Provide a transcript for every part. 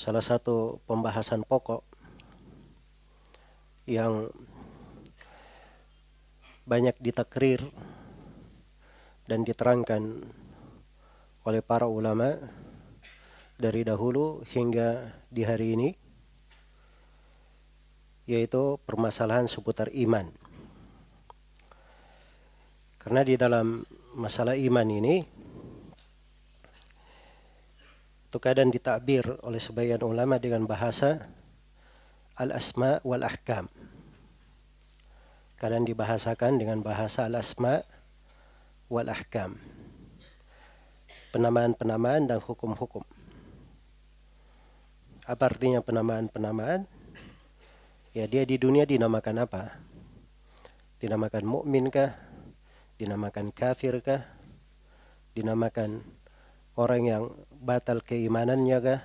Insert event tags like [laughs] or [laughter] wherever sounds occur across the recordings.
salah satu pembahasan pokok yang banyak ditakrir dan diterangkan oleh para ulama dari dahulu hingga di hari ini yaitu permasalahan seputar iman. Karena di dalam masalah iman ini itu kadang ditakbir oleh sebagian ulama dengan bahasa al-asma wal ahkam. Kadang dibahasakan dengan bahasa al-asma wal ahkam. Penamaan-penamaan dan hukum-hukum. Apa artinya penamaan-penamaan? Ya dia di dunia dinamakan apa? Dinamakan mukmin kah? Dinamakan kafir kah? Dinamakan orang yang batal keimanannya kah?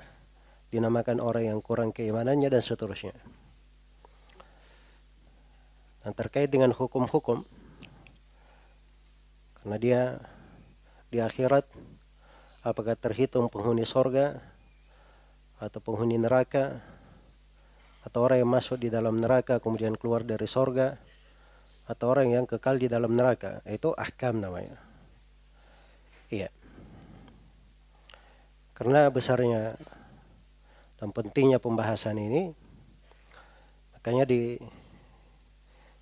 Dinamakan orang yang kurang keimanannya dan seterusnya. Dan terkait dengan hukum-hukum, karena dia di akhirat apakah terhitung penghuni sorga atau penghuni neraka atau orang yang masuk di dalam neraka kemudian keluar dari sorga atau orang yang kekal di dalam neraka itu ahkam namanya iya karena besarnya dan pentingnya pembahasan ini makanya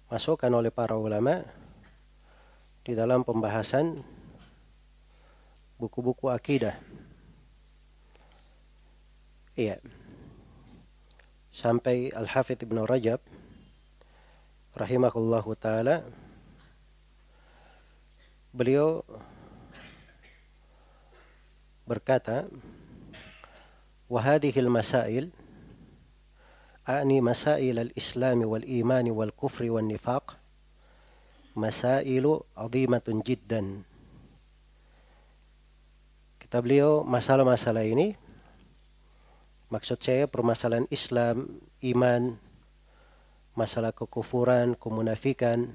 dimasukkan oleh para ulama di dalam pembahasan buku-buku akidah. Iya. Sampai Al-Hafidh Ibn Rajab rahimahullahu taala beliau berkata وهذه المسائل أعني مسائل الإسلام والإيمان والكفر والنفاق masailu azimatun jiddan. Kata beliau masalah-masalah ini maksud saya permasalahan Islam, iman, masalah kekufuran, kemunafikan.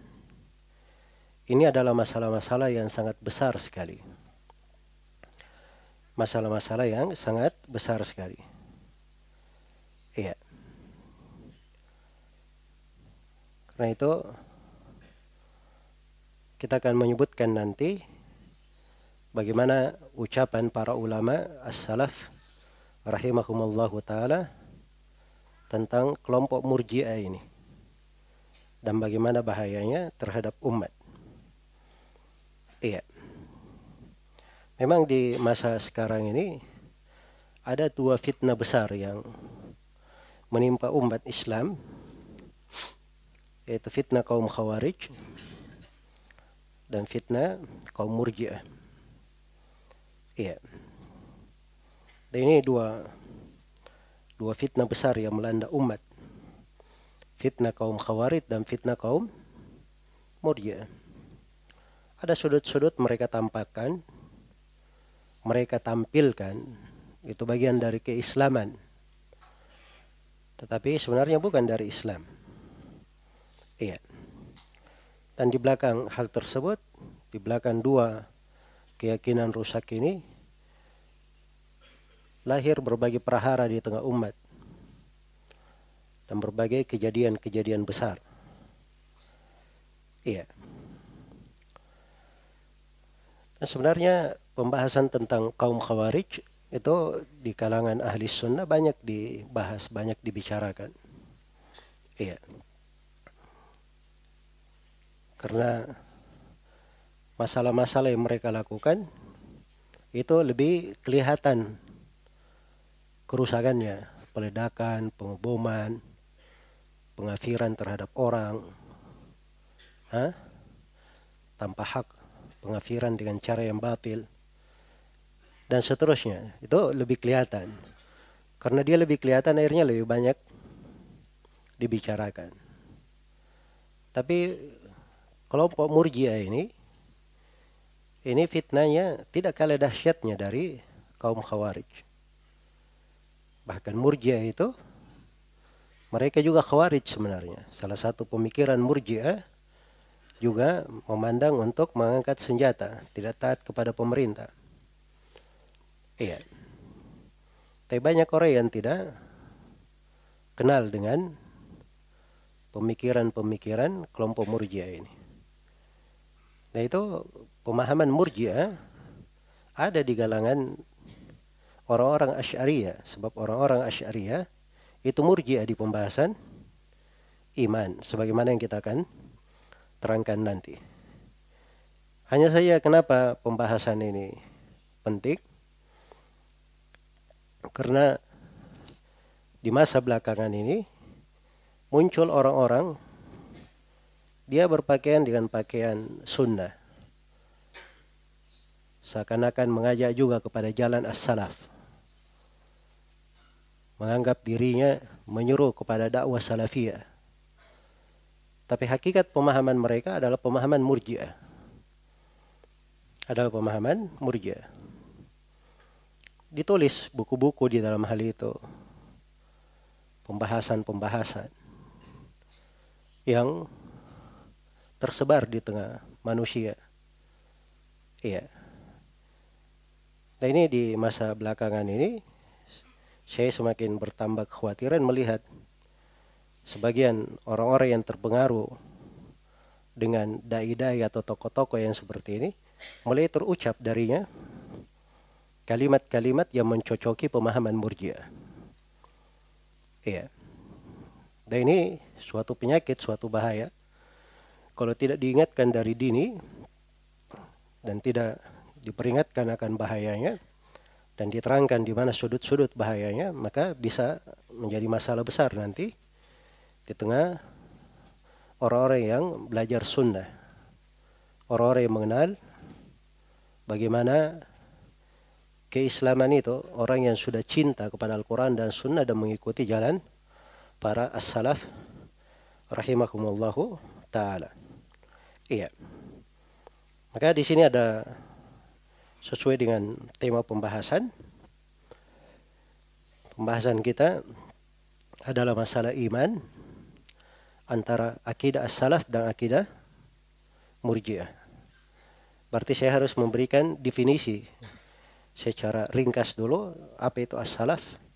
Ini adalah masalah-masalah yang sangat besar sekali. Masalah-masalah yang sangat besar sekali. Iya. Karena itu kita akan menyebutkan nanti bagaimana ucapan para ulama as-salaf rahimahumallahu taala tentang kelompok murji'ah ini dan bagaimana bahayanya terhadap umat. Iya. Memang di masa sekarang ini ada dua fitnah besar yang menimpa umat Islam yaitu fitnah kaum khawarij dan fitnah kaum murjiah. Iya. Dan ini dua dua fitnah besar yang melanda umat. Fitnah kaum khawarid dan fitnah kaum murjiah. Ada sudut-sudut mereka tampakkan, mereka tampilkan, itu bagian dari keislaman. Tetapi sebenarnya bukan dari Islam. Iya. Dan di belakang hal tersebut, di belakang dua keyakinan rusak ini, lahir berbagai perahara di tengah umat. Dan berbagai kejadian-kejadian besar. Iya. Dan sebenarnya pembahasan tentang kaum khawarij itu di kalangan ahli sunnah banyak dibahas, banyak dibicarakan. Iya. Karena masalah-masalah yang mereka lakukan itu lebih kelihatan kerusakannya, peledakan, pengeboman, pengafiran terhadap orang, Hah? tanpa hak, pengafiran dengan cara yang batil, dan seterusnya. Itu lebih kelihatan. Karena dia lebih kelihatan akhirnya lebih banyak dibicarakan. Tapi kelompok murjiah ini ini fitnahnya tidak kalah dahsyatnya dari kaum khawarij. Bahkan murjiah itu mereka juga khawarij sebenarnya. Salah satu pemikiran murjiah juga memandang untuk mengangkat senjata, tidak taat kepada pemerintah. Iya. Tapi banyak orang yang tidak kenal dengan pemikiran-pemikiran kelompok murjiah ini. Nah itu pemahaman murjiah ada di kalangan orang-orang Asy'ariyah sebab orang-orang Asy'ariyah itu murjiah di pembahasan iman sebagaimana yang kita akan terangkan nanti. Hanya saja kenapa pembahasan ini penting? Karena di masa belakangan ini muncul orang-orang dia berpakaian dengan pakaian sunnah. Seakan-akan mengajak juga kepada jalan as-salaf. Menganggap dirinya menyuruh kepada dakwah salafiyah. Tapi hakikat pemahaman mereka adalah pemahaman murjiah. Adalah pemahaman murjiah. Ditulis buku-buku di dalam hal itu. Pembahasan-pembahasan yang tersebar di tengah manusia. Iya. Nah ini di masa belakangan ini saya semakin bertambah kekhawatiran melihat sebagian orang-orang yang terpengaruh dengan dai-dai atau tokoh-tokoh yang seperti ini mulai terucap darinya kalimat-kalimat yang mencocoki pemahaman murjiah. Iya. Dan ini suatu penyakit, suatu bahaya. Kalau tidak diingatkan dari dini dan tidak diperingatkan akan bahayanya dan diterangkan di mana sudut-sudut bahayanya, maka bisa menjadi masalah besar nanti di tengah orang-orang yang belajar sunnah. Orang-orang yang mengenal bagaimana keislaman itu, orang yang sudah cinta kepada Al-Quran dan sunnah dan mengikuti jalan para as-salaf rahimakumullahu taala. Iya. Maka di sini ada sesuai dengan tema pembahasan. Pembahasan kita adalah masalah iman antara akidah as-salaf dan akidah murjiah. Berarti saya harus memberikan definisi secara ringkas dulu apa itu as-salaf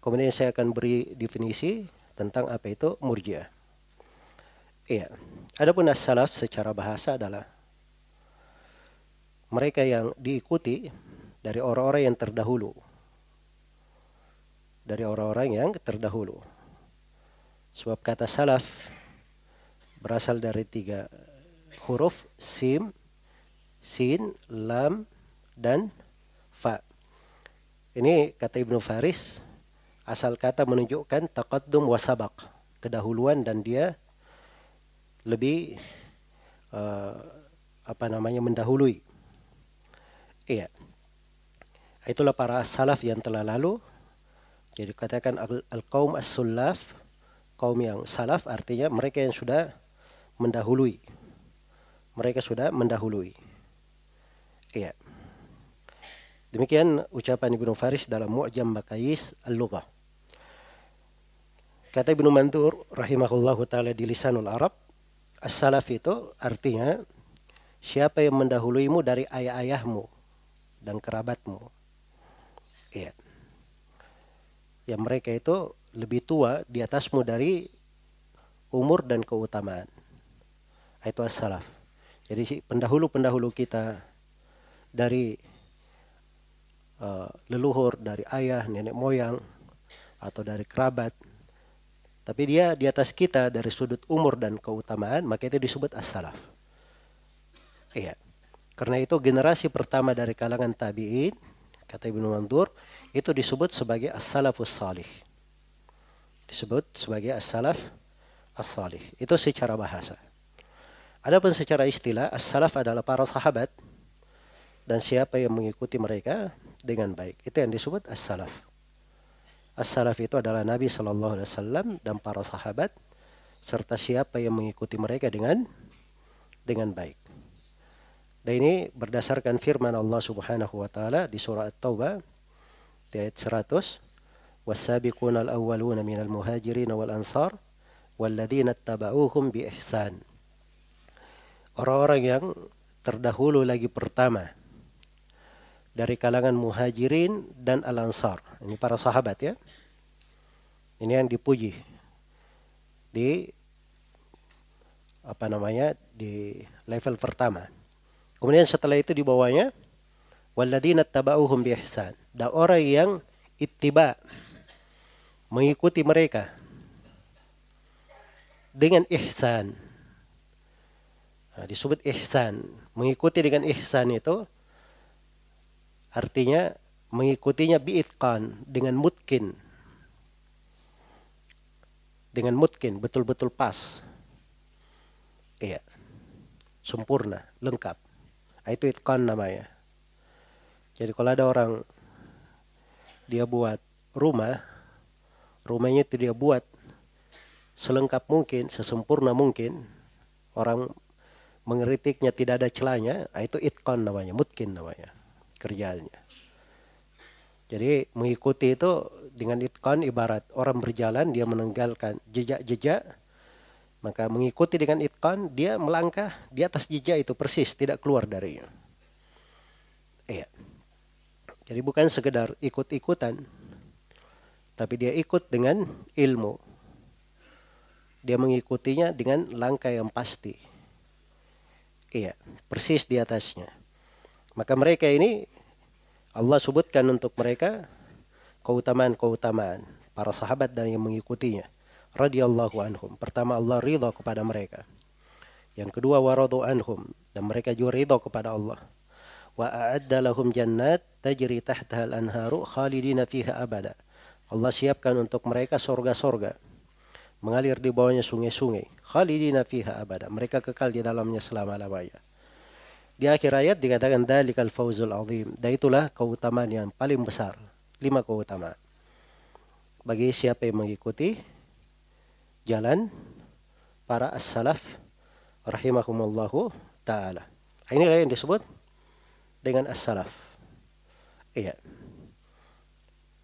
Kemudian saya akan beri definisi tentang apa itu murjiah. Iya. Adapun as-salaf secara bahasa adalah mereka yang diikuti dari orang-orang yang terdahulu. Dari orang-orang yang terdahulu. Sebab kata salaf berasal dari tiga huruf sim, sin, lam, dan fa. Ini kata Ibnu Faris asal kata menunjukkan taqaddum wa sabaq, kedahuluan dan dia lebih uh, apa namanya mendahului. Iya. Itulah para salaf yang telah lalu. Jadi katakan al-qaum as-sullaf, kaum yang salaf artinya mereka yang sudah mendahului. Mereka sudah mendahului. Iya. Demikian ucapan Ibnu Faris dalam Mu'jam Bakais Al-Lughah. Kata Ibnu Mandur rahimahullahu taala di Lisanul Arab, as-salaf itu artinya siapa yang mendahuluimu dari ayah-ayahmu dan kerabatmu. Iya. Yang mereka itu lebih tua di atasmu dari umur dan keutamaan. Itu as-salaf. Jadi pendahulu-pendahulu kita dari uh, leluhur, dari ayah, nenek moyang, atau dari kerabat, tapi dia di atas kita dari sudut umur dan keutamaan, maka itu disebut as-salaf. Iya. Karena itu generasi pertama dari kalangan tabi'in, kata Ibnu Mandur, itu disebut sebagai as-salafus salih. Disebut sebagai as-salaf as-salih. Itu secara bahasa. Adapun secara istilah, as-salaf adalah para sahabat dan siapa yang mengikuti mereka dengan baik. Itu yang disebut as-salaf. As-salaf itu adalah Nabi Shallallahu Alaihi Wasallam dan para sahabat serta siapa yang mengikuti mereka dengan dengan baik. Dan ini berdasarkan firman Allah Subhanahu wa taala di surah At-Taubah ayat 100 wasabiqun al-awwaluna minal muhajirin wal ansar walladzina ittaba'uuhum bi ihsan. Orang-orang yang terdahulu lagi pertama dari kalangan muhajirin dan al-ansar. Ini para sahabat ya. Ini yang dipuji di apa namanya di level pertama. Kemudian setelah itu di bawahnya walladzina tabauhum bi ihsan. Dan orang yang ittiba mengikuti mereka dengan ihsan. Nah, disebut ihsan. Mengikuti dengan ihsan itu artinya mengikutinya biitqan dengan mutkin. Dengan mutkin betul-betul pas. Iya. Sempurna, lengkap. Nah, itu itqan namanya. Jadi kalau ada orang dia buat rumah, rumahnya itu dia buat selengkap mungkin, sesempurna mungkin, orang mengeritiknya tidak ada celahnya, ah, itu itkon namanya, mungkin namanya, kerjanya. Jadi mengikuti itu dengan itkon ibarat orang berjalan dia meninggalkan jejak-jejak, maka mengikuti dengan itkon dia melangkah di atas jejak itu persis tidak keluar darinya. Iya. Jadi bukan sekedar ikut-ikutan, tapi dia ikut dengan ilmu dia mengikutinya dengan langkah yang pasti. Iya, persis di atasnya. Maka mereka ini Allah sebutkan untuk mereka keutamaan-keutamaan para sahabat dan yang mengikutinya. Radiyallahu anhum. Pertama Allah ridha kepada mereka. Yang kedua waradu anhum dan mereka juga ridha kepada Allah. Wa a'adda lahum jannat tajri tahtaha al-anharu khalidina fiha abada. Allah siapkan untuk mereka sorga-sorga mengalir di bawahnya sungai-sungai. Khalidina fiha abada. Mereka kekal di dalamnya selama-lamanya. Di akhir ayat dikatakan dalikal fauzul azim. Dan itulah keutamaan yang paling besar. Lima keutamaan. Bagi siapa yang mengikuti jalan para as-salaf rahimakumullahu taala. Inilah yang disebut dengan as-salaf. Iya.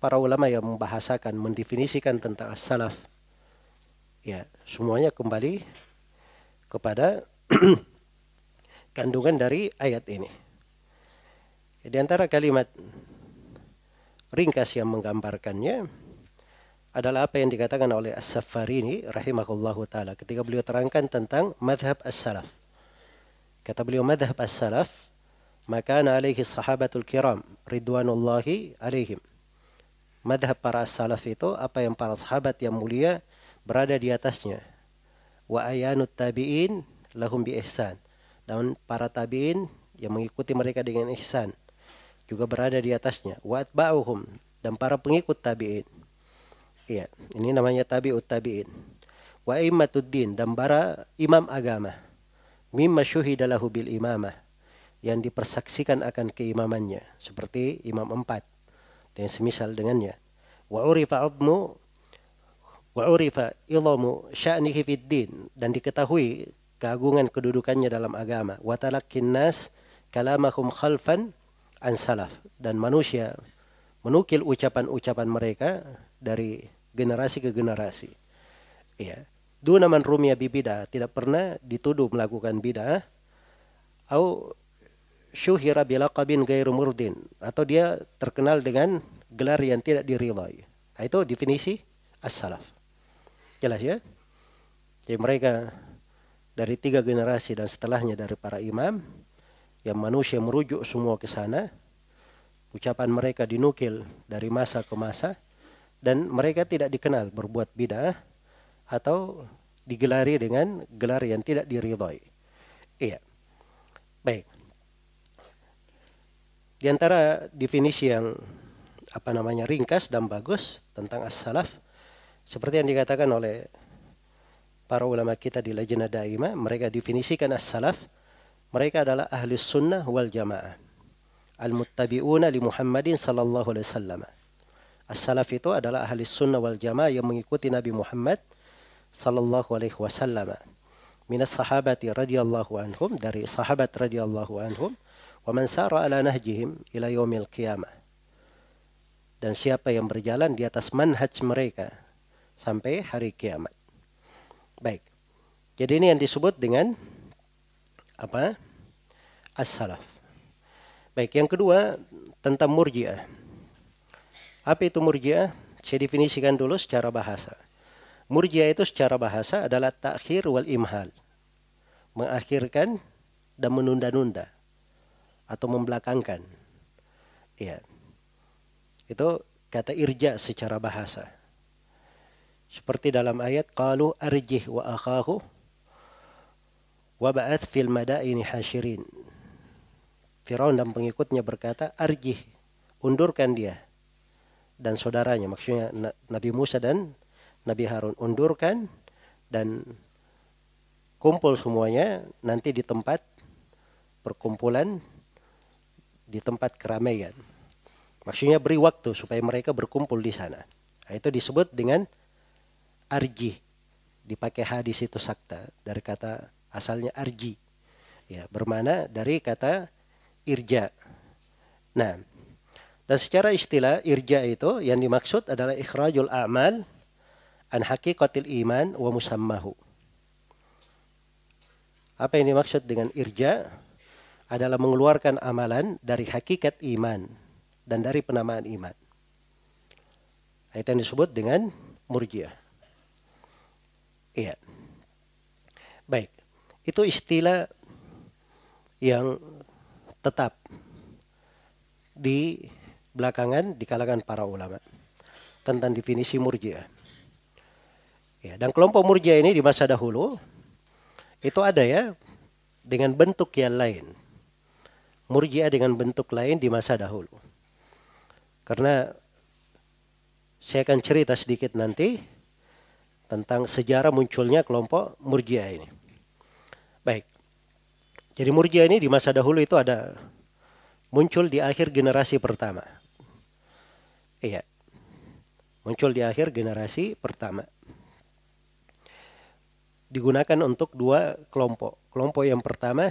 Para ulama yang membahasakan, mendefinisikan tentang as-salaf Ya, semuanya kembali kepada [clears throat] kandungan dari ayat ini. Di antara kalimat ringkas yang menggambarkannya adalah apa yang dikatakan oleh As-Safarini rahimahullahu taala ketika beliau terangkan tentang madhab as-salaf. Kata beliau madhab as-salaf maka alaihi sahabatul kiram ridwanullahi alaihim. Madhab para salaf itu apa yang para sahabat yang mulia berada di atasnya. Wa ayanut tabi'in lahum bi ihsan. Dan para tabi'in yang mengikuti mereka dengan ihsan juga berada di atasnya. Wa atba'uhum dan para pengikut tabi'in. Iya, ini namanya tabi'ut tabi'in. Wa immatuddin dan para imam agama. Mimma syuhida lahu bil imamah yang dipersaksikan akan keimamannya seperti imam empat dan semisal dengannya. Wa urifa abmu wa urifa ilamu sya'nihi fid din dan diketahui keagungan kedudukannya dalam agama. Wa talakkin nas kalamahum khalfan an salaf. Dan manusia menukil ucapan-ucapan mereka dari generasi ke generasi. Ya duna man rumia bibida tidak pernah dituduh melakukan bidah. Atau syuhira bilaqabin gairu murdin. Atau dia terkenal dengan gelar yang tidak diridhai itu definisi as-salaf. Jelas ya? Jadi mereka dari tiga generasi dan setelahnya dari para imam yang manusia merujuk semua ke sana. Ucapan mereka dinukil dari masa ke masa dan mereka tidak dikenal berbuat bid'ah atau digelari dengan gelar yang tidak diridhoi. Iya. Baik. Di antara definisi yang apa namanya ringkas dan bagus tentang as-salaf seperti yang dikatakan oleh para ulama kita di Lajnah Daimah, mereka definisikan as-salaf, mereka adalah ahli sunnah wal jamaah. Al-muttabi'una li Muhammadin sallallahu alaihi wasallam. As-salaf itu adalah ahli sunnah wal jamaah yang mengikuti Nabi Muhammad sallallahu alaihi wasallam. Minas sahabati radhiyallahu anhum dari sahabat radhiyallahu anhum wa man sara ala nahjihim ila yaumil qiyamah. Dan siapa yang berjalan di atas manhaj mereka sampai hari kiamat. Baik. Jadi ini yang disebut dengan apa? As-salaf. Baik, yang kedua tentang murjiah. Apa itu murjiah? Saya definisikan dulu secara bahasa. Murjiah itu secara bahasa adalah takhir wal imhal. Mengakhirkan dan menunda-nunda atau membelakangkan. Iya. Itu kata irja secara bahasa. Seperti dalam ayat qalu arjih wa akhahu wa ba'ath fil madaini hasyirin. Firaun dan pengikutnya berkata, "Arjih, undurkan dia." Dan saudaranya, maksudnya Nabi Musa dan Nabi Harun, undurkan dan kumpul semuanya nanti di tempat perkumpulan di tempat keramaian. Maksudnya beri waktu supaya mereka berkumpul di sana. Nah, itu disebut dengan arji. Dipakai hadis itu sakta dari kata asalnya arji. Ya, bermana dari kata irja. Nah, dan secara istilah irja itu yang dimaksud adalah ikhrajul a'mal an haqiqatil iman wa musammahu. Apa yang dimaksud dengan irja? Adalah mengeluarkan amalan dari hakikat iman dan dari penamaan iman. Itu yang disebut dengan murjiah. Iya. Baik. Itu istilah yang tetap di belakangan di kalangan para ulama tentang definisi murjiah. Ya, dan kelompok murjiah ini di masa dahulu itu ada ya dengan bentuk yang lain. Murjiah dengan bentuk lain di masa dahulu. Karena saya akan cerita sedikit nanti tentang sejarah munculnya kelompok murjiah ini. Baik. Jadi murjiah ini di masa dahulu itu ada muncul di akhir generasi pertama. Iya. Muncul di akhir generasi pertama. Digunakan untuk dua kelompok. Kelompok yang pertama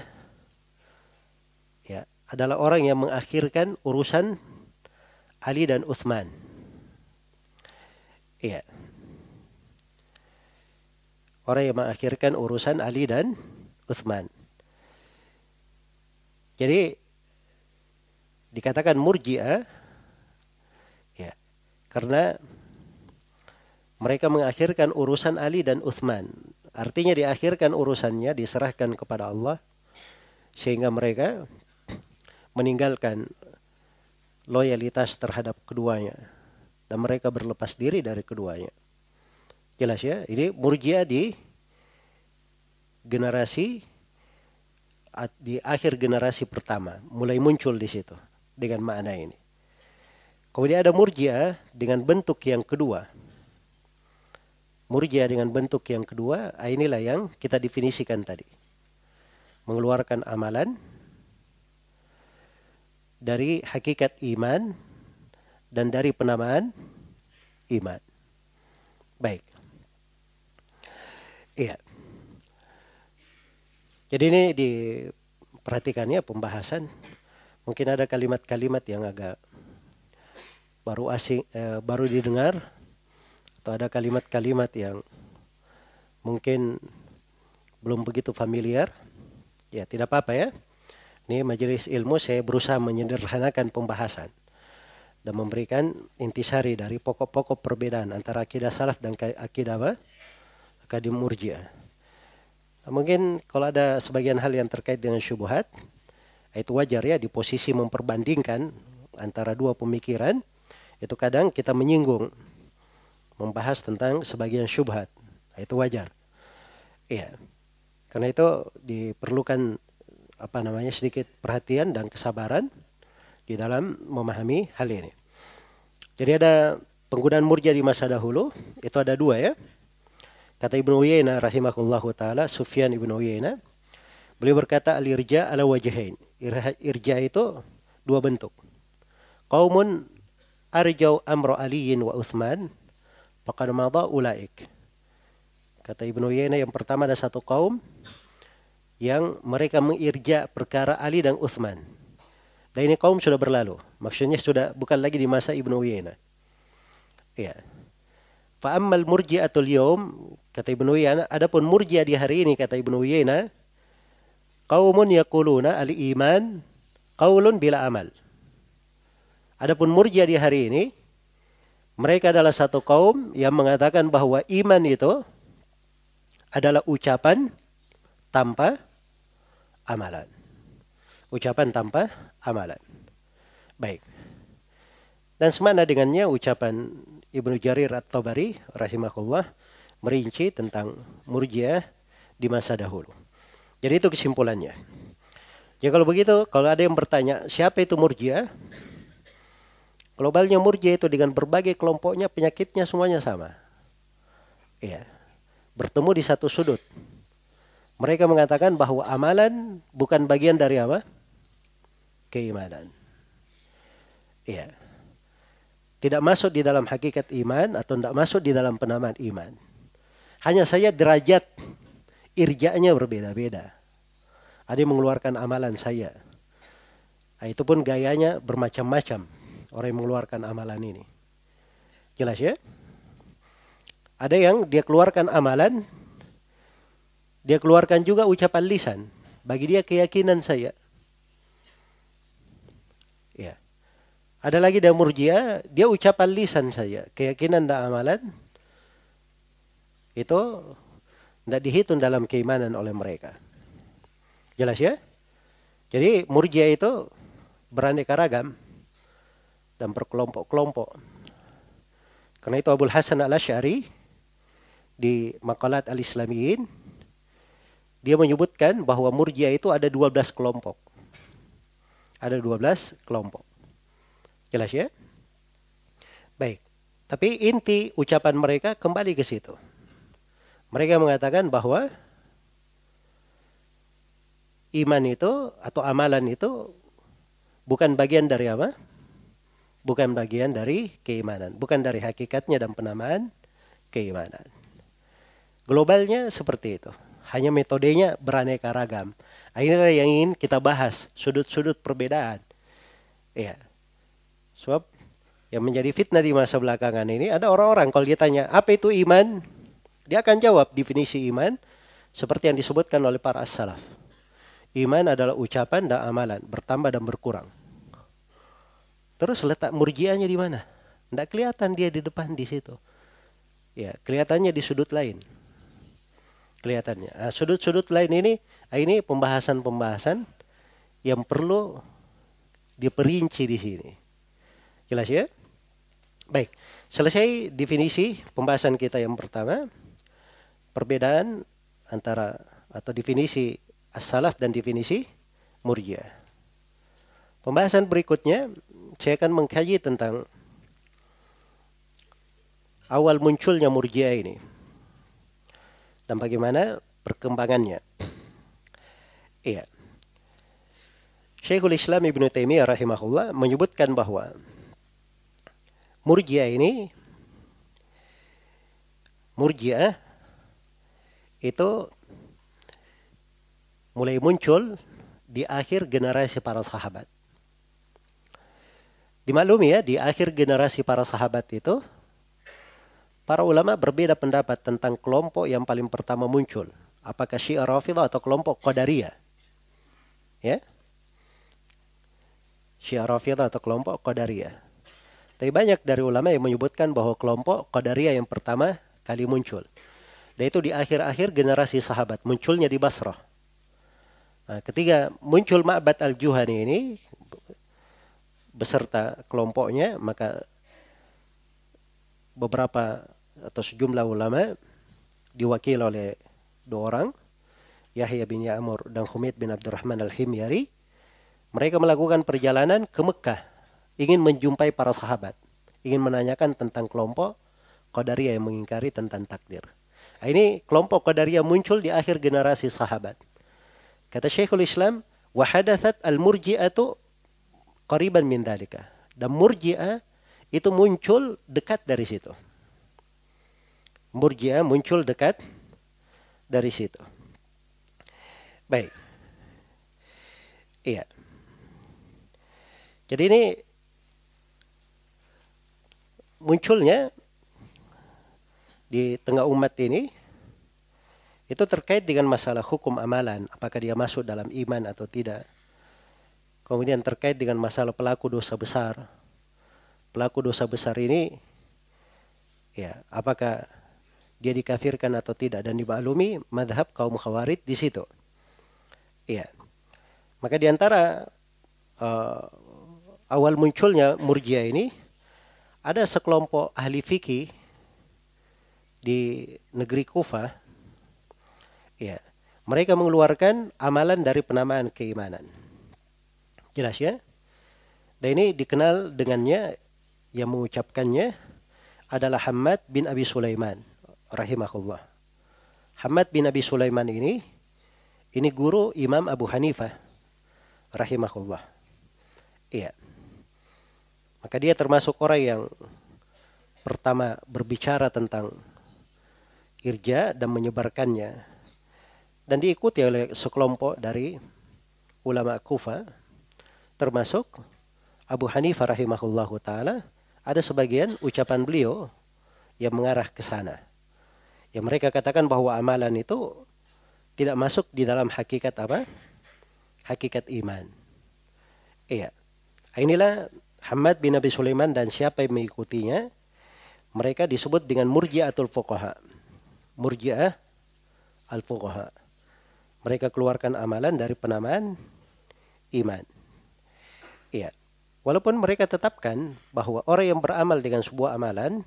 ya, adalah orang yang mengakhirkan urusan Ali dan Uthman. Iya. Orang yang mengakhirkan urusan Ali dan Uthman. Jadi dikatakan murjiah ya karena mereka mengakhirkan urusan Ali dan Uthman. Artinya diakhirkan urusannya, diserahkan kepada Allah sehingga mereka meninggalkan loyalitas terhadap keduanya dan mereka berlepas diri dari keduanya. Jelas ya, ini murjiah di generasi di akhir generasi pertama mulai muncul di situ dengan makna ini. Kemudian ada murjiah dengan bentuk yang kedua. Murjiah dengan bentuk yang kedua, ah, inilah yang kita definisikan tadi. Mengeluarkan amalan dari hakikat iman dan dari penamaan iman. Baik. Iya. Jadi ini diperhatikannya pembahasan. Mungkin ada kalimat-kalimat yang agak baru asing, eh, baru didengar, atau ada kalimat-kalimat yang mungkin belum begitu familiar. Ya tidak apa-apa ya. Ini majelis ilmu saya berusaha menyederhanakan pembahasan dan memberikan intisari dari pokok-pokok perbedaan antara akidah salaf dan akidah apa? Akidah murjiah. Mungkin kalau ada sebagian hal yang terkait dengan syubhat, itu wajar ya di posisi memperbandingkan antara dua pemikiran, itu kadang kita menyinggung, membahas tentang sebagian syubhat. Itu wajar. Iya. Karena itu diperlukan apa namanya sedikit perhatian dan kesabaran di dalam memahami hal ini. Jadi ada penggunaan murja di masa dahulu, itu ada dua ya Kata Ibnu Uyainah rahimahullahu taala Sufyan Ibnu Uyainah beliau berkata al-irja ala wajhain. Irja itu dua bentuk. Qaumun arjau amro aliyin wa Uthman faqad madha ulaik. Kata Ibnu Uyainah yang pertama ada satu kaum yang mereka mengirja perkara Ali dan Uthman. Dan ini kaum sudah berlalu. Maksudnya sudah bukan lagi di masa Ibnu Uyainah. Ya. Fa ammal murji'atul yawm kata Ibnu Uyainah adapun murji'ah di hari ini kata Ibnu Uyainah qaumun yaquluna al iman qaulun bila amal. Adapun murjiah di hari ini mereka adalah satu kaum yang mengatakan bahwa iman itu adalah ucapan tanpa amalan. Ucapan tanpa amalan. Baik. Dan semana dengannya ucapan Ibnu Jarir At-Tabari rahimahullah merinci tentang murjiah di masa dahulu. Jadi itu kesimpulannya. Ya kalau begitu, kalau ada yang bertanya siapa itu murjiah? Globalnya murjiah itu dengan berbagai kelompoknya penyakitnya semuanya sama. Iya. Bertemu di satu sudut. Mereka mengatakan bahwa amalan bukan bagian dari apa? Keimanan. Iya tidak masuk di dalam hakikat iman atau tidak masuk di dalam penamaan iman. Hanya saja derajat irjanya berbeda-beda. Ada yang mengeluarkan amalan saya. Nah, itu pun gayanya bermacam-macam orang yang mengeluarkan amalan ini. Jelas ya? Ada yang dia keluarkan amalan, dia keluarkan juga ucapan lisan. Bagi dia keyakinan saya. Ya. Ada lagi dari murjia, dia ucapan lisan saja, keyakinan dan amalan itu tidak dihitung dalam keimanan oleh mereka. Jelas ya? Jadi murjia itu beraneka ragam dan berkelompok-kelompok. Karena itu Abu Hasan al-Ash'ari di makalat al-Islamiyin dia menyebutkan bahwa murjia itu ada 12 kelompok. Ada 12 kelompok. Jelas ya? Baik. Tapi inti ucapan mereka kembali ke situ. Mereka mengatakan bahwa iman itu atau amalan itu bukan bagian dari apa? Bukan bagian dari keimanan, bukan dari hakikatnya dan penamaan keimanan. Globalnya seperti itu. Hanya metodenya beraneka ragam. Inilah yang ingin kita bahas, sudut-sudut perbedaan. Ya, Sebab yang menjadi fitnah di masa belakangan ini ada orang-orang kalau dia tanya apa itu iman, dia akan jawab definisi iman seperti yang disebutkan oleh para as-salaf. Iman adalah ucapan dan amalan, bertambah dan berkurang. Terus letak murjianya di mana? Tidak kelihatan dia di depan di situ. Ya, kelihatannya di sudut lain. Kelihatannya. Nah, sudut-sudut lain ini, ah, ini pembahasan-pembahasan yang perlu diperinci di sini. Jelas ya? Baik, selesai definisi pembahasan kita yang pertama. Perbedaan antara atau definisi as-salaf dan definisi murjiah. Pembahasan berikutnya saya akan mengkaji tentang awal munculnya murjiah ini dan bagaimana perkembangannya. Iya. Syekhul Islam Ibn Taimiyah rahimahullah menyebutkan bahwa Murji'ah ini Murji'ah itu mulai muncul di akhir generasi para sahabat. Dimaklumi ya, di akhir generasi para sahabat itu para ulama berbeda pendapat tentang kelompok yang paling pertama muncul. Apakah Syiah Rafidah atau kelompok Qadariyah? Ya. Syiah Rafidah atau kelompok Qadariyah. Tapi banyak dari ulama yang menyebutkan bahwa kelompok Qadariyah yang pertama kali muncul. Dan itu di akhir-akhir generasi sahabat, munculnya di Basrah. Nah, ketika muncul Ma'bad al-Juhani ini beserta kelompoknya, maka beberapa atau sejumlah ulama diwakili oleh dua orang, Yahya bin Ya'mur dan Humid bin Abdurrahman al-Himyari. Mereka melakukan perjalanan ke Mekah ingin menjumpai para sahabat, ingin menanyakan tentang kelompok Qadariyah yang mengingkari tentang takdir. Nah, ini kelompok Qadariyah muncul di akhir generasi sahabat. Kata Syekhul Islam, wahadathat al-murji'atu qariban min dalika. Dan murji'ah itu muncul dekat dari situ. Murji'ah muncul dekat dari situ. Baik. Iya. Jadi ini munculnya di tengah umat ini itu terkait dengan masalah hukum amalan, apakah dia masuk dalam iman atau tidak. Kemudian terkait dengan masalah pelaku dosa besar. Pelaku dosa besar ini ya, apakah dia dikafirkan atau tidak dan dibaklumi madhab kaum khawarid di situ. Iya. Maka di antara uh, awal munculnya murjia ini ada sekelompok ahli fikih di negeri Kufa. Ya, mereka mengeluarkan amalan dari penamaan keimanan. Jelas ya? Dan ini dikenal dengannya yang mengucapkannya adalah Hamad bin Abi Sulaiman rahimahullah. Hamad bin Abi Sulaiman ini ini guru Imam Abu Hanifah rahimahullah. Iya. Maka dia termasuk orang yang pertama berbicara tentang irja dan menyebarkannya. Dan diikuti oleh sekelompok dari ulama Kufa termasuk Abu Hanifah rahimahullah taala ada sebagian ucapan beliau yang mengarah ke sana. Yang mereka katakan bahwa amalan itu tidak masuk di dalam hakikat apa? Hakikat iman. Iya. Inilah Hamad bin Abi Sulaiman dan siapa yang mengikutinya, mereka disebut dengan murji'atul fuqaha. Murji'ah al-fuqaha. Mereka keluarkan amalan dari penamaan iman. Iya. Walaupun mereka tetapkan bahwa orang yang beramal dengan sebuah amalan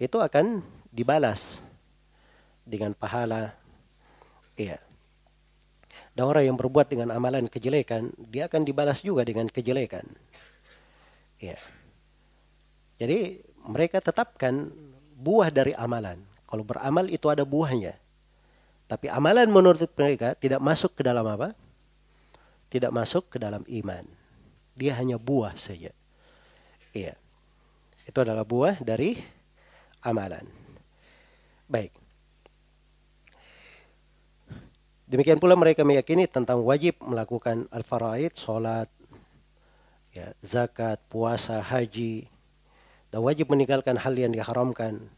itu akan dibalas dengan pahala Iya. Dan orang yang berbuat dengan amalan kejelekan, dia akan dibalas juga dengan kejelekan. Iya. Jadi mereka tetapkan buah dari amalan. Kalau beramal itu ada buahnya. Tapi amalan menurut mereka tidak masuk ke dalam apa? Tidak masuk ke dalam iman. Dia hanya buah saja. Iya. Itu adalah buah dari amalan. Baik. Demikian pula mereka meyakini tentang wajib melakukan al-faraid, sholat, ya, zakat, puasa, haji, dan wajib meninggalkan hal yang diharamkan,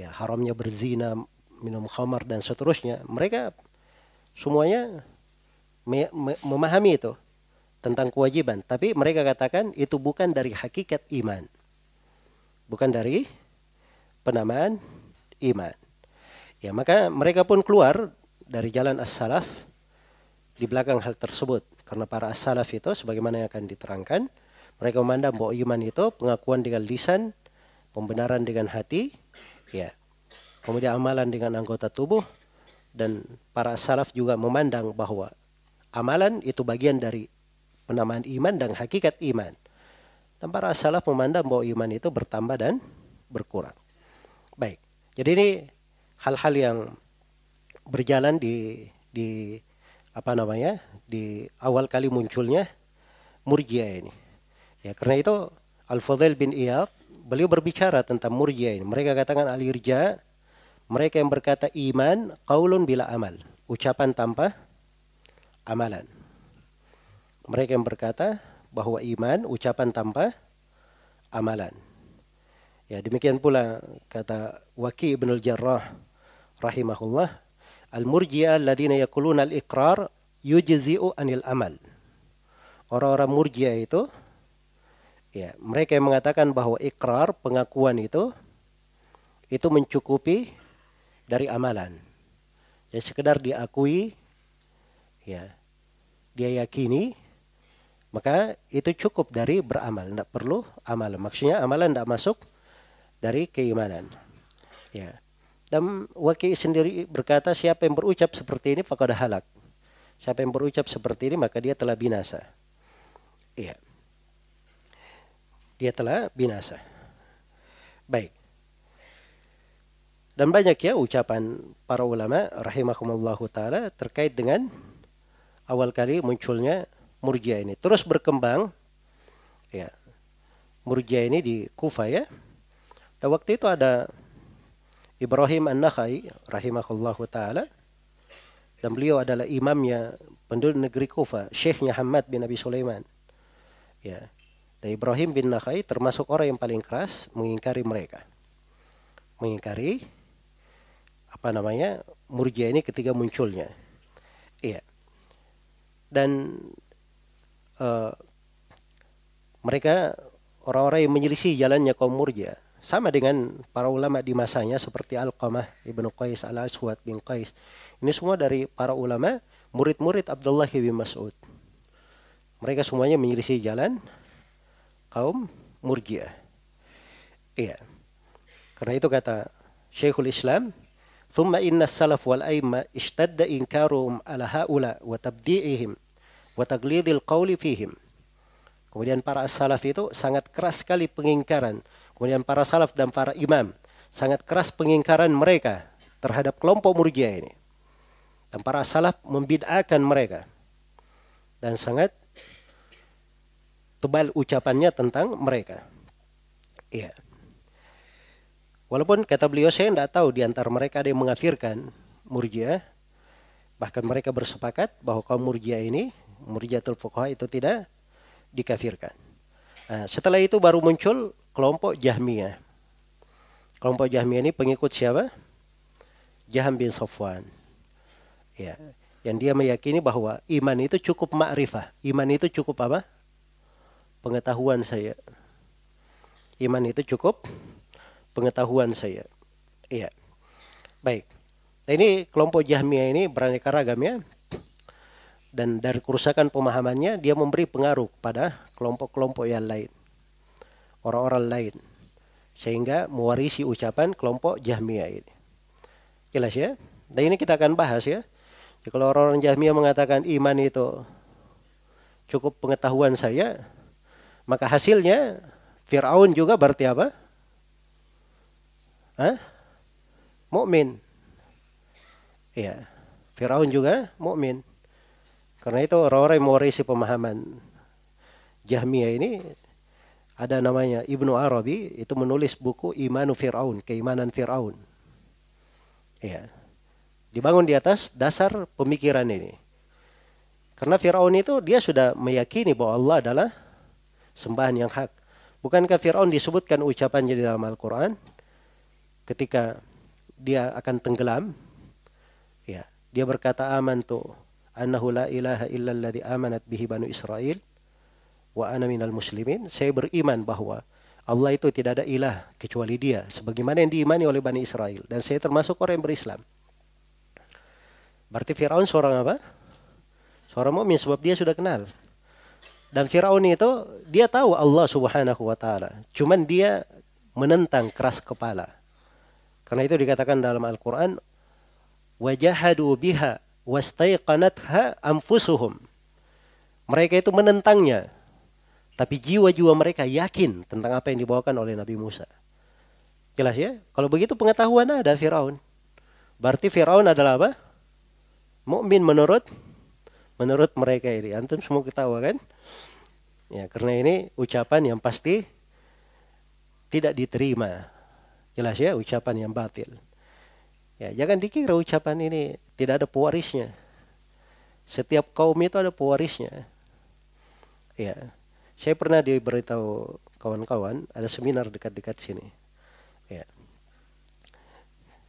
ya haramnya berzina, minum khamar dan seterusnya. Mereka semuanya me me memahami itu tentang kewajiban, tapi mereka katakan itu bukan dari hakikat iman, bukan dari penamaan iman. Ya maka mereka pun keluar dari jalan as-salaf di belakang hal tersebut. Karena para as-salaf itu sebagaimana yang akan diterangkan, mereka memandang bahwa iman itu pengakuan dengan lisan, pembenaran dengan hati, ya. Kemudian amalan dengan anggota tubuh dan para salaf juga memandang bahwa amalan itu bagian dari penamaan iman dan hakikat iman. Dan para salaf memandang bahwa iman itu bertambah dan berkurang. Baik. Jadi ini hal-hal yang berjalan di di apa namanya di awal kali munculnya murjia ini. Ya karena itu Al Fadil bin Iyad beliau berbicara tentang murjia ini. Mereka katakan al irja mereka yang berkata iman qaulun bila amal, ucapan tanpa amalan. Mereka yang berkata bahwa iman ucapan tanpa amalan. Ya demikian pula kata Waki bin Al-Jarrah rahimahullah Al-murji'ah alladziina yaquluna al-iqrar yujzi'u anil amal. Orang-orang murji'ah itu ya, mereka yang mengatakan bahwa ikrar, pengakuan itu itu mencukupi dari amalan. Ya sekedar diakui ya, dia yakini maka itu cukup dari beramal, tidak perlu amal. Maksudnya amalan tidak masuk dari keimanan. Ya. Dan Waki sendiri berkata siapa yang berucap seperti ini dah halak. Siapa yang berucap seperti ini maka dia telah binasa. Iya. Dia telah binasa. Baik. Dan banyak ya ucapan para ulama rahimahumallahu taala terkait dengan awal kali munculnya murjia ini. Terus berkembang ya. Murjia ini di Kufa ya. Dan waktu itu ada Ibrahim An-Nakhai rahimahullahu taala dan beliau adalah imamnya penduduk negeri Kufa, Syekhnya Hamad bin Abi Sulaiman. Ya. Dan Ibrahim bin Nakhai termasuk orang yang paling keras mengingkari mereka. Mengingkari apa namanya? Murjia ini ketika munculnya. Iya. Dan uh, mereka orang-orang yang menyelisih jalannya kaum murjiah sama dengan para ulama di masanya seperti Al-Qamah Ibnu Qais Al-Aswad bin Qais. Ini semua dari para ulama murid-murid Abdullah bin Mas'ud. Mereka semuanya menyelisih jalan kaum murjiah. Iya. Karena itu kata Syekhul Islam, ثم إن السلف والأئمة اشتد إنكارهم على هؤلاء وتبديعهم وتقليد القول فيهم. Kemudian para salaf itu sangat keras sekali pengingkaran. Kemudian para salaf dan para imam sangat keras pengingkaran mereka terhadap kelompok murjiah ini. Dan para salaf membid'akan mereka. Dan sangat tebal ucapannya tentang mereka. Iya. Walaupun kata beliau saya tidak tahu di antara mereka ada yang mengafirkan murjiah. Bahkan mereka bersepakat bahwa kaum murjiah ini, murjiatul fuqaha itu tidak dikafirkan. Nah, setelah itu baru muncul kelompok Jahmiyah. Kelompok Jahmiyah ini pengikut siapa? Jaham bin Sofwan. Ya, yang dia meyakini bahwa iman itu cukup ma'rifah. Iman itu cukup apa? Pengetahuan saya. Iman itu cukup pengetahuan saya. Iya. Baik. Nah, ini kelompok Jahmiyah ini beraneka ragam ya dan dari kerusakan pemahamannya dia memberi pengaruh pada kelompok-kelompok yang lain orang-orang lain sehingga mewarisi ucapan kelompok Jahmiyah ini jelas ya dan ini kita akan bahas ya Jadi kalau orang-orang Jahmiyah mengatakan iman itu cukup pengetahuan saya maka hasilnya Fir'aun juga berarti apa? Hah? Mukmin. Ya. Firaun juga mukmin. Karena itu orang-orang yang mewarisi pemahaman Jahmiyah ini ada namanya Ibnu Arabi itu menulis buku Imanu Fir'aun, keimanan Fir'aun. Ya. Dibangun di atas dasar pemikiran ini. Karena Fir'aun itu dia sudah meyakini bahwa Allah adalah sembahan yang hak. Bukankah Fir'aun disebutkan ucapannya di dalam Al-Quran ketika dia akan tenggelam? Ya, dia berkata aman tuh annahu la ilaha illa alladhi amanat bihi banu Israel wa ana minal muslimin. Saya beriman bahwa Allah itu tidak ada ilah kecuali dia sebagaimana yang diimani oleh Bani Israel dan saya termasuk orang yang berislam. Berarti Firaun seorang apa? Seorang mukmin sebab dia sudah kenal. Dan Firaun itu dia tahu Allah Subhanahu wa taala, cuman dia menentang keras kepala. Karena itu dikatakan dalam Al-Qur'an wajahadu biha wastaiqanatha anfusuhum. Mereka itu menentangnya. Tapi jiwa-jiwa mereka yakin tentang apa yang dibawakan oleh Nabi Musa. Jelas ya? Kalau begitu pengetahuan ada Firaun. Berarti Firaun adalah apa? Mukmin menurut menurut mereka ini. Antum semua ketawa kan? Ya, karena ini ucapan yang pasti tidak diterima. Jelas ya, ucapan yang batil. Ya, jangan dikira ucapan ini tidak ada pewarisnya. Setiap kaum itu ada pewarisnya. Ya. Saya pernah diberitahu kawan-kawan ada seminar dekat-dekat sini. Ya.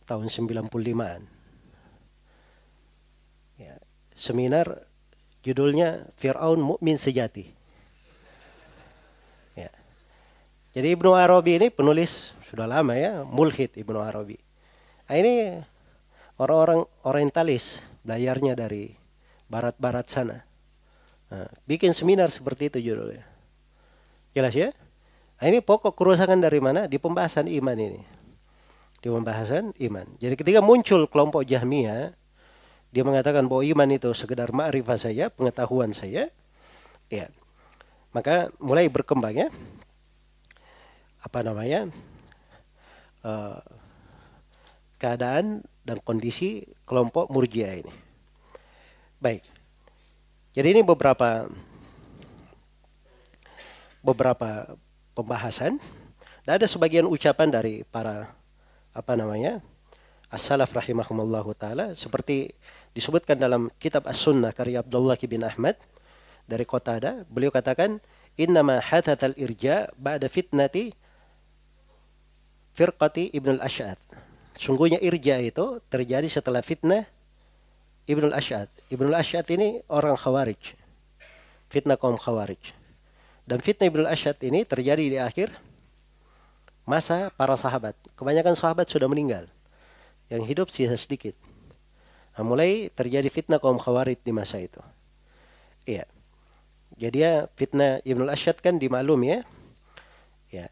Tahun 95-an. Ya. Seminar judulnya Fir'aun Mukmin Sejati. Ya. Jadi Ibnu Arabi ini penulis sudah lama ya, mulhid Ibnu Arabi Nah, ini orang-orang orientalis belajarnya dari barat-barat sana. Nah, bikin seminar seperti itu judulnya. Jelas ya? Nah, ini pokok kerusakan dari mana? Di pembahasan iman ini. Di pembahasan iman. Jadi ketika muncul kelompok Jahmiyah, dia mengatakan bahwa iman itu sekedar ma'rifah saja, pengetahuan saja. Ya. Maka mulai berkembang ya. Apa namanya? Uh, keadaan dan kondisi kelompok murjiah ini. Baik. Jadi ini beberapa beberapa pembahasan dan ada sebagian ucapan dari para apa namanya as-salaf taala seperti disebutkan dalam kitab As-Sunnah karya Abdullah bin Ahmad dari Qatada beliau katakan innama hathatal irja ba'da fitnati firqati ibn al-Ash'ad Sungguhnya irja itu terjadi setelah fitnah Ibnul Ash'ad. Ibnul Ash'ad ini orang Khawarij. fitnah kaum Khawarij. Dan fitnah Ibnu Asyad ini terjadi di akhir masa para sahabat. Kebanyakan sahabat sudah meninggal. Yang hidup sisa sedikit. Nah, mulai terjadi fitnah kaum Khawarij di masa itu. Iya. Jadi ya fitnah Ibnu Asyad kan dimaklum ya. Ya.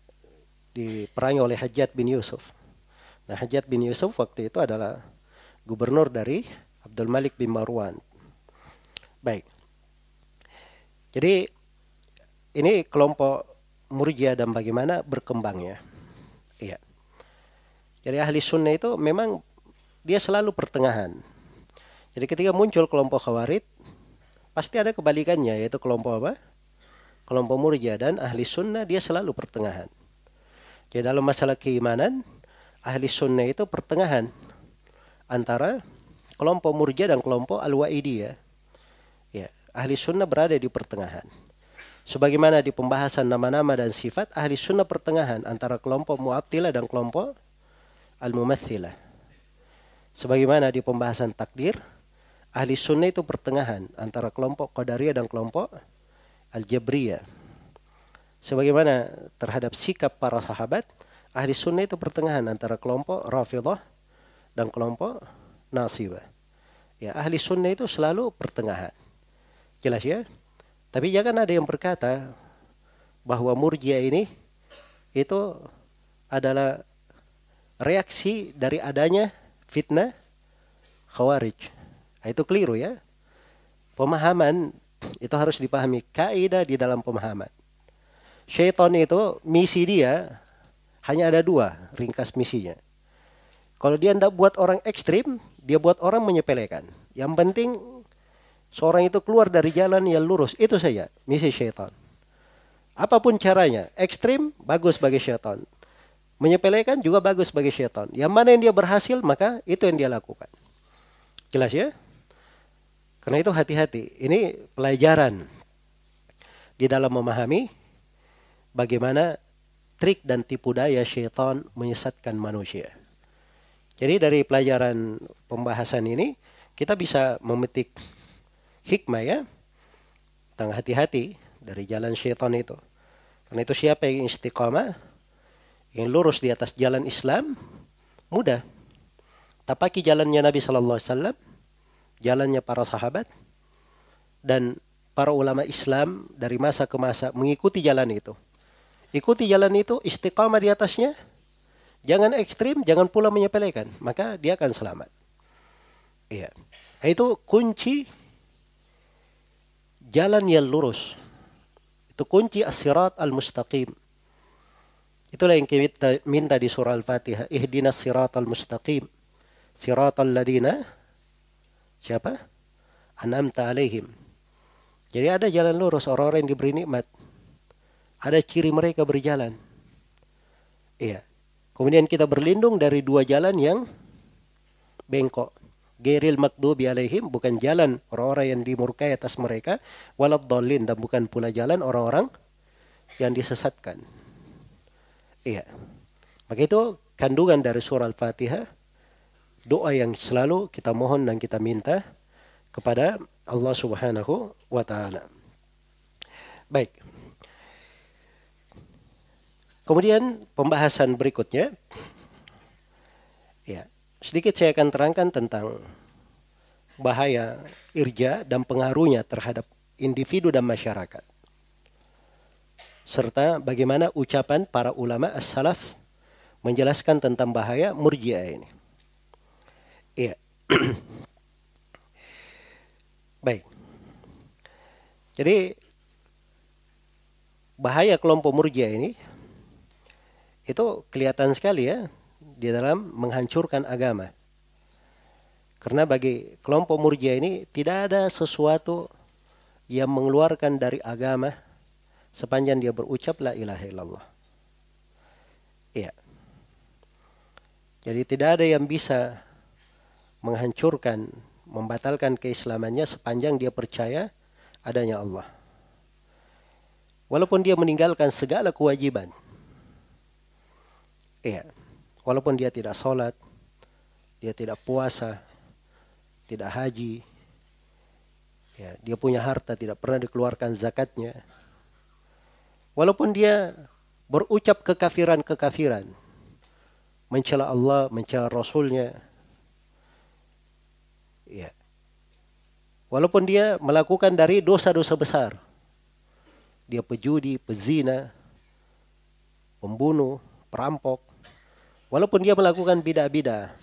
Diperangi oleh Hajjat bin Yusuf. Nah, Hajjat bin Yusuf waktu itu adalah gubernur dari Abdul Malik bin Marwan. Baik. Jadi ini kelompok Murjiah dan bagaimana berkembangnya. Iya. Jadi ahli sunnah itu memang dia selalu pertengahan. Jadi ketika muncul kelompok khawarid, pasti ada kebalikannya yaitu kelompok apa? Kelompok Murjiah dan ahli sunnah dia selalu pertengahan. Jadi dalam masalah keimanan, ahli sunnah itu pertengahan antara kelompok Murjiah dan kelompok Al-Wa'idiyah. Ya, ahli sunnah berada di pertengahan. Sebagaimana di pembahasan nama-nama dan sifat ahli sunnah pertengahan antara kelompok mu'attilah dan kelompok al-mumathilah. Sebagaimana di pembahasan takdir, ahli sunnah itu pertengahan antara kelompok qadariyah dan kelompok al-jabriyah. Sebagaimana terhadap sikap para sahabat, ahli sunnah itu pertengahan antara kelompok rafidah dan kelompok nasibah. Ya, ahli sunnah itu selalu pertengahan. Jelas ya? Tapi jangan ada yang berkata bahwa murjia ini itu adalah reaksi dari adanya fitnah khawarij. Nah, itu keliru ya. Pemahaman itu harus dipahami kaidah di dalam pemahaman. Syaitan itu misi dia hanya ada dua ringkas misinya. Kalau dia tidak buat orang ekstrim, dia buat orang menyepelekan. Yang penting Seorang itu keluar dari jalan yang lurus. Itu saja misi syaitan. Apa pun caranya, ekstrim bagus bagi syaitan. Menyepelekan juga bagus bagi syaitan. Yang mana yang dia berhasil, maka itu yang dia lakukan. Jelas ya? Karena itu hati-hati. Ini pelajaran di dalam memahami bagaimana trik dan tipu daya syaitan menyesatkan manusia. Jadi dari pelajaran pembahasan ini kita bisa memetik hikmah ya tentang hati-hati dari jalan syaitan itu. Karena itu siapa yang istiqamah, yang lurus di atas jalan Islam, mudah. Tapaki jalannya Nabi Sallallahu Alaihi Wasallam, jalannya para sahabat, dan para ulama Islam dari masa ke masa mengikuti jalan itu. Ikuti jalan itu, istiqamah di atasnya, jangan ekstrim, jangan pula menyepelekan, maka dia akan selamat. Iya. Itu kunci jalan yang lurus. Itu kunci as-sirat al-mustaqim. Itulah yang kita minta di surah Al-Fatihah. Ihdinas sirat al-mustaqim. Sirat al-ladina. Siapa? Anamta alaihim. Jadi ada jalan lurus orang-orang yang diberi nikmat. Ada ciri mereka berjalan. Iya. Kemudian kita berlindung dari dua jalan yang bengkok geril makdubi alaihim bukan jalan orang-orang yang dimurkai atas mereka walad dolin dan bukan pula jalan orang-orang yang disesatkan. Iya. Maka itu kandungan dari surah Al-Fatihah doa yang selalu kita mohon dan kita minta kepada Allah Subhanahu wa taala. Baik. Kemudian pembahasan berikutnya ya, Sedikit saya akan terangkan tentang bahaya irja dan pengaruhnya terhadap individu dan masyarakat. Serta bagaimana ucapan para ulama as-salaf menjelaskan tentang bahaya murjiah ini. Iya. [coughs] Baik. Jadi bahaya kelompok murjiah ini itu kelihatan sekali ya di dalam menghancurkan agama. Karena bagi kelompok murjia ini tidak ada sesuatu yang mengeluarkan dari agama sepanjang dia berucap la ilaha illallah. Iya. Jadi tidak ada yang bisa menghancurkan, membatalkan keislamannya sepanjang dia percaya adanya Allah. Walaupun dia meninggalkan segala kewajiban. Iya. Walaupun dia tidak sholat, dia tidak puasa, tidak haji, Ya, dia punya harta tidak pernah dikeluarkan zakatnya. Walaupun dia berucap kekafiran-kekafiran, mencela Allah, mencela Rasulnya, ya. Walaupun dia melakukan dari dosa-dosa besar, dia pejudi, pezina, pembunuh, perampok, walaupun dia melakukan bidah-bidah,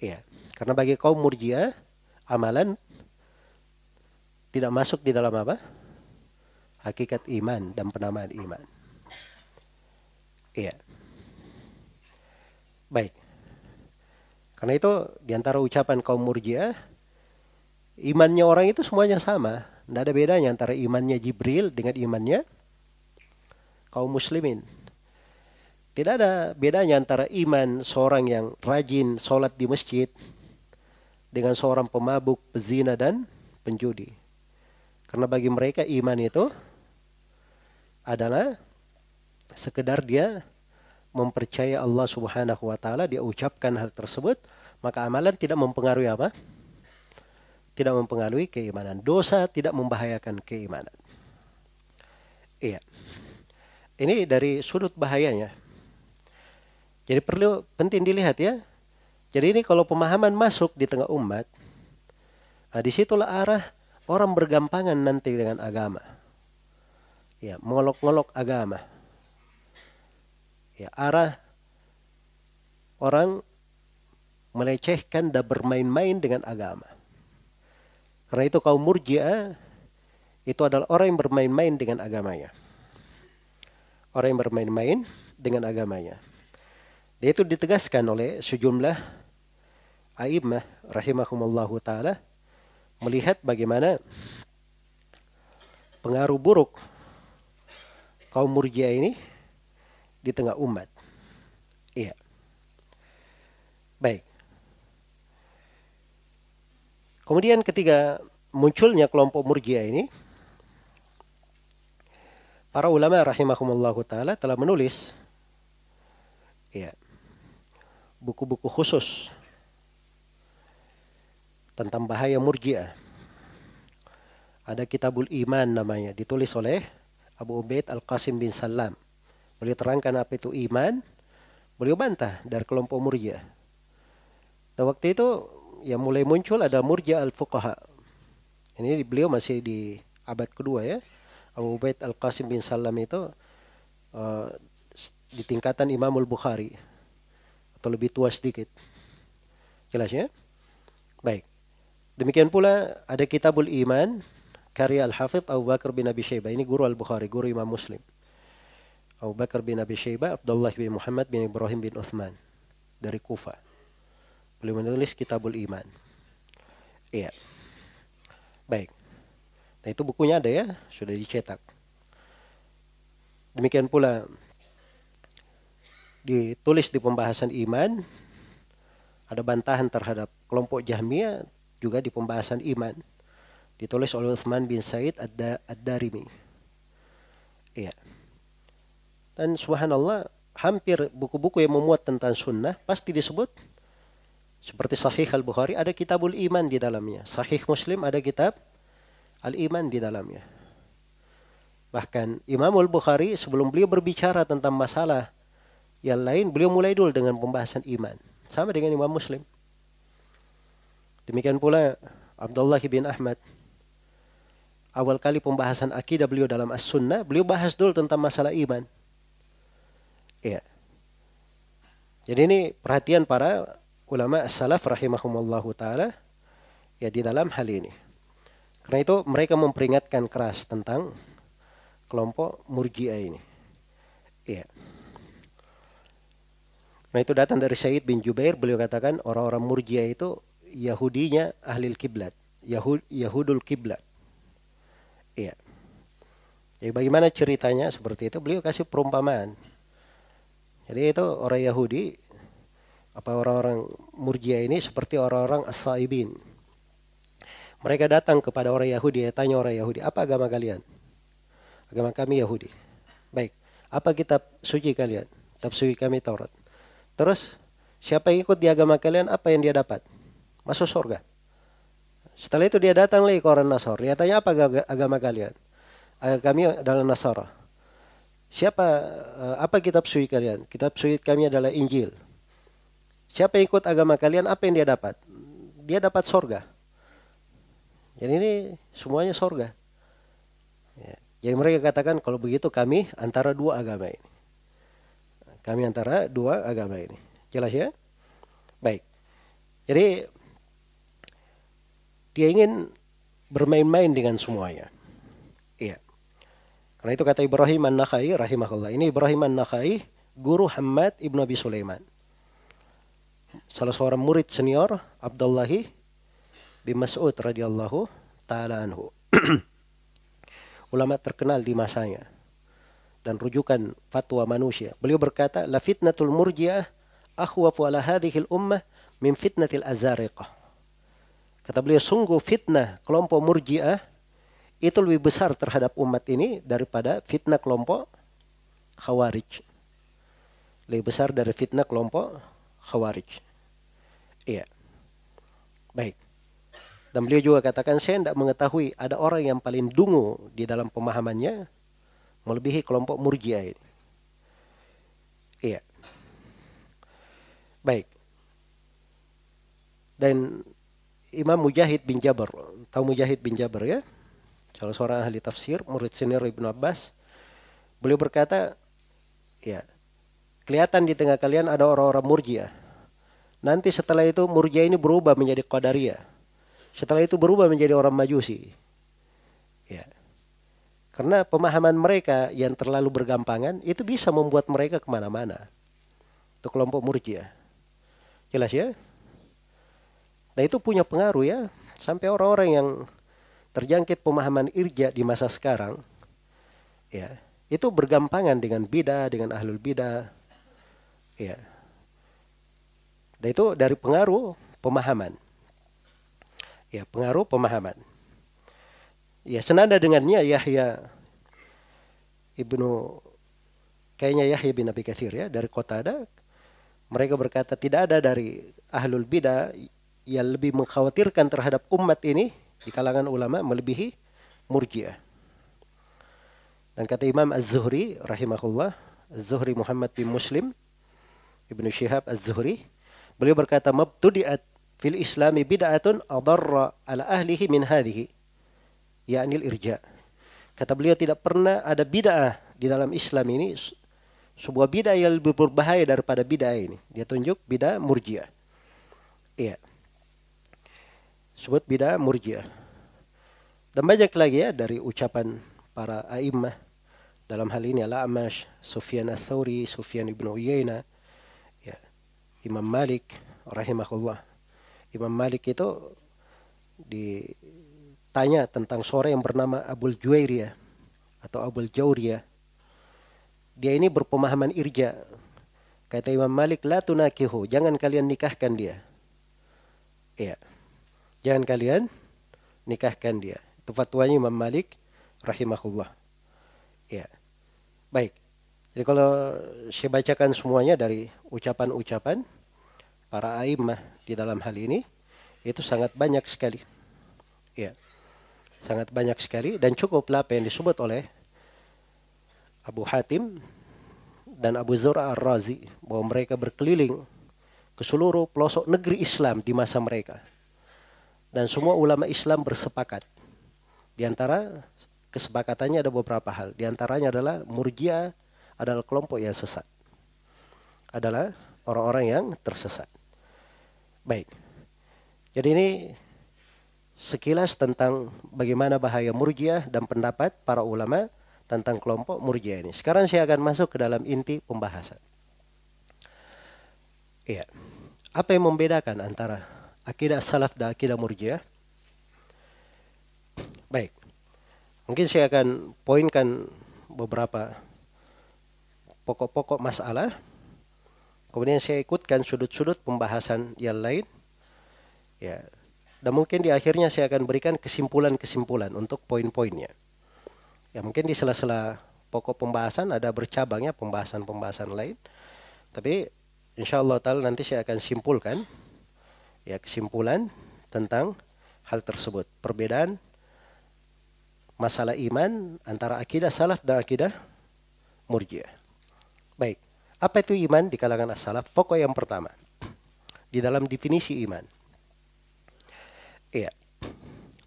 ya, karena bagi kaum murjiah amalan tidak masuk di dalam apa? Hakikat iman dan penamaan iman. Iya. Baik. Karena itu di antara ucapan kaum murjiah, imannya orang itu semuanya sama. Tidak ada bedanya antara imannya Jibril dengan imannya kaum muslimin. Tidak ada bedanya antara iman seorang yang rajin sholat di masjid dengan seorang pemabuk, pezina dan penjudi. Karena bagi mereka iman itu adalah sekedar dia mempercaya Allah Subhanahu wa taala, dia ucapkan hal tersebut, maka amalan tidak mempengaruhi apa? Tidak mempengaruhi keimanan. Dosa tidak membahayakan keimanan. Iya. Ini dari sudut bahayanya. Jadi perlu penting dilihat ya. Jadi ini kalau pemahaman masuk di tengah umat, nah di situlah arah orang bergampangan nanti dengan agama. Ya, mengolok-ngolok agama. Ya, arah orang melecehkan dan bermain-main dengan agama. Karena itu kaum murjiah itu adalah orang yang bermain-main dengan agamanya. Orang yang bermain-main dengan agamanya. Dan itu ditegaskan oleh sejumlah a'immah rahimahumallahu taala melihat bagaimana pengaruh buruk kaum murjiah ini di tengah umat. Iya. Baik. Kemudian ketika munculnya kelompok murjiah ini, para ulama rahimahumullahu taala telah menulis ya buku-buku khusus tentang bahaya murjiah. Ada Kitabul Iman namanya, ditulis oleh Abu Ubaid Al-Qasim bin Salam. Beliau terangkan apa itu iman, beliau bantah dari kelompok murjiah. Dan waktu itu ya mulai muncul ada murjiah al-fuqaha. Ini beliau masih di abad kedua ya. Abu Ubaid Al-Qasim bin Salam itu uh, di tingkatan Imamul Bukhari atau lebih tua sedikit. Jelas ya? Baik. Demikian pula ada Kitabul Iman karya Al-Hafidh Abu Bakar bin Abi Syaibah. Ini guru Al-Bukhari, guru Imam Muslim. Abu Bakar bin Abi Syaibah, Abdullah bin Muhammad bin Ibrahim bin Uthman dari Kufa. Beliau menulis Kitabul Iman. Iya. Baik. Nah itu bukunya ada ya, sudah dicetak. Demikian pula ditulis di pembahasan iman ada bantahan terhadap kelompok Jahmiyah juga di pembahasan iman ditulis oleh Uthman bin Said Ad-Darimi. Iya. Dan subhanallah hampir buku-buku yang memuat tentang sunnah pasti disebut seperti Sahih Al-Bukhari ada kitabul iman di dalamnya. Sahih Muslim ada kitab Al-Iman di dalamnya. Bahkan Imam Al-Bukhari sebelum beliau berbicara tentang masalah yang lain, beliau mulai dulu dengan pembahasan iman. Sama dengan Imam Muslim. Demikian pula Abdullah bin Ahmad. Awal kali pembahasan akidah beliau dalam As-Sunnah, beliau bahas dulu tentang masalah iman. Ya. Jadi ini perhatian para ulama salaf rahimahumallahu taala ya di dalam hal ini. Karena itu mereka memperingatkan keras tentang kelompok murjiah ini. Iya. Nah itu datang dari Syed bin Jubair, beliau katakan orang-orang murjiah itu Yahudinya ahli kiblat, Yahud Yahudul kiblat. Iya. Jadi bagaimana ceritanya seperti itu? Beliau kasih perumpamaan. Jadi itu orang Yahudi apa orang-orang Murjiah ini seperti orang-orang as-saibin. Mereka datang kepada orang Yahudi, ya, tanya orang Yahudi, apa agama kalian? Agama kami Yahudi. Baik, apa kitab suci kalian? Kitab suci kami Taurat. Terus, siapa yang ikut di agama kalian, apa yang dia dapat? masuk surga. Setelah itu dia datang lagi ke orang Nasor. Dia tanya apa agama kalian? Kami adalah Nasara. Siapa eh, apa kitab suci kalian? Kitab suci kami adalah Injil. Siapa yang ikut agama kalian? Apa yang dia dapat? Dia dapat sorga. Jadi ini semuanya sorga. Ya. Jadi mereka katakan kalau begitu kami antara dua agama ini. Kami antara dua agama ini. Jelas ya? Baik. Jadi dia ingin bermain-main dengan semuanya. Karena itu kata Ibrahim An-Nakhai rahimahullah. Ini Ibrahim An-Nakhai, guru Hamad Ibnu Abi Sulaiman. Salah seorang murid senior Abdullahi bin Mas'ud radhiyallahu taala anhu. [clears throat] Ulama terkenal di masanya dan rujukan fatwa manusia. Beliau berkata, "La fitnatul murji'ah akhwafu ala hadhihi al-ummah min fitnatil azariqah." Kata beliau, sungguh fitnah kelompok murjiah itu lebih besar terhadap umat ini daripada fitnah kelompok khawarij. Lebih besar dari fitnah kelompok khawarij. Iya. Baik. Dan beliau juga katakan, saya tidak mengetahui ada orang yang paling dungu di dalam pemahamannya melebihi kelompok murjiah. Iya. Baik. Dan Imam Mujahid bin Jabir. Tahu Mujahid bin Jabir ya? Salah seorang ahli tafsir, murid senior Ibnu Abbas. Beliau berkata, ya, kelihatan di tengah kalian ada orang-orang murjiah. Nanti setelah itu murjiah ini berubah menjadi qadariyah. Setelah itu berubah menjadi orang majusi. Ya. Karena pemahaman mereka yang terlalu bergampangan itu bisa membuat mereka ke mana-mana. Itu kelompok murjiah. Jelas ya? Nah itu punya pengaruh ya. Sampai orang-orang yang terjangkit pemahaman irja di masa sekarang. ya Itu bergampangan dengan bida, dengan ahlul bida. Ya. Dan itu dari pengaruh pemahaman. Ya, pengaruh pemahaman. Ya, senada dengannya Yahya Ibnu kayaknya Yahya bin Abi Kathir ya dari kota ada mereka berkata tidak ada dari ahlul bidah yang lebih mengkhawatirkan terhadap umat ini di kalangan ulama melebihi murjiah. Dan kata Imam Az-Zuhri rahimahullah, Az-Zuhri Muhammad bin Muslim Ibnu Syihab Az-Zuhri, beliau berkata mabtudiat fil islami bid'atun adarra ala ahlihi min hadhihi yakni irja. Kata beliau tidak pernah ada bid'ah di dalam Islam ini sebuah bid'ah yang lebih berbahaya daripada bid'ah ini. Dia tunjuk bid'ah murjiah. Iya sebut bidah murjiah. Dan banyak lagi ya dari ucapan para a'immah dalam hal ini Al-Amash, Sufyan Ats-Tsauri, Sufyan ibn Uyainah, ya, Imam Malik rahimahullah. Imam Malik itu ditanya tentang sore yang bernama Abul Juwairiyah atau Abul Jauriyah. Dia ini berpemahaman irja. Kata Imam Malik, la tunakihu, jangan kalian nikahkan dia. Iya. Jangan kalian nikahkan dia. Itu fatwanya Imam Malik rahimahullah. Ya. Baik. Jadi kalau saya bacakan semuanya dari ucapan-ucapan para a'immah di dalam hal ini itu sangat banyak sekali. Ya. Sangat banyak sekali dan cukup apa yang disebut oleh Abu Hatim dan Abu Zura Ar-Razi bahwa mereka berkeliling ke seluruh pelosok negeri Islam di masa mereka dan semua ulama Islam bersepakat. Di antara kesepakatannya ada beberapa hal. Di antaranya adalah murjia adalah kelompok yang sesat. Adalah orang-orang yang tersesat. Baik. Jadi ini sekilas tentang bagaimana bahaya murjiah dan pendapat para ulama tentang kelompok murjiah ini. Sekarang saya akan masuk ke dalam inti pembahasan. Iya. Apa yang membedakan antara akidah salaf dan akidah murjiah. Baik. Mungkin saya akan poinkan beberapa pokok-pokok masalah. Kemudian saya ikutkan sudut-sudut pembahasan yang lain. Ya. Dan mungkin di akhirnya saya akan berikan kesimpulan-kesimpulan untuk poin-poinnya. Ya mungkin di sela-sela pokok pembahasan ada bercabangnya pembahasan-pembahasan lain. Tapi insya Allah nanti saya akan simpulkan ya kesimpulan tentang hal tersebut. Perbedaan masalah iman antara akidah salaf dan akidah murjiah. Baik, apa itu iman di kalangan as-salaf? Pokok yang pertama, di dalam definisi iman. Iya,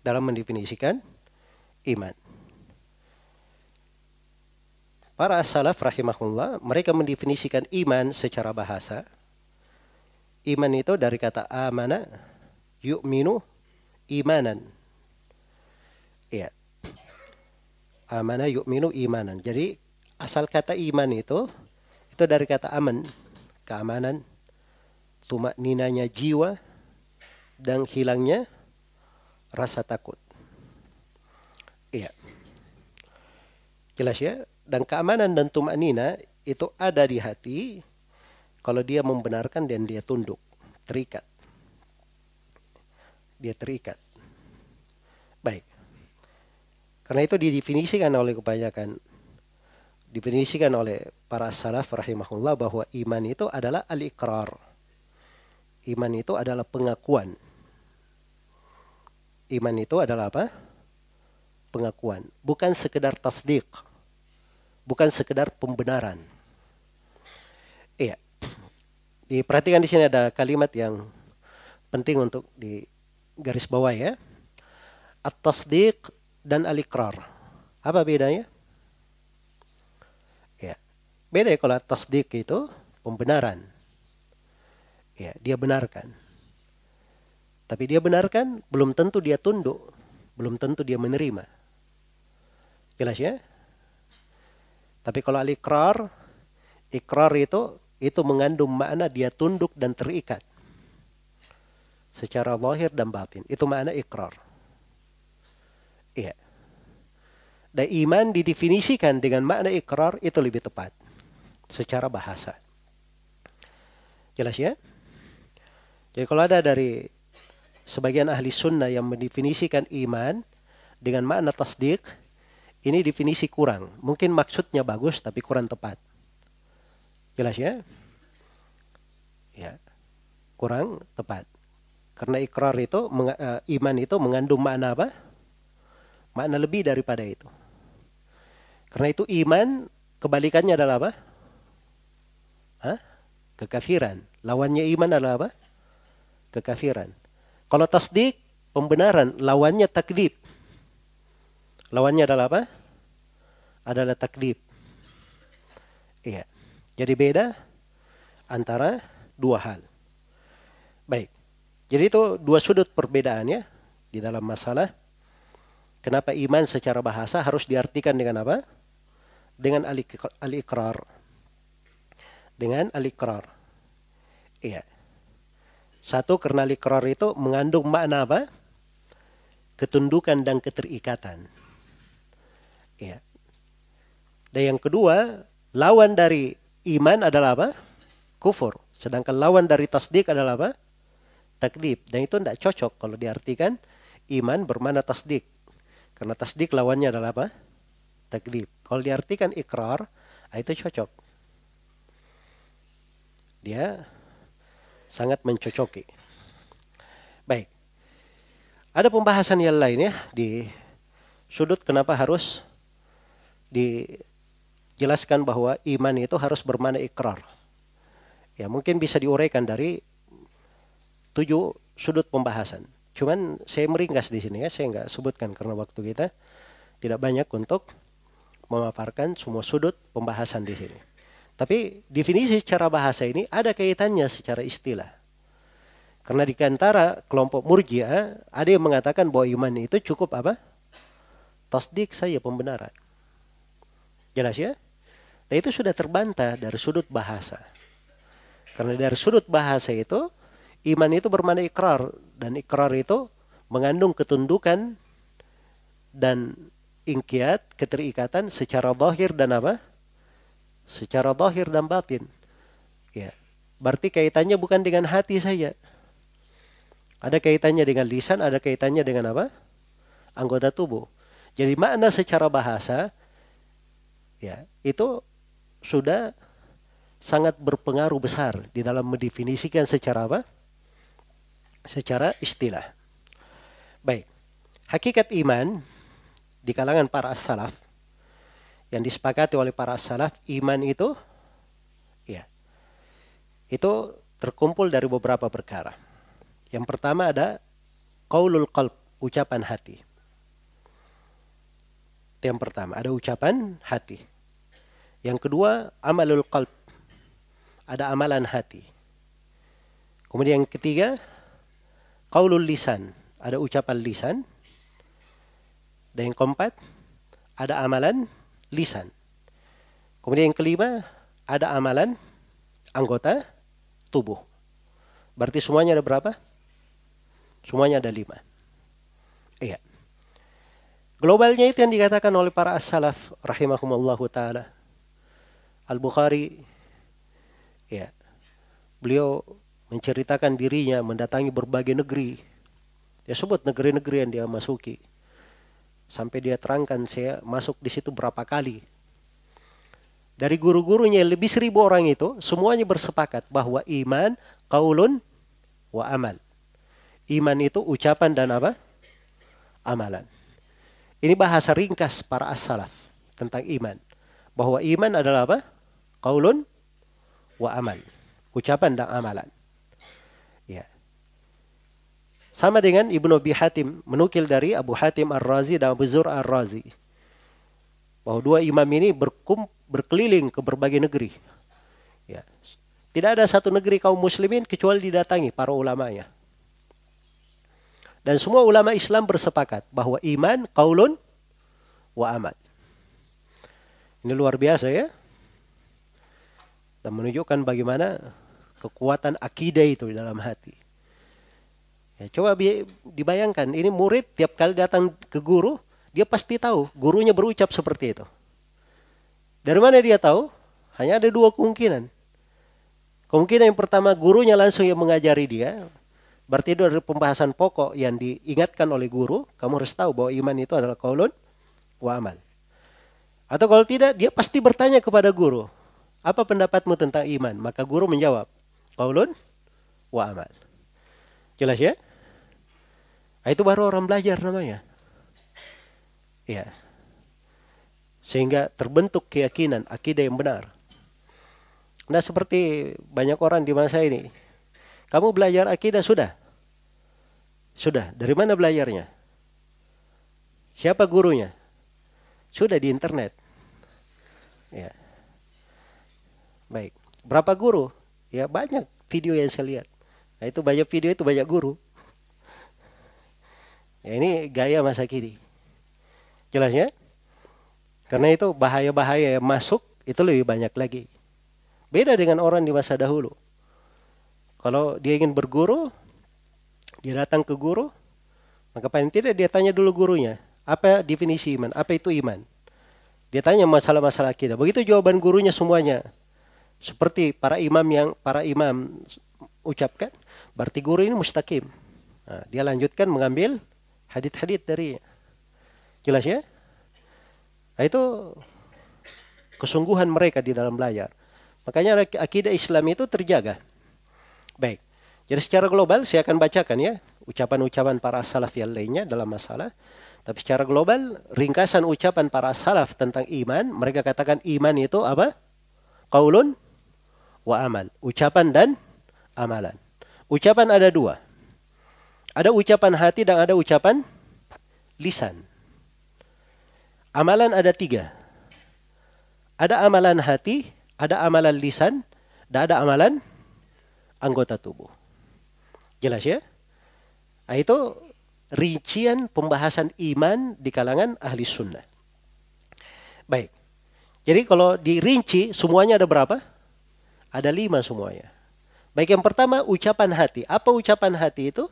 dalam mendefinisikan iman. Para as-salaf rahimahullah, mereka mendefinisikan iman secara bahasa. Iman itu dari kata amana, yu'minu, imanan. Ya. Amana yu'minu imanan. Jadi asal kata iman itu, itu dari kata aman, keamanan, tumak ninanya jiwa, dan hilangnya rasa takut. Iya. Jelas ya? dan keamanan dan tumak nina itu ada di hati kalau dia membenarkan dan dia tunduk, terikat. Dia terikat. Baik. Karena itu didefinisikan oleh kebanyakan definisikan oleh para salaf rahimahullah bahwa iman itu adalah al-iqrar. Iman itu adalah pengakuan. Iman itu adalah apa? Pengakuan, bukan sekedar tasdik bukan sekedar pembenaran. Iya. Diperhatikan di sini ada kalimat yang penting untuk di garis bawah ya. At-tasdiq dan al-iqrar. Apa bedanya? Ya. Beda ya kalau tasdik itu pembenaran. Ya, dia benarkan. Tapi dia benarkan belum tentu dia tunduk, belum tentu dia menerima. Jelas ya? Tapi kalau al-ikrar, ikrar itu itu mengandung makna dia tunduk dan terikat. Secara lahir dan batin. Itu makna ikrar. Iya. Dan iman didefinisikan dengan makna ikrar itu lebih tepat. Secara bahasa. Jelas ya? Jadi kalau ada dari sebagian ahli sunnah yang mendefinisikan iman dengan makna tasdik, ini definisi kurang. Mungkin maksudnya bagus tapi kurang tepat. Jelas ya? Kurang tepat. Karena ikrar itu uh, iman itu mengandung makna apa? Makna lebih daripada itu. Karena itu iman kebalikannya adalah apa? Hah? Kekafiran. Lawannya iman adalah apa? Kekafiran. Kalau tasdik, pembenaran. Lawannya takdib. Lawannya adalah apa? Adalah takdib. Iya. Jadi beda antara dua hal. Baik. Jadi itu dua sudut perbedaannya di dalam masalah kenapa iman secara bahasa harus diartikan dengan apa? Dengan al-iqrar. Dengan al-iqrar. Iya. Satu karena al-iqrar itu mengandung makna apa? Ketundukan dan keterikatan. Ya. Dan yang kedua, lawan dari iman adalah apa? Kufur. Sedangkan lawan dari tasdik adalah apa? Takdib. Dan itu tidak cocok kalau diartikan iman bermana tasdik. Karena tasdik lawannya adalah apa? Takdib. Kalau diartikan ikrar, ah, itu cocok. Dia sangat mencocoki. Baik. Ada pembahasan yang lain ya di sudut kenapa harus dijelaskan bahwa iman itu harus bermana ikrar. Ya mungkin bisa diuraikan dari tujuh sudut pembahasan. Cuman saya meringkas di sini ya, saya nggak sebutkan karena waktu kita tidak banyak untuk memaparkan semua sudut pembahasan di sini. Tapi definisi secara bahasa ini ada kaitannya secara istilah. Karena di antara kelompok murjiah ada yang mengatakan bahwa iman itu cukup apa? Tasdik saya pembenaran. Jelas ya? Dan itu sudah terbantah dari sudut bahasa. Karena dari sudut bahasa itu, iman itu bermakna ikrar. Dan ikrar itu mengandung ketundukan dan ingkiat, keterikatan secara zahir dan apa? Secara zahir dan batin. Ya. Berarti kaitannya bukan dengan hati saja. Ada kaitannya dengan lisan, ada kaitannya dengan apa? Anggota tubuh. Jadi makna secara bahasa ya itu sudah sangat berpengaruh besar di dalam mendefinisikan secara apa? Secara istilah. Baik. Hakikat iman di kalangan para salaf yang disepakati oleh para salaf iman itu ya itu terkumpul dari beberapa perkara. Yang pertama ada qaulul qalb, ucapan hati. Yang pertama, ada ucapan hati. Yang kedua, amalul qalb. Ada amalan hati. Kemudian yang ketiga, qaulul lisan. Ada ucapan lisan. Dan yang keempat, ada amalan lisan. Kemudian yang kelima, ada amalan anggota tubuh. Berarti semuanya ada berapa? Semuanya ada lima. Iya. Globalnya itu yang dikatakan oleh para as-salaf rahimahumallahu taala. Al-Bukhari ya. Beliau menceritakan dirinya mendatangi berbagai negeri. Dia sebut negeri-negeri yang dia masuki. Sampai dia terangkan saya masuk di situ berapa kali. Dari guru-gurunya lebih seribu orang itu semuanya bersepakat bahwa iman kaulun wa amal. Iman itu ucapan dan apa? Amalan. Ini bahasa ringkas para as-salaf tentang iman. Bahwa iman adalah apa? Kaulun wa amal. Ucapan dan amalan. Sama dengan Ibnu Abi Hatim menukil dari Abu Hatim Ar-Razi dan Abu Zur Ar-Razi. Bahwa dua imam ini berkum, berkeliling ke berbagai negeri. Ya. Tidak ada satu negeri kaum muslimin kecuali didatangi para ulamanya. Dan semua ulama Islam bersepakat bahwa iman kaulun wa amal. Ini luar biasa ya. Dan menunjukkan bagaimana kekuatan akidah itu dalam hati. Ya, coba dibayangkan, ini murid tiap kali datang ke guru, dia pasti tahu gurunya berucap seperti itu. Dari mana dia tahu? Hanya ada dua kemungkinan. Kemungkinan yang pertama gurunya langsung yang mengajari dia. Berarti itu adalah pembahasan pokok yang diingatkan oleh guru. Kamu harus tahu bahwa iman itu adalah kaulun wa amal. Atau kalau tidak, dia pasti bertanya kepada guru. Apa pendapatmu tentang iman? Maka guru menjawab, kaulun wa amal. Jelas ya? Nah, itu baru orang belajar namanya. Ya. Sehingga terbentuk keyakinan, akidah yang benar. Nah seperti banyak orang di masa ini. Kamu belajar akidah sudah? Sudah. Dari mana belajarnya? Siapa gurunya? Sudah di internet. Ya. Baik. Berapa guru? Ya banyak video yang saya lihat. Nah itu banyak video itu banyak guru. Ya, ini gaya masa kini. Jelas ya? Karena itu bahaya-bahaya yang masuk itu lebih banyak lagi. Beda dengan orang di masa dahulu. Kalau dia ingin berguru, dia datang ke guru, maka paling tidak dia tanya dulu gurunya, apa definisi iman, apa itu iman. Dia tanya masalah-masalah kita. Begitu jawaban gurunya semuanya. Seperti para imam yang para imam ucapkan, berarti guru ini mustaqim. Nah, dia lanjutkan mengambil hadit-hadit dari jelas ya nah, itu kesungguhan mereka di dalam belajar makanya akidah Islam itu terjaga baik jadi secara global saya akan bacakan ya ucapan-ucapan para salaf yang lainnya dalam masalah tapi secara global ringkasan ucapan para salaf tentang iman mereka katakan iman itu apa qaulun wa amal ucapan dan amalan ucapan ada dua ada ucapan hati dan ada ucapan lisan. Amalan ada tiga. Ada amalan hati, ada amalan lisan, dan ada amalan anggota tubuh. Jelas ya? Nah, itu rincian pembahasan iman di kalangan ahli sunnah. Baik. Jadi kalau dirinci semuanya ada berapa? Ada lima semuanya. Baik yang pertama ucapan hati. Apa ucapan hati itu?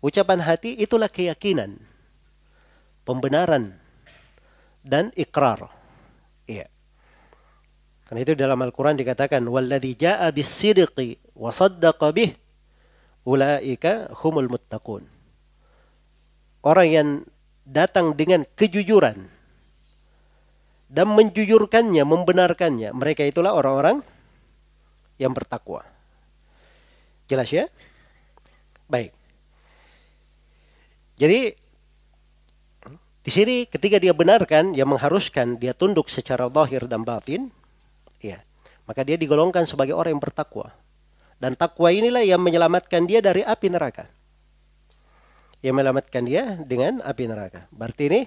Ucapan hati itulah keyakinan, pembenaran, dan ikrar. Iya. Karena itu dalam Al-Quran dikatakan, وَالَّذِي جَاءَ بِالصِّدِقِ وَصَدَّقَ بِهِ ulaika humul muttaqun. Orang yang datang dengan kejujuran dan menjujurkannya, membenarkannya, mereka itulah orang-orang yang bertakwa. Jelas ya? Baik. Jadi di sini ketika dia benarkan yang mengharuskan dia tunduk secara zahir dan batin, ya, maka dia digolongkan sebagai orang yang bertakwa. Dan takwa inilah yang menyelamatkan dia dari api neraka. Yang menyelamatkan dia dengan api neraka. Berarti ini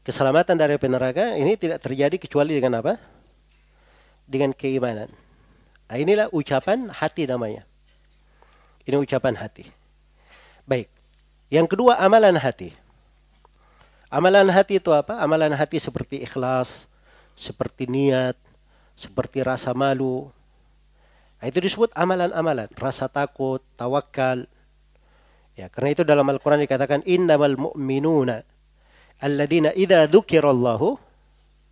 keselamatan dari api neraka ini tidak terjadi kecuali dengan apa? Dengan keimanan. Nah, inilah ucapan hati namanya. Ini ucapan hati. Baik. Yang kedua amalan hati. Amalan hati itu apa? Amalan hati seperti ikhlas, seperti niat, seperti rasa malu. Nah, itu disebut amalan-amalan, rasa takut, tawakal. Ya, karena itu dalam Al-Qur'an dikatakan innamal mu'minuna alladzina idza dzukirallahu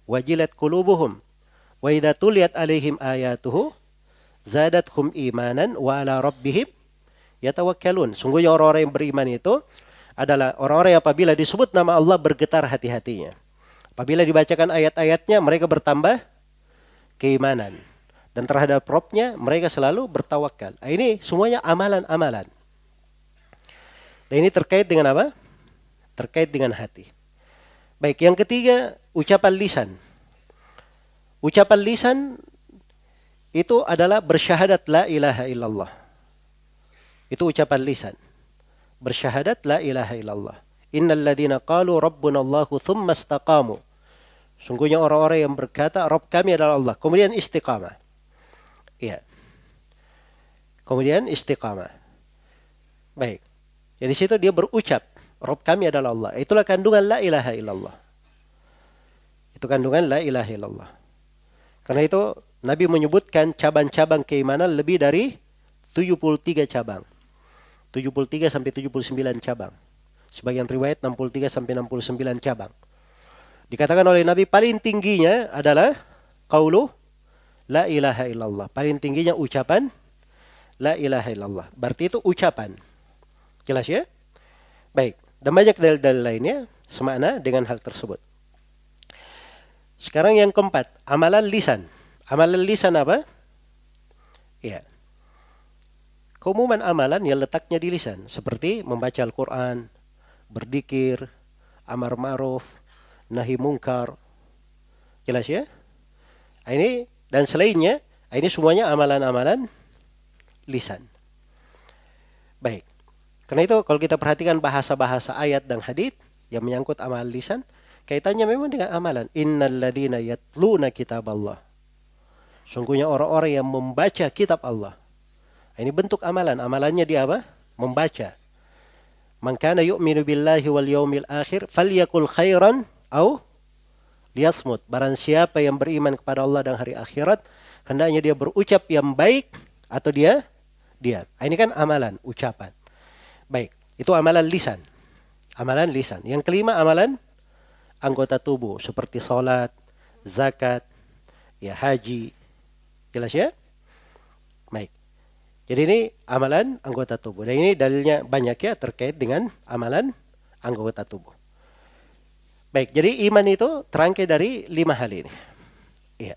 wajilat qulubuhum wa idza tuliyat alaihim ayatuhu zadathum imanan wa ala rabbihim yatawakkalun. Sungguhnya orang-orang yang beriman itu adalah orang-orang yang apabila disebut nama Allah bergetar hati-hatinya. Apabila dibacakan ayat-ayatnya mereka bertambah keimanan. Dan terhadap robnya mereka selalu bertawakal. Nah, ini semuanya amalan-amalan. Dan ini terkait dengan apa? Terkait dengan hati. Baik, yang ketiga ucapan lisan. Ucapan lisan itu adalah bersyahadat la ilaha illallah. Itu ucapan lisan bersyahadat la ilaha illallah. Innal ladina qalu rabbuna Allahu thumma istaqamu. Sungguhnya orang-orang yang berkata Rabb kami adalah Allah. Kemudian istiqamah. Iya. Kemudian istiqamah. Baik. Jadi situ dia berucap Rabb kami adalah Allah. Itulah kandungan la ilaha illallah. Itu kandungan la ilaha illallah. Karena itu Nabi menyebutkan cabang-cabang keimanan lebih dari 73 cabang. 73 sampai 79 cabang. Sebagian riwayat 63 sampai 69 cabang. Dikatakan oleh Nabi paling tingginya adalah qaulu la ilaha illallah. Paling tingginya ucapan la ilaha illallah. Berarti itu ucapan. Jelas ya? Baik. Dan banyak dalil-dalil lainnya semakna dengan hal tersebut. Sekarang yang keempat, amalan lisan. Amalan lisan apa? Ya, keumuman amalan yang letaknya di lisan seperti membaca Al-Qur'an, berzikir, amar ma'ruf, nahi mungkar. Jelas ya? Ah, ini dan selainnya, ah, ini semuanya amalan-amalan lisan. Baik. Karena itu kalau kita perhatikan bahasa-bahasa ayat dan hadis yang menyangkut amal lisan, kaitannya memang dengan amalan. Innal ladina yatluna kitab Allah. Sungguhnya orang-orang yang membaca kitab Allah. Ini bentuk amalan. Amalannya dia apa? Membaca. Man kana yu'minu billahi wal yaumil akhir falyakul khairan au liyasmut. Barang siapa yang beriman kepada Allah dan hari akhirat, hendaknya dia berucap yang baik atau dia dia. Ah, ini kan amalan, ucapan. Baik, itu amalan lisan. Amalan lisan. Yang kelima amalan anggota tubuh seperti salat, zakat, ya haji. Jelas ya? Baik. Jadi ini amalan anggota tubuh. Dan ini dalilnya banyak ya terkait dengan amalan anggota tubuh. Baik, jadi iman itu terangkai dari lima hal ini. Iya.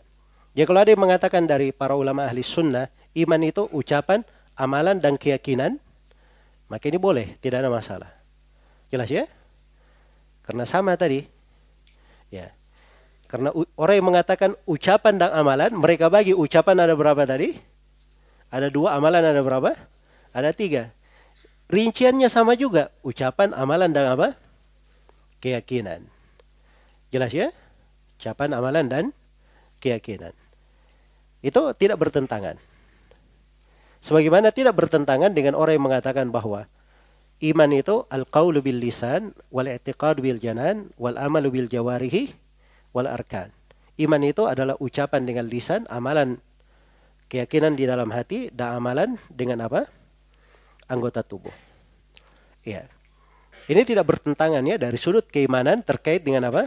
Jadi kalau ada yang mengatakan dari para ulama ahli sunnah, iman itu ucapan, amalan, dan keyakinan, maka ini boleh, tidak ada masalah. Jelas ya? Karena sama tadi. Ya. Karena orang yang mengatakan ucapan dan amalan, mereka bagi ucapan ada berapa tadi? Ada dua amalan ada berapa? Ada tiga. Rinciannya sama juga. Ucapan, amalan, dan apa? Keyakinan. Jelas ya? Ucapan, amalan, dan keyakinan. Itu tidak bertentangan. Sebagaimana tidak bertentangan dengan orang yang mengatakan bahwa iman itu al-qawlu bil lisan wal i'tiqad bil janan wal amalu bil jawarihi wal arkan. Iman itu adalah ucapan dengan lisan, amalan keyakinan di dalam hati dan amalan dengan apa? Anggota tubuh. Ya. Ini tidak bertentangan ya dari sudut keimanan terkait dengan apa?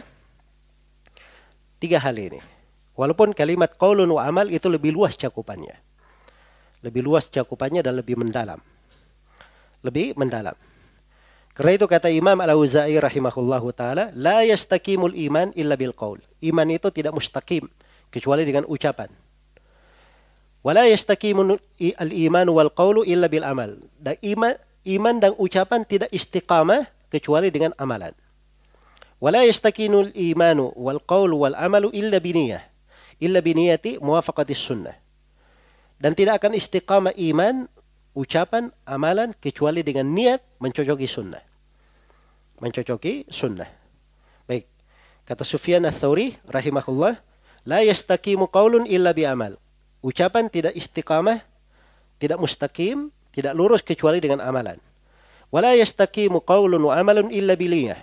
Tiga hal ini. Walaupun kalimat qaulun wa amal itu lebih luas cakupannya. Lebih luas cakupannya dan lebih mendalam. Lebih mendalam. Karena itu kata Imam Al-Auza'i rahimahullahu taala, la yastakimul iman illa bil qaul. Iman itu tidak mustaqim kecuali dengan ucapan. Wala yastaqimu al-iman wal qawlu illa bil amal. Dan iman iman dan ucapan tidak istiqamah kecuali dengan amalan. Wala yastakinul imanu wal qaul wal amalu illa biniyah. Illa biniyati muwafaqatis sunnah. Dan tidak akan istiqamah iman, ucapan, amalan kecuali dengan niat mencocoki sunnah. Mencocoki sunnah. Baik. Kata Sufyan ats-Tsauri rahimahullah, la yastaqimu qaulun illa bi amal. Ucapan tidak istiqamah, tidak mustaqim, tidak lurus kecuali dengan amalan. Wala yastaqimu qaulun wa amalun illa biliyah.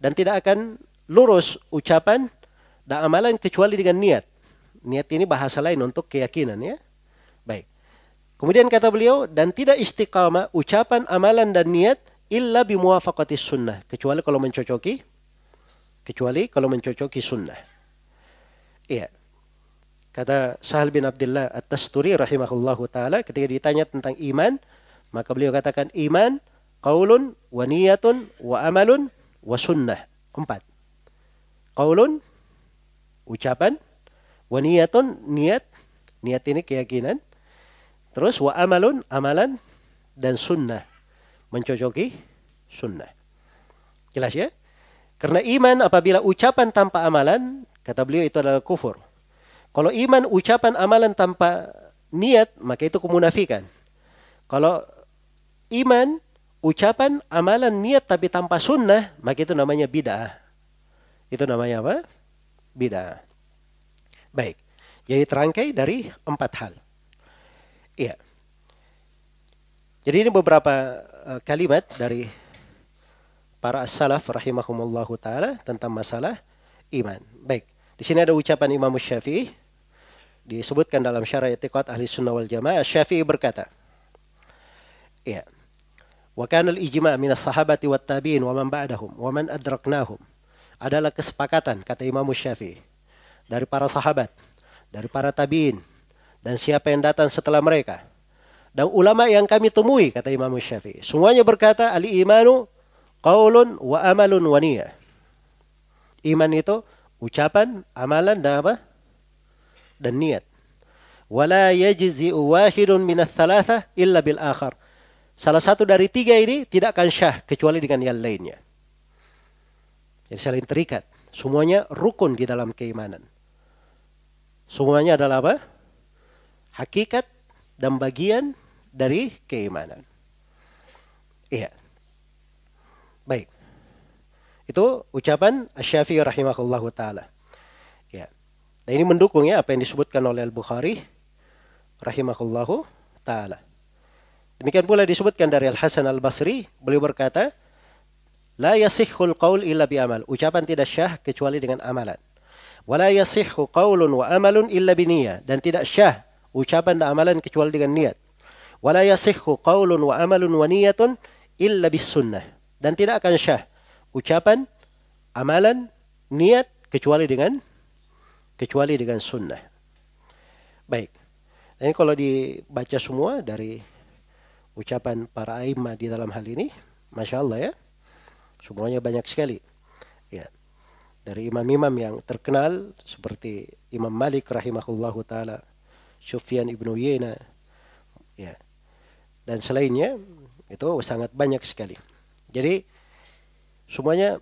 Dan tidak akan lurus ucapan dan amalan kecuali dengan niat. Niat ini bahasa lain untuk keyakinan ya. Baik. Kemudian kata beliau dan tidak istiqamah ucapan, amalan dan niat illa bimuwafaqati sunnah kecuali kalau mencocoki kecuali kalau mencocoki sunnah. Iya. Kata Sahal bin Abdullah At-Tasturi rahimahullahu taala ketika ditanya tentang iman, maka beliau katakan iman qaulun wa niyatun wa amalun wa sunnah. Empat. Qaulun ucapan, wa niyatun niat, niat ini keyakinan. Terus wa amalun amalan dan sunnah mencocoki sunnah. Jelas ya? Karena iman apabila ucapan tanpa amalan, kata beliau itu adalah kufur. Kalau iman ucapan amalan tanpa niat, maka itu kemunafikan. Kalau iman ucapan amalan niat tapi tanpa sunnah, maka itu namanya bid'ah. Itu namanya apa? Bid'ah. Baik. Jadi terangkai dari empat hal. Iya. Jadi ini beberapa uh, kalimat dari para salaf rahimahumullahu taala tentang masalah iman. Baik. Di sini ada ucapan Imam Syafi'i disebutkan dalam syarah i'tiqad ahli sunnah wal jamaah Syafi'i berkata ya wa kana al-ijma' min as-sahabati wat tabi'in wa man ba'dahum wa man adraknahum adalah kesepakatan kata Imam Syafi'i dari para sahabat dari para tabi'in dan siapa yang datang setelah mereka dan ulama yang kami temui kata Imam Syafi'i semuanya berkata al-imanu qaulun wa amalun wa niyah iman itu ucapan amalan dan apa dan niat. Wala yajzi'u wahidun minas thalatha illa bil akhar. Salah satu dari tiga ini tidak akan syah kecuali dengan yang lainnya. Jadi saling terikat. Semuanya rukun di dalam keimanan. Semuanya adalah apa? Hakikat dan bagian dari keimanan. Iya. Baik. Itu ucapan Asy-Syafi'i rahimahullahu taala. Dan ini mendukung ya apa yang disebutkan oleh Al-Bukhari rahimahullahu taala. Demikian pula disebutkan dari Al-Hasan Al-Basri, beliau berkata, La yasihhul qaul illa bi amal. Ucapan tidak syah kecuali dengan amalan. Wala yasihhu qaulun wa amalun illa bi niyah. Dan tidak syah ucapan dan amalan kecuali dengan niat. Wala yasihhu qaulun wa amalun wa niyatun illa bis sunnah. Dan tidak akan syah ucapan, amalan, niat kecuali dengan kecuali dengan sunnah. Baik. Ini kalau dibaca semua dari ucapan para imam di dalam hal ini, masya Allah ya, semuanya banyak sekali. Ya, dari imam-imam yang terkenal seperti Imam Malik rahimahullah taala, Sufyan ibnu Yena, ya, dan selainnya itu sangat banyak sekali. Jadi semuanya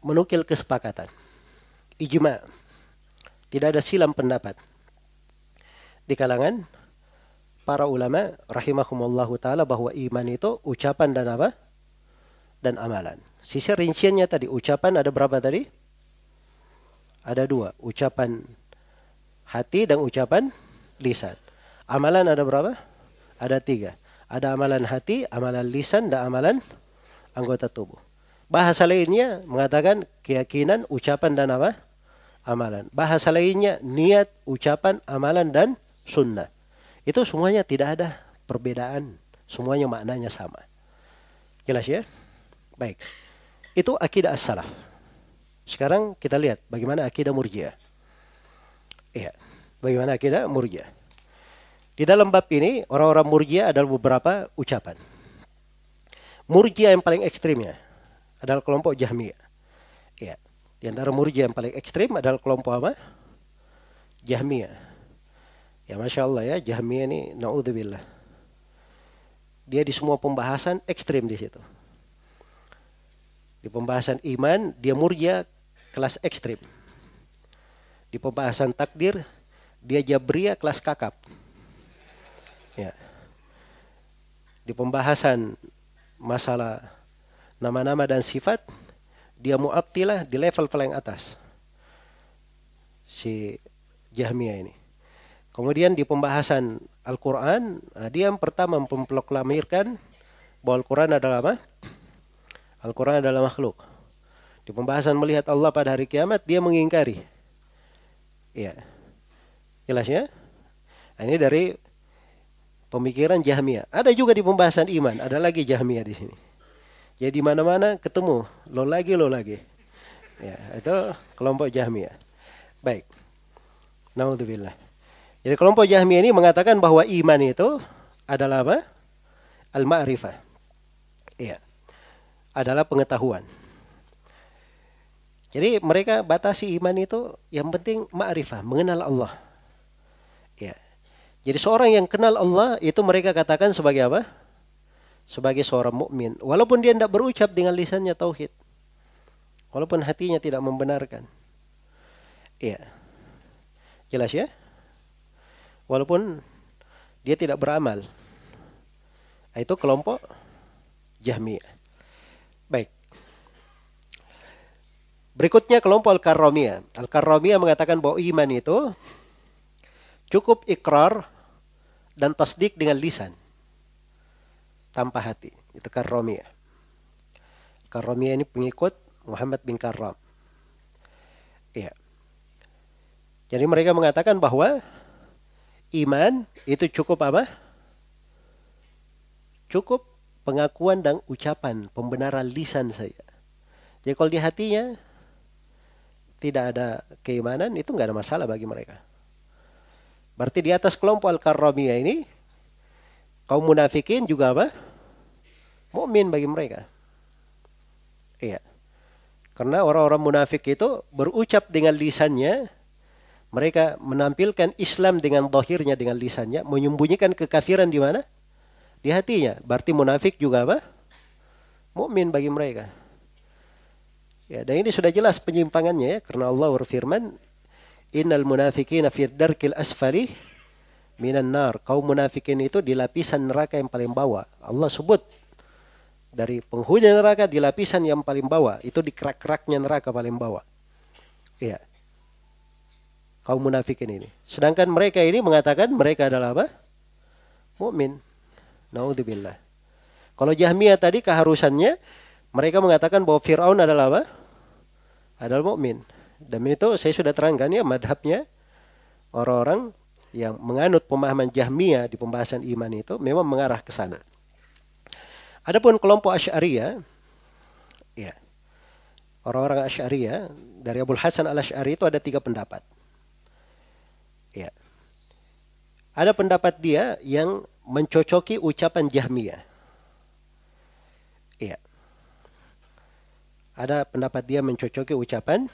menukil kesepakatan, ijma tidak ada silam pendapat di kalangan para ulama rahimahumullahu taala bahwa iman itu ucapan dan apa? dan amalan. Sisi rinciannya tadi ucapan ada berapa tadi? Ada dua, ucapan hati dan ucapan lisan. Amalan ada berapa? Ada tiga. Ada amalan hati, amalan lisan, dan amalan anggota tubuh. Bahasa lainnya mengatakan keyakinan, ucapan dan apa? amalan. Bahasa lainnya niat, ucapan, amalan dan sunnah. Itu semuanya tidak ada perbedaan. Semuanya maknanya sama. Jelas ya? Baik. Itu akidah as-salaf. Sekarang kita lihat bagaimana akidah murjiah. Iya. Bagaimana akidah murjiah. Di dalam bab ini orang-orang murjiah adalah beberapa ucapan. Murjiah yang paling ekstrimnya adalah kelompok Jahmiyah. Iya. Di antara murji yang paling ekstrim adalah kelompok apa? Jahmiyah. Ya Masya Allah ya, Jahmiyah ini na'udzubillah. dia di semua pembahasan ekstrim di situ. Di pembahasan iman, dia murja kelas ekstrim. Di pembahasan takdir, dia jabria kelas kakap. Ya. Di pembahasan masalah nama-nama dan sifat, dia mu'attilah di level paling atas. Si Jahmiyah ini. Kemudian di pembahasan Al-Quran, nah, dia yang pertama memproklamirkan bahwa Al-Quran adalah apa? Al-Quran adalah makhluk. Di pembahasan melihat Allah pada hari kiamat, dia mengingkari. Ya. Jelas ya? Nah, ini dari pemikiran Jahmiyah. Ada juga di pembahasan iman, ada lagi Jahmiyah di sini. Jadi mana-mana ketemu, lo lagi, lo lagi. Ya, itu kelompok Jahmiyah. Baik. Naudzubillah. Jadi kelompok Jahmiyah ini mengatakan bahwa iman itu adalah apa? Al-ma'rifah. Iya adalah pengetahuan. Jadi mereka batasi iman itu yang penting ma'rifah, mengenal Allah. Ya. Jadi seorang yang kenal Allah itu mereka katakan sebagai apa? Sebagai seorang mukmin, walaupun dia tidak berucap dengan lisannya tauhid. Walaupun hatinya tidak membenarkan. Iya. Jelas ya? Walaupun dia tidak beramal. Itu kelompok Jahmiyah. Berikutnya kelompok Al-Karramiyah. Al-Karramiyah mengatakan bahwa iman itu cukup ikrar dan tasdik dengan lisan tanpa hati. Itu Karramiyah. Karramiyah ini pengikut Muhammad bin Karram. Iya. Jadi mereka mengatakan bahwa iman itu cukup apa? Cukup pengakuan dan ucapan, pembenaran lisan saya. Jadi kalau di hatinya tidak ada keimanan, itu nggak ada masalah bagi mereka. Berarti di atas kelompok Al-Karramiyah ini, kaum munafikin juga apa? Mukmin bagi mereka. Iya. Karena orang-orang munafik itu berucap dengan lisannya, mereka menampilkan Islam dengan dohirnya, dengan lisannya, menyembunyikan kekafiran di mana? di hatinya. Berarti munafik juga apa? Mukmin bagi mereka. Ya, dan ini sudah jelas penyimpangannya ya, karena Allah berfirman, "Innal munafiqina fi darkil asfali minan nar." Kaum munafikin itu di lapisan neraka yang paling bawah. Allah sebut dari penghuni neraka di lapisan yang paling bawah, itu di kerak-keraknya neraka paling bawah. Iya. Kaum munafikin ini. Sedangkan mereka ini mengatakan mereka adalah apa? Mukmin. Naudzubillah. Kalau Jahmiyah tadi keharusannya mereka mengatakan bahwa Fir'aun adalah apa? Adalah mukmin. Dan itu saya sudah terangkan ya madhabnya orang-orang yang menganut pemahaman Jahmiyah di pembahasan iman itu memang mengarah ke sana. Adapun kelompok Asy'ariyah ya. Orang-orang Asy'ariyah dari Abu Hasan Al-Asy'ari itu ada tiga pendapat. Ya. Ada pendapat dia yang mencocoki ucapan Jahmiyah. Iya. Ada pendapat dia mencocoki ucapan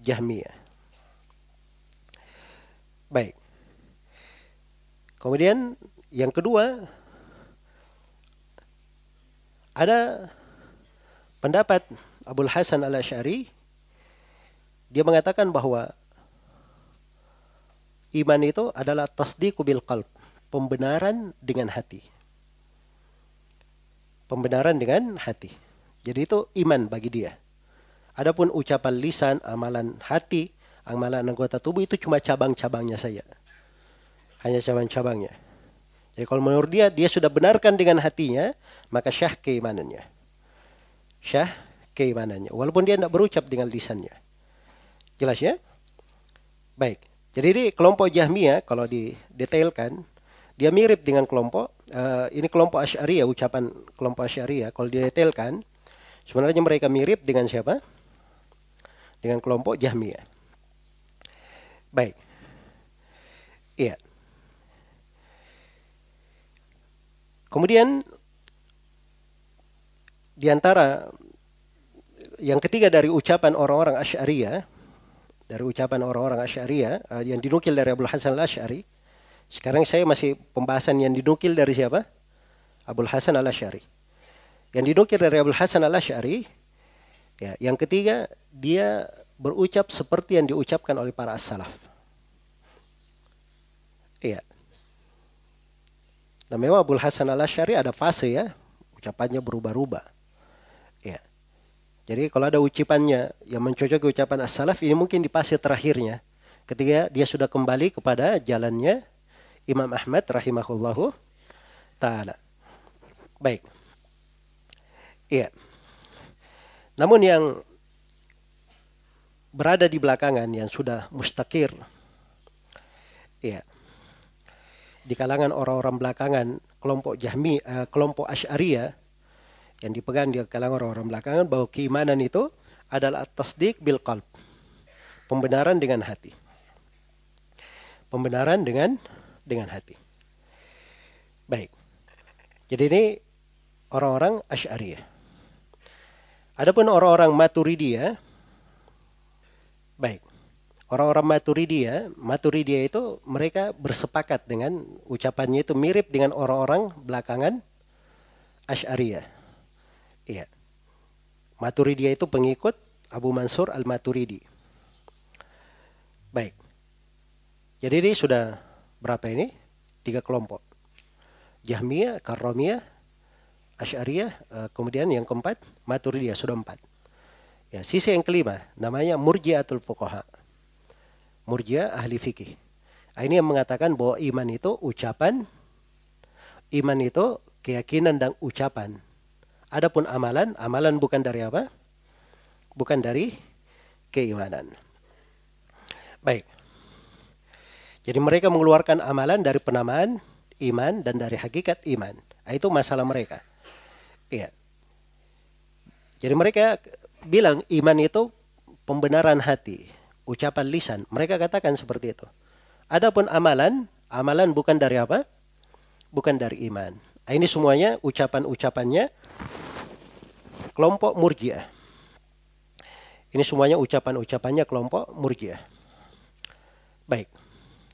Jahmiyah. Baik. Kemudian yang kedua ada pendapat Abdul Hasan Al-Asy'ari dia mengatakan bahwa iman itu adalah tasdiqu bil qalb pembenaran dengan hati. Pembenaran dengan hati. Jadi itu iman bagi dia. Adapun ucapan lisan, amalan hati, amalan anggota tubuh itu cuma cabang-cabangnya saja. Hanya cabang-cabangnya. Jadi kalau menurut dia, dia sudah benarkan dengan hatinya, maka syah keimanannya. Syah keimanannya. Walaupun dia tidak berucap dengan lisannya. Jelas ya? Baik. Jadi ini kelompok Jahmiyah kalau didetailkan dia mirip dengan kelompok uh, ini kelompok Asy'ariyah ucapan kelompok Asy'ariyah kalau didetailkan sebenarnya mereka mirip dengan siapa? Dengan kelompok Jahmiyah. Baik. Iya. Kemudian di antara yang ketiga dari ucapan orang-orang Asy'ariyah dari ucapan orang-orang Asy'ariyah uh, yang dinukil dari Abdul Hasan Al-Asy'ari sekarang saya masih pembahasan yang dinukil dari siapa? Abdul Hasan al Ashari. Yang dinukil dari Abdul Hasan al Ashari, ya, yang ketiga dia berucap seperti yang diucapkan oleh para as-salaf. Iya. Nah memang Abdul Hasan al Ashari ada fase ya, ucapannya berubah-ubah. Ya. Jadi kalau ada ucapannya yang mencocoki ucapan as-salaf ini mungkin di fase terakhirnya. Ketika dia sudah kembali kepada jalannya Imam Ahmad rahimahullahu taala. Baik. Iya. Namun yang berada di belakangan yang sudah mustakir ya di kalangan orang-orang belakangan kelompok Jahmi uh, kelompok Asy'ariyah yang dipegang di kalangan orang-orang belakangan bahwa keimanan itu adalah tasdik bil qalb. Pembenaran dengan hati. Pembenaran dengan dengan hati. Baik. Jadi ini orang-orang Asy'ariyah. Adapun orang-orang Maturidiyah baik. Orang-orang Maturidiyah, Maturidiyah itu mereka bersepakat dengan ucapannya itu mirip dengan orang-orang belakangan Asy'ariyah. Iya. Maturidiyah itu pengikut Abu Mansur Al-Maturidi. Baik. Jadi ini sudah berapa ini? Tiga kelompok. Jahmiyah, Karramiyah, Asy'ariyah, eh, kemudian yang keempat Maturidiyah sudah empat. Ya, sisi yang kelima namanya Murji'atul Fuqaha. Murji'ah ahli fikih. Nah, ini yang mengatakan bahwa iman itu ucapan, iman itu keyakinan dan ucapan Adapun amalan, amalan bukan dari apa? Bukan dari keimanan. Baik. Jadi mereka mengeluarkan amalan dari penamaan iman dan dari hakikat iman. Nah, itu masalah mereka. Iya. Jadi mereka bilang iman itu pembenaran hati, ucapan lisan. Mereka katakan seperti itu. Adapun amalan, amalan bukan dari apa? Bukan dari iman. Nah, ini semuanya ucapan-ucapannya kelompok Murji'ah. Ini semuanya ucapan-ucapannya kelompok Murji'ah. Baik.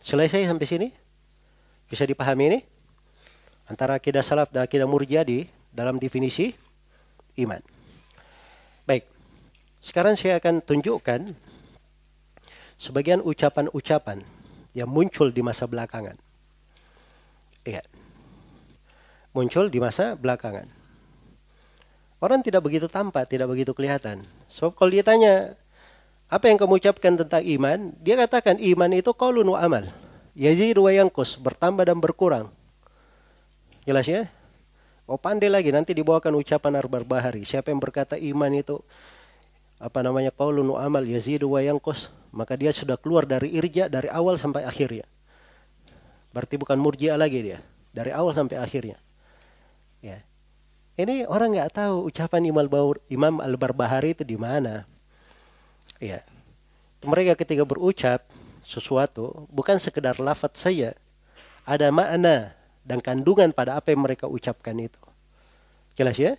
Selesai sampai sini? Bisa dipahami ini? Antara akidah salaf dan akidah Murji'ah di dalam definisi iman. Baik. Sekarang saya akan tunjukkan sebagian ucapan-ucapan yang muncul di masa belakangan. Iya. Muncul di masa belakangan. Orang tidak begitu tampak, tidak begitu kelihatan. Sebab kalau dia tanya, apa yang kamu ucapkan tentang iman? Dia katakan iman itu qaulun wa amal. Yazidu wa yankus, bertambah dan berkurang. Jelas ya? Oh pandai lagi, nanti dibawakan ucapan arbar bahari. Siapa yang berkata iman itu apa namanya qaulun wa amal yazidu wa yankus, maka dia sudah keluar dari irja dari awal sampai akhirnya. Berarti bukan murjiah lagi dia, dari awal sampai akhirnya. Ya. Ini orang nggak tahu ucapan Imam, Imam Al-Barbahari itu di mana. Ya. Mereka ketika berucap sesuatu bukan sekedar lafaz saja. Ada makna dan kandungan pada apa yang mereka ucapkan itu. Jelas ya?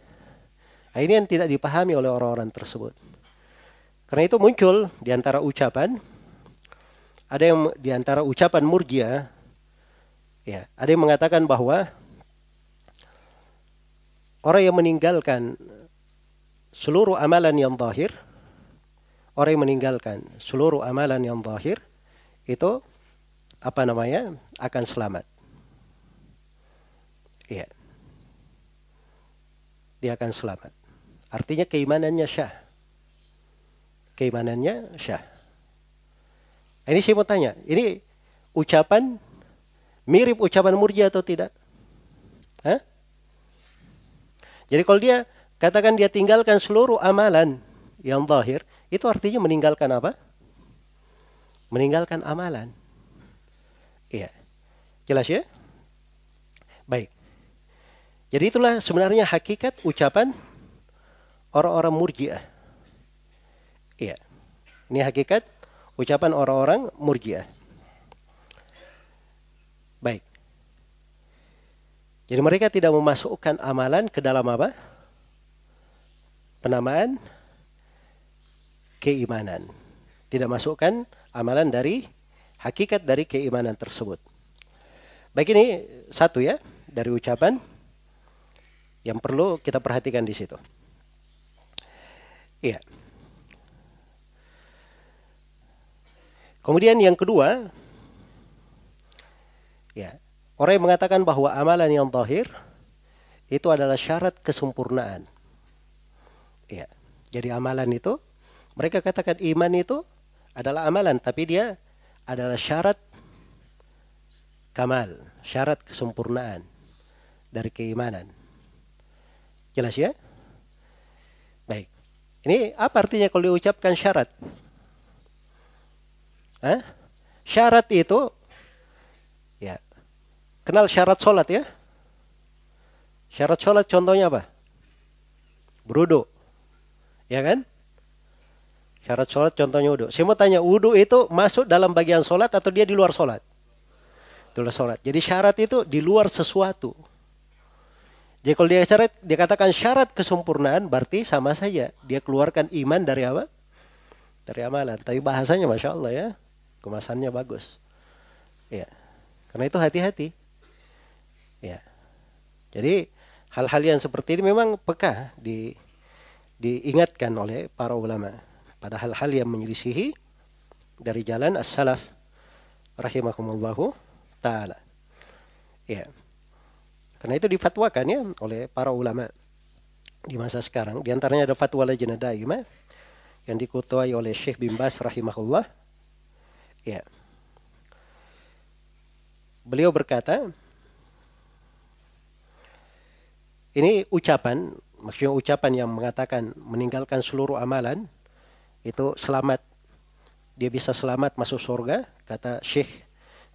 Nah, ini yang tidak dipahami oleh orang-orang tersebut. Karena itu muncul di antara ucapan ada yang di antara ucapan murjia ya, ada yang mengatakan bahwa Orang yang meninggalkan seluruh amalan yang zahir, orang yang meninggalkan seluruh amalan yang zahir itu apa namanya? akan selamat. Iya. Dia akan selamat. Artinya keimanannya syah. Keimanannya syah. Ini saya mau tanya, ini ucapan mirip ucapan murji atau tidak? Hah? Jadi kalau dia katakan dia tinggalkan seluruh amalan yang zahir, itu artinya meninggalkan apa? Meninggalkan amalan. Iya. Jelas ya? Jadi itulah sebenarnya hakikat ucapan orang-orang murjiah. Iya. Ini hakikat ucapan orang-orang murjiah. Baik. Jadi mereka tidak memasukkan amalan ke dalam apa? Penamaan keimanan. Tidak masukkan amalan dari hakikat dari keimanan tersebut. Baik ini satu ya dari ucapan yang perlu kita perhatikan di situ. Iya. Kemudian yang kedua, ya, orang yang mengatakan bahwa amalan yang zahir itu adalah syarat kesempurnaan. Ya. Jadi amalan itu mereka katakan iman itu adalah amalan tapi dia adalah syarat kamal, syarat kesempurnaan dari keimanan. Jelas ya? Baik. Ini apa artinya kalau diucapkan syarat? Hah? Syarat itu ya kenal syarat sholat ya? Syarat sholat contohnya apa? Berudu. Ya kan? Syarat sholat contohnya wudhu. Saya mau tanya, wudhu itu masuk dalam bagian sholat atau dia di luar sholat? Di luar sholat. Jadi syarat itu di luar sesuatu. Jadi kalau dia syarat, dia katakan syarat kesempurnaan berarti sama saja. Dia keluarkan iman dari apa? Dari amalan. Tapi bahasanya Masya Allah ya. Kemasannya bagus. Ya. Karena itu hati-hati. Ya. Jadi hal-hal yang seperti ini memang peka di diingatkan oleh para ulama pada hal-hal yang menyelisihi dari jalan as-salaf rahimahumullahu taala. Ya. Karena itu difatwakan ya oleh para ulama di masa sekarang. Di antaranya ada fatwa Lajnah Daimah yang dikutuai oleh Syekh bin Bas rahimahullah. Ya. Beliau berkata, ini ucapan, maksudnya ucapan yang mengatakan meninggalkan seluruh amalan itu selamat dia bisa selamat masuk surga kata Syekh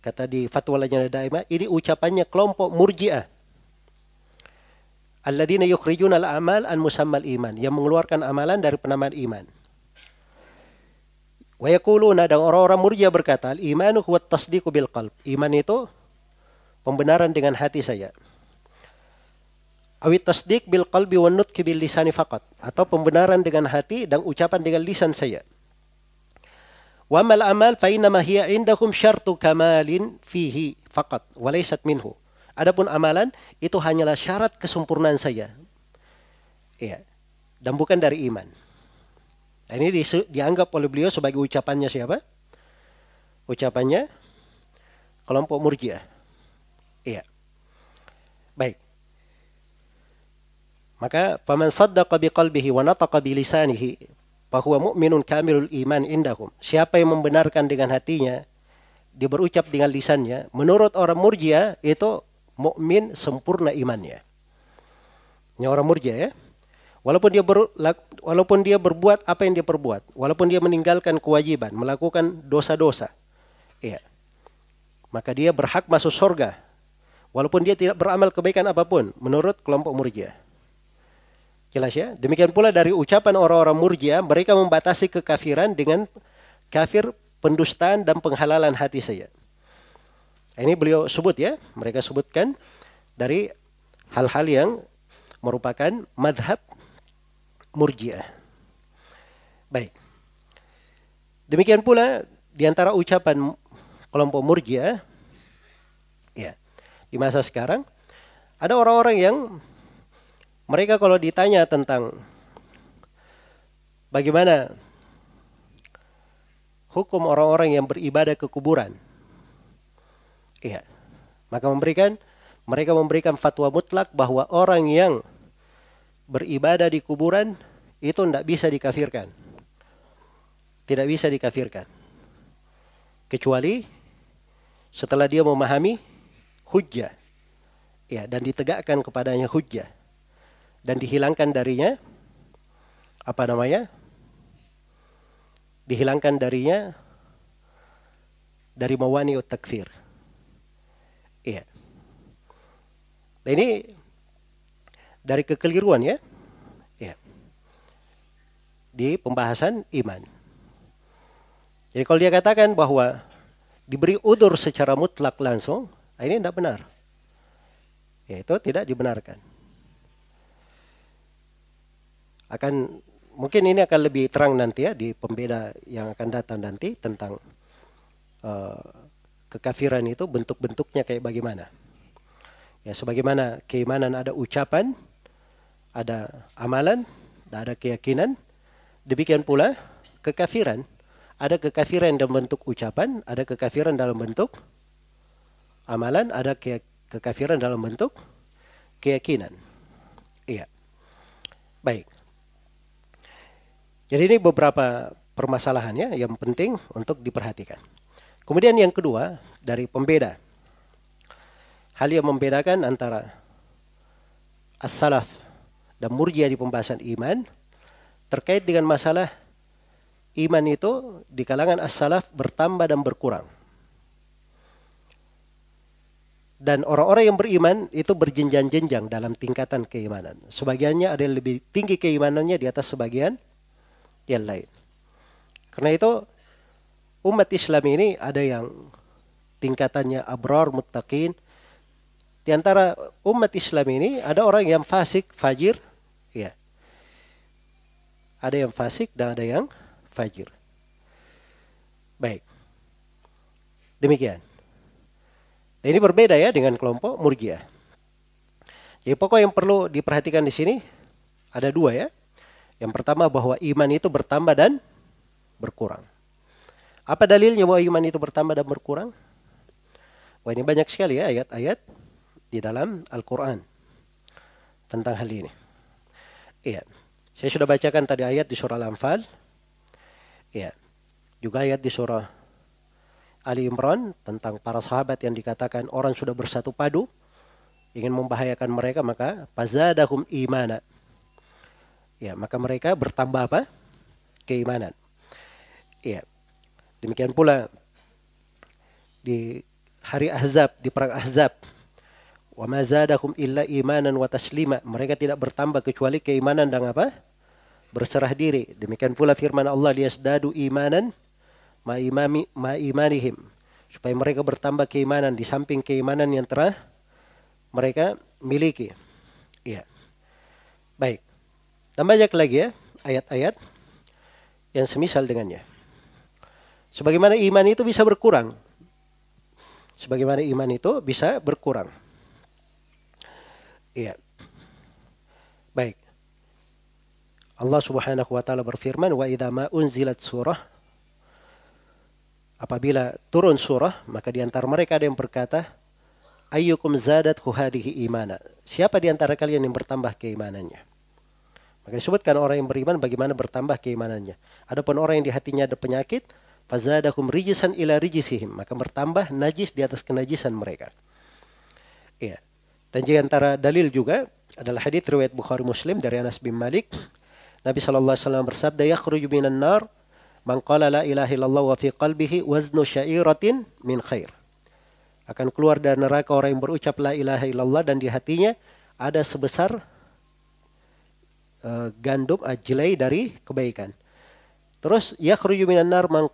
kata di fatwa Lajnah Daimah ini ucapannya kelompok Murji'ah alladzina yukhrijuna al-amal an musammal iman. Yang mengeluarkan amalan dari penamaan iman. Wa yaquluna dan orang-orang Murji'ah berkata al-imanu huwa tasdiqu bil qalb. Iman itu pembenaran dengan hati saya. Awit tasdik bil qalbi wa nutki bil lisani faqat. Atau pembenaran dengan hati dan ucapan dengan lisan saya. Wa mal amal fa inna hiya indakum syartu kamalin fihi faqat wa laysat minhu. Adapun amalan itu hanyalah syarat kesempurnaan saya. Iya. Dan bukan dari iman. Nah, ini di, dianggap oleh beliau sebagai ucapannya siapa? Ucapannya kelompok Murji'ah. Iya. Baik. Maka faman saddaqa biqalbihi wa nataqa bilisanihi bahwa mu'minun kamilul iman indahum. Siapa yang membenarkan dengan hatinya, dia berucap dengan lisannya, menurut orang murjia itu mukmin sempurna imannya. Ini orang murjia ya. Walaupun dia ber, walaupun dia berbuat apa yang dia perbuat, walaupun dia meninggalkan kewajiban, melakukan dosa-dosa, iya. Maka dia berhak masuk surga. Walaupun dia tidak beramal kebaikan apa pun menurut kelompok murjiah. Jelas ya? Demikian pula dari ucapan orang-orang murjia, mereka membatasi kekafiran dengan kafir pendustaan dan penghalalan hati saya. Ini beliau sebut ya, mereka sebutkan dari hal-hal yang merupakan madhab murjia. Baik. Demikian pula di antara ucapan kelompok murjia, ya, di masa sekarang ada orang-orang yang mereka kalau ditanya tentang bagaimana hukum orang-orang yang beribadah ke kuburan, iya, maka memberikan mereka memberikan fatwa mutlak bahwa orang yang beribadah di kuburan itu tidak bisa dikafirkan. Tidak bisa dikafirkan. Kecuali setelah dia memahami hujjah. Ya, dan ditegakkan kepadanya hujjah dan dihilangkan darinya apa namanya? Dihilangkan darinya dari mawani takfir. Iya. Nah ini dari kekeliruan ya. Iya. Di pembahasan iman. Jadi kalau dia katakan bahwa diberi udur secara mutlak langsung, ini tidak benar. Ya, itu tidak dibenarkan akan mungkin ini akan lebih terang nanti ya di pembeda yang akan datang nanti tentang uh, kekafiran itu bentuk-bentuknya kayak bagaimana. Ya sebagaimana keimanan ada ucapan, ada amalan, dan ada keyakinan. Demikian pula kekafiran. Ada kekafiran dalam bentuk ucapan, ada kekafiran dalam bentuk amalan, ada ke kekafiran dalam bentuk keyakinan. Iya. Baik. Jadi ini beberapa permasalahannya yang penting untuk diperhatikan. Kemudian yang kedua dari pembeda. Hal yang membedakan antara as-salaf dan murjiah di pembahasan iman terkait dengan masalah iman itu di kalangan as-salaf bertambah dan berkurang. Dan orang-orang yang beriman itu berjenjang-jenjang dalam tingkatan keimanan. Sebagiannya ada yang lebih tinggi keimanannya di atas sebagian yang lain. Karena itu umat Islam ini ada yang tingkatannya abrar muttaqin. Di antara umat Islam ini ada orang yang fasik, fajir, ya. Ada yang fasik dan ada yang fajir. Baik. Demikian. Ini berbeda ya dengan kelompok murjiah. Jadi pokok yang perlu diperhatikan di sini ada dua ya. Yang pertama bahwa iman itu bertambah dan berkurang. Apa dalilnya bahwa iman itu bertambah dan berkurang? Wah ini banyak sekali ya ayat-ayat di dalam Al-Quran tentang hal ini. Iya. Saya sudah bacakan tadi ayat di surah Al-Anfal. Iya. Juga ayat di surah Ali Imran tentang para sahabat yang dikatakan orang sudah bersatu padu ingin membahayakan mereka maka pazadahum imana. Ya, maka mereka bertambah apa? Keimanan. Ya. Demikian pula di hari Ahzab, di perang Ahzab. Wa illa imanan wa taslima. Mereka tidak bertambah kecuali keimanan dan apa? Berserah diri. Demikian pula firman Allah liyasdadu imanan ma imami ma imanihim supaya mereka bertambah keimanan di samping keimanan yang telah mereka miliki. Iya. Baik. Dan banyak lagi ya ayat-ayat yang semisal dengannya. Sebagaimana iman itu bisa berkurang. Sebagaimana iman itu bisa berkurang. Iya. Baik. Allah Subhanahu wa taala berfirman, "Wa idza ma unzilat surah apabila turun surah, maka di antara mereka ada yang berkata, Ayyukum zadat hadhihi imana. Siapa di antara kalian yang bertambah keimanannya? Maka disebutkan orang yang beriman bagaimana bertambah keimanannya. Adapun orang yang di hatinya ada penyakit, fazadakum rijisan ila rijisihim. Maka bertambah najis di atas kenajisan mereka. Iya. Dan di antara dalil juga adalah hadits riwayat Bukhari Muslim dari Anas bin Malik. Nabi SAW bersabda, Yakhruju minan nar Man qala la ilaha illallah wa fi qalbihi waznu syairatin min khair. Akan keluar dari neraka orang yang berucap la ilaha illallah dan di hatinya ada sebesar uh, gandum ajlai dari kebaikan. Terus yakhruju minan nar man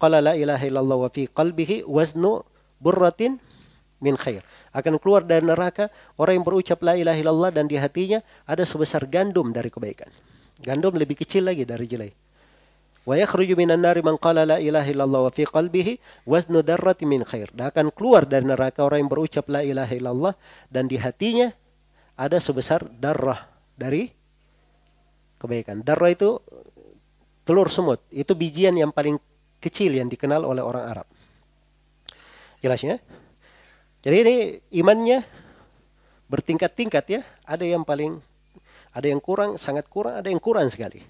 qala la ilaha illallah wa fi qalbihi waznu burratin min khair. Akan keluar dari neraka orang yang berucap la ilaha illallah dan di hatinya ada sebesar gandum dari kebaikan. Gandum lebih kecil lagi dari jelai. Wa yakhruju minan nari man qala la ilaha illallah wa fi qalbihi waznu darrati min khair. Dan akan keluar dari neraka orang yang berucap la ilaha illallah dan di hatinya ada sebesar darah dari kebaikan. Darah itu telur semut. Itu bijian yang paling kecil yang dikenal oleh orang Arab. Jelasnya? Jadi ini imannya bertingkat-tingkat ya. Ada yang paling, ada yang kurang, sangat kurang, ada yang kurang sekali.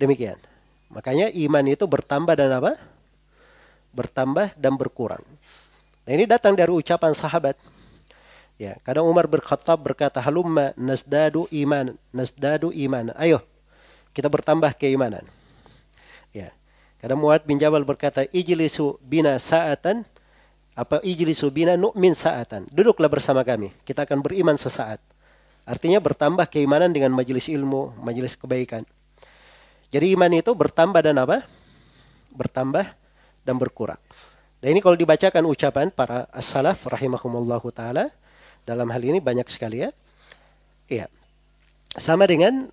Demikian. Makanya iman itu bertambah dan apa? Bertambah dan berkurang. Nah ini datang dari ucapan sahabat. Ya, kadang Umar berkhatab berkata, "Halumma nasdadu iman, nasdadu iman." Ayo, kita bertambah keimanan. Ya. Kadang Muad bin Jabal berkata, "Ijlisu bina sa'atan." Apa ijlisu bina nu'min sa'atan. Duduklah bersama kami, kita akan beriman sesaat. Artinya bertambah keimanan dengan majelis ilmu, majelis kebaikan. Jadi iman itu bertambah dan apa? Bertambah dan berkurang. Dan ini kalau dibacakan ucapan para as-salaf rahimahumullahu taala dalam hal ini banyak sekali ya. Iya. Sama dengan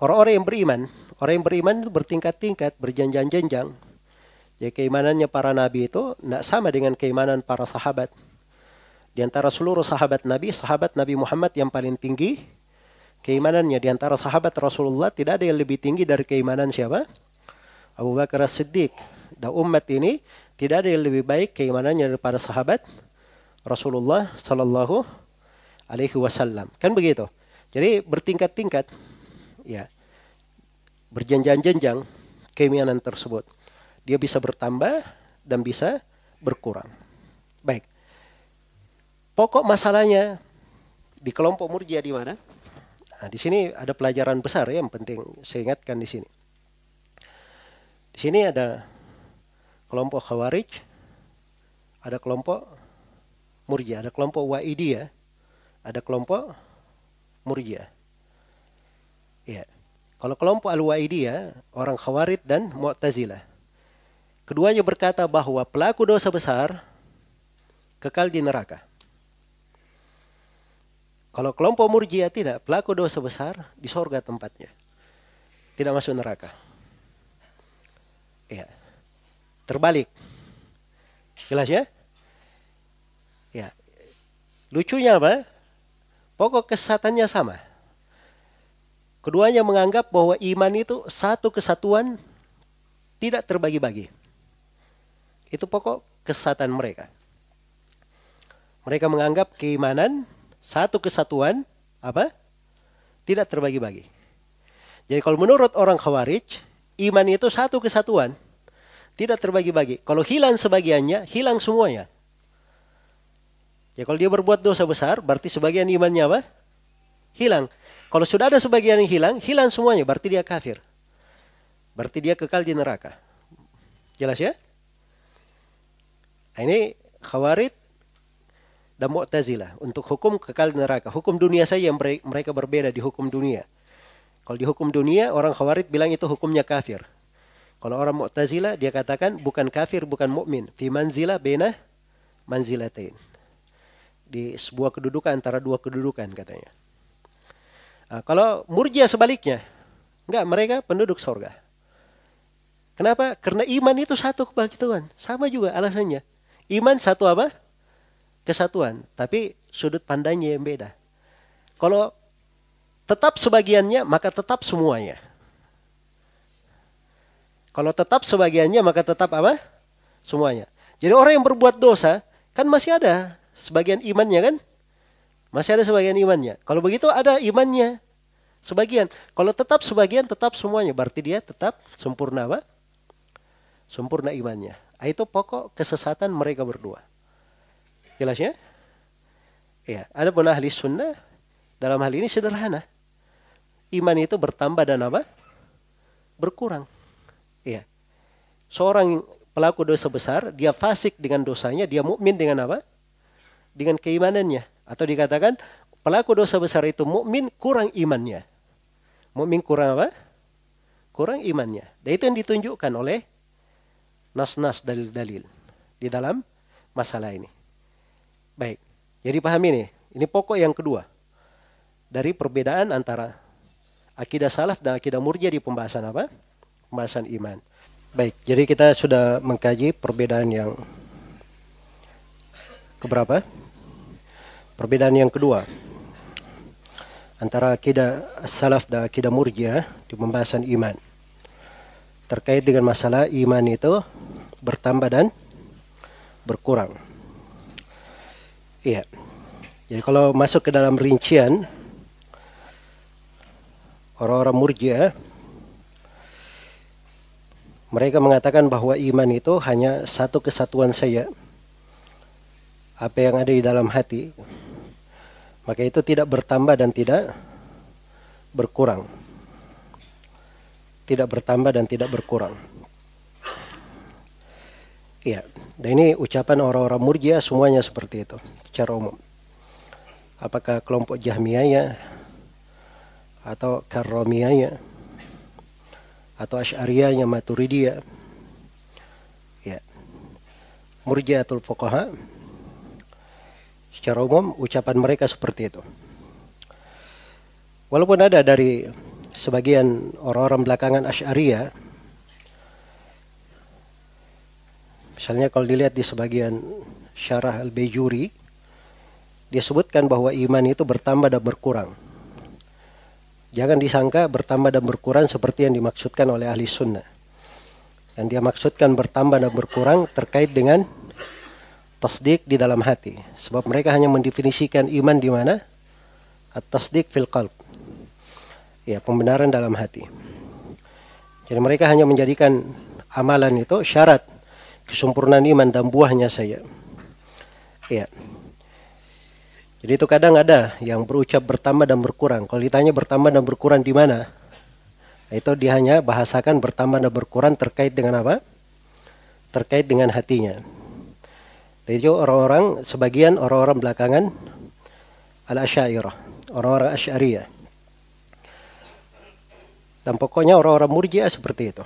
orang-orang yang beriman. Orang yang beriman itu bertingkat-tingkat, berjenjang-jenjang. Jadi keimanannya para nabi itu tidak sama dengan keimanan para sahabat. Di antara seluruh sahabat Nabi, sahabat Nabi Muhammad yang paling tinggi keimanannya di antara sahabat Rasulullah tidak ada yang lebih tinggi dari keimanan siapa? Abu Bakar As-Siddiq. Dan umat ini tidak ada yang lebih baik keimanannya daripada sahabat Rasulullah Sallallahu Alaihi Wasallam. Kan begitu. Jadi bertingkat-tingkat, ya, berjenjang-jenjang keimanan tersebut. Dia bisa bertambah dan bisa berkurang. Baik. Pokok masalahnya di kelompok murjia di mana? Nah, di sini ada pelajaran besar ya yang penting saya ingatkan di sini. Di sini ada kelompok Khawarij, ada kelompok Murjia, ada kelompok Wa'idiyah, ada kelompok Murjia. Ya. Kalau kelompok Al-Wa'idiyah, orang Khawarij dan Mu'tazilah. Keduanya berkata bahwa pelaku dosa besar kekal di neraka. Kalau kelompok murjiah tidak, pelaku dosa besar di sorga tempatnya. Tidak masuk neraka. Ya. Terbalik. Jelas ya? Ya. Lucunya apa? Pokok kesesatannya sama. Keduanya menganggap bahwa iman itu satu kesatuan tidak terbagi-bagi. Itu pokok kesesatan mereka. Mereka menganggap keimanan satu kesatuan apa? Tidak terbagi-bagi. Jadi kalau menurut orang Khawarij, iman itu satu kesatuan, tidak terbagi-bagi. Kalau hilang sebagiannya, hilang semuanya. Ya kalau dia berbuat dosa besar, berarti sebagian imannya apa? Hilang. Kalau sudah ada sebagian yang hilang, hilang semuanya, berarti dia kafir. Berarti dia kekal di neraka. Jelas ya? Nah, ini Khawarij dan Mu'tazilah untuk hukum kekal neraka. Hukum dunia saja yang mereka berbeda di hukum dunia. Kalau di hukum dunia orang Khawarij bilang itu hukumnya kafir. Kalau orang Mu'tazilah dia katakan bukan kafir, bukan mukmin. Fi manzilah bena manzilatain. Di sebuah kedudukan antara dua kedudukan katanya. Nah, kalau Murjiah sebaliknya, enggak mereka penduduk sorga. Kenapa? Karena iman itu satu kebangkitan. Sama juga alasannya. Iman satu apa? kesatuan, tapi sudut pandangnya yang beda. Kalau tetap sebagiannya, maka tetap semuanya. Kalau tetap sebagiannya, maka tetap apa? Semuanya. Jadi orang yang berbuat dosa, kan masih ada sebagian imannya kan? Masih ada sebagian imannya. Kalau begitu ada imannya. Sebagian. Kalau tetap sebagian, tetap semuanya. Berarti dia tetap sempurna apa? Sempurna imannya. Itu pokok kesesatan mereka berdua. Jelas ya? Ada pun ahli sunnah dalam hal ini sederhana. Iman itu bertambah dan apa? Berkurang. Ya. Seorang pelaku dosa besar, dia fasik dengan dosanya, dia mukmin dengan apa? Dengan keimanannya. Atau dikatakan pelaku dosa besar itu mukmin kurang imannya. Mukmin kurang apa? Kurang imannya. Dan itu yang ditunjukkan oleh nas-nas dalil-dalil di dalam masalah ini. Baik. Jadi pahami ini. Ini pokok yang kedua. Dari perbedaan antara akidah salaf dan akidah murjia di pembahasan apa? Pembahasan iman. Baik, jadi kita sudah mengkaji perbedaan yang keberapa? Perbedaan yang kedua antara akidah salaf dan akidah murjia di pembahasan iman. Terkait dengan masalah iman itu bertambah dan berkurang. Iya. Jadi kalau masuk ke dalam rincian orang-orang murjiah mereka mengatakan bahwa iman itu hanya satu kesatuan saja. Apa yang ada di dalam hati maka itu tidak bertambah dan tidak berkurang. Tidak bertambah dan tidak berkurang. Iya, dan ini ucapan orang-orang murjiah semuanya seperti itu secara umum. Apakah kelompok Jahmiyah atau Karomiyah atau Asy'ariyah Maturidiyah ya Murji'atul Fuqaha secara umum ucapan mereka seperti itu walaupun ada dari sebagian orang-orang belakangan Asy'ariyah misalnya kalau dilihat di sebagian syarah Al-Bejuri dia sebutkan bahwa iman itu bertambah dan berkurang. Jangan disangka bertambah dan berkurang seperti yang dimaksudkan oleh ahli sunnah. Yang dia maksudkan bertambah dan berkurang terkait dengan tasdik di dalam hati. Sebab mereka hanya mendefinisikan iman di mana? At-tasdik fil qalb. Ya, pembenaran dalam hati. Jadi mereka hanya menjadikan amalan itu syarat kesempurnaan iman dan buahnya saya. Ya. Jadi itu kadang ada yang berucap bertambah dan berkurang. Kalau ditanya bertambah dan berkurang di mana? Itu dia hanya bahasakan bertambah dan berkurang terkait dengan apa? Terkait dengan hatinya. Itu orang-orang, sebagian orang-orang belakangan al-asyairah, orang-orang asyariyah. Dan pokoknya orang-orang murjiah seperti itu.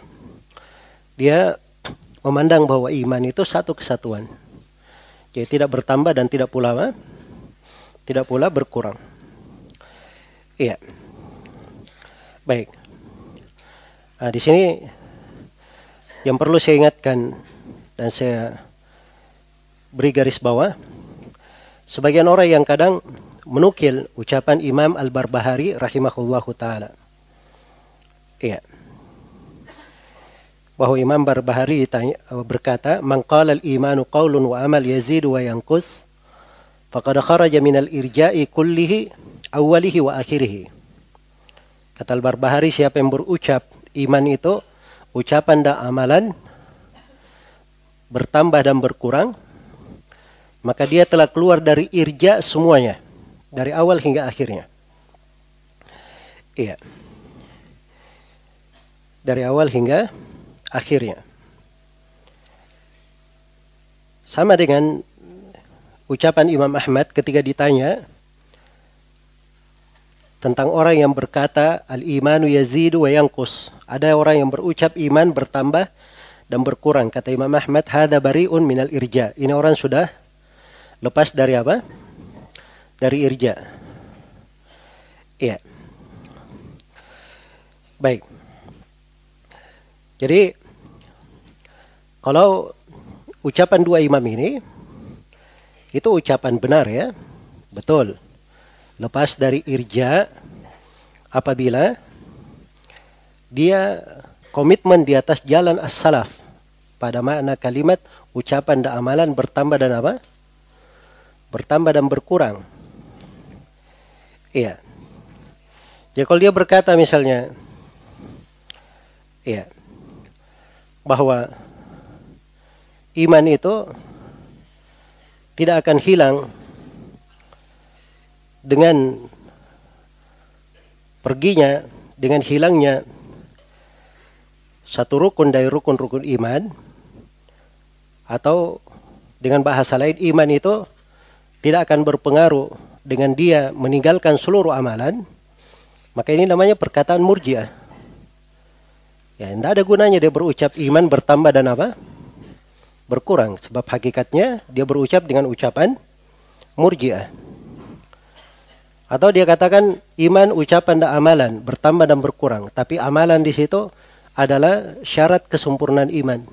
Dia memandang bahwa iman itu satu kesatuan. Jadi tidak bertambah dan tidak pula apa? tidak pula berkurang. Iya. Baik. Nah, di sini yang perlu saya ingatkan dan saya beri garis bawah sebagian orang yang kadang menukil ucapan Imam Al-Barbahari rahimahullahu taala. Iya. Bahwa Imam Barbahari berkata, "Man qala al-imanu qaulun wa amal yazidu wa yanqus." faqad kharaja minal irja'i kullihi awalihi wa akhirihi. Kata Al-Barbahari siapa yang berucap iman itu ucapan dan amalan bertambah dan berkurang maka dia telah keluar dari irja semuanya dari awal hingga akhirnya. Iya. Dari awal hingga akhirnya. Sama dengan ucapan Imam Ahmad ketika ditanya tentang orang yang berkata al-imanu yazidu wa yanqus. Ada orang yang berucap iman bertambah dan berkurang. Kata Imam Ahmad, hada bariun minal irja. Ini orang sudah lepas dari apa? Dari irja. Iya. Baik. Jadi kalau ucapan dua imam ini itu ucapan benar ya. Betul. Lepas dari irja apabila dia komitmen di atas jalan as-salaf pada makna kalimat ucapan dan amalan bertambah dan apa? Bertambah dan berkurang. Iya. Jadi kalau dia berkata misalnya iya bahwa iman itu tidak akan hilang dengan perginya dengan hilangnya satu rukun dari rukun-rukun iman atau dengan bahasa lain iman itu tidak akan berpengaruh dengan dia meninggalkan seluruh amalan maka ini namanya perkataan murjiah ya tidak ada gunanya dia berucap iman bertambah dan apa berkurang sebab hakikatnya dia berucap dengan ucapan murjiah. Atau dia katakan iman ucapan dan amalan bertambah dan berkurang, tapi amalan di situ adalah syarat kesempurnaan iman.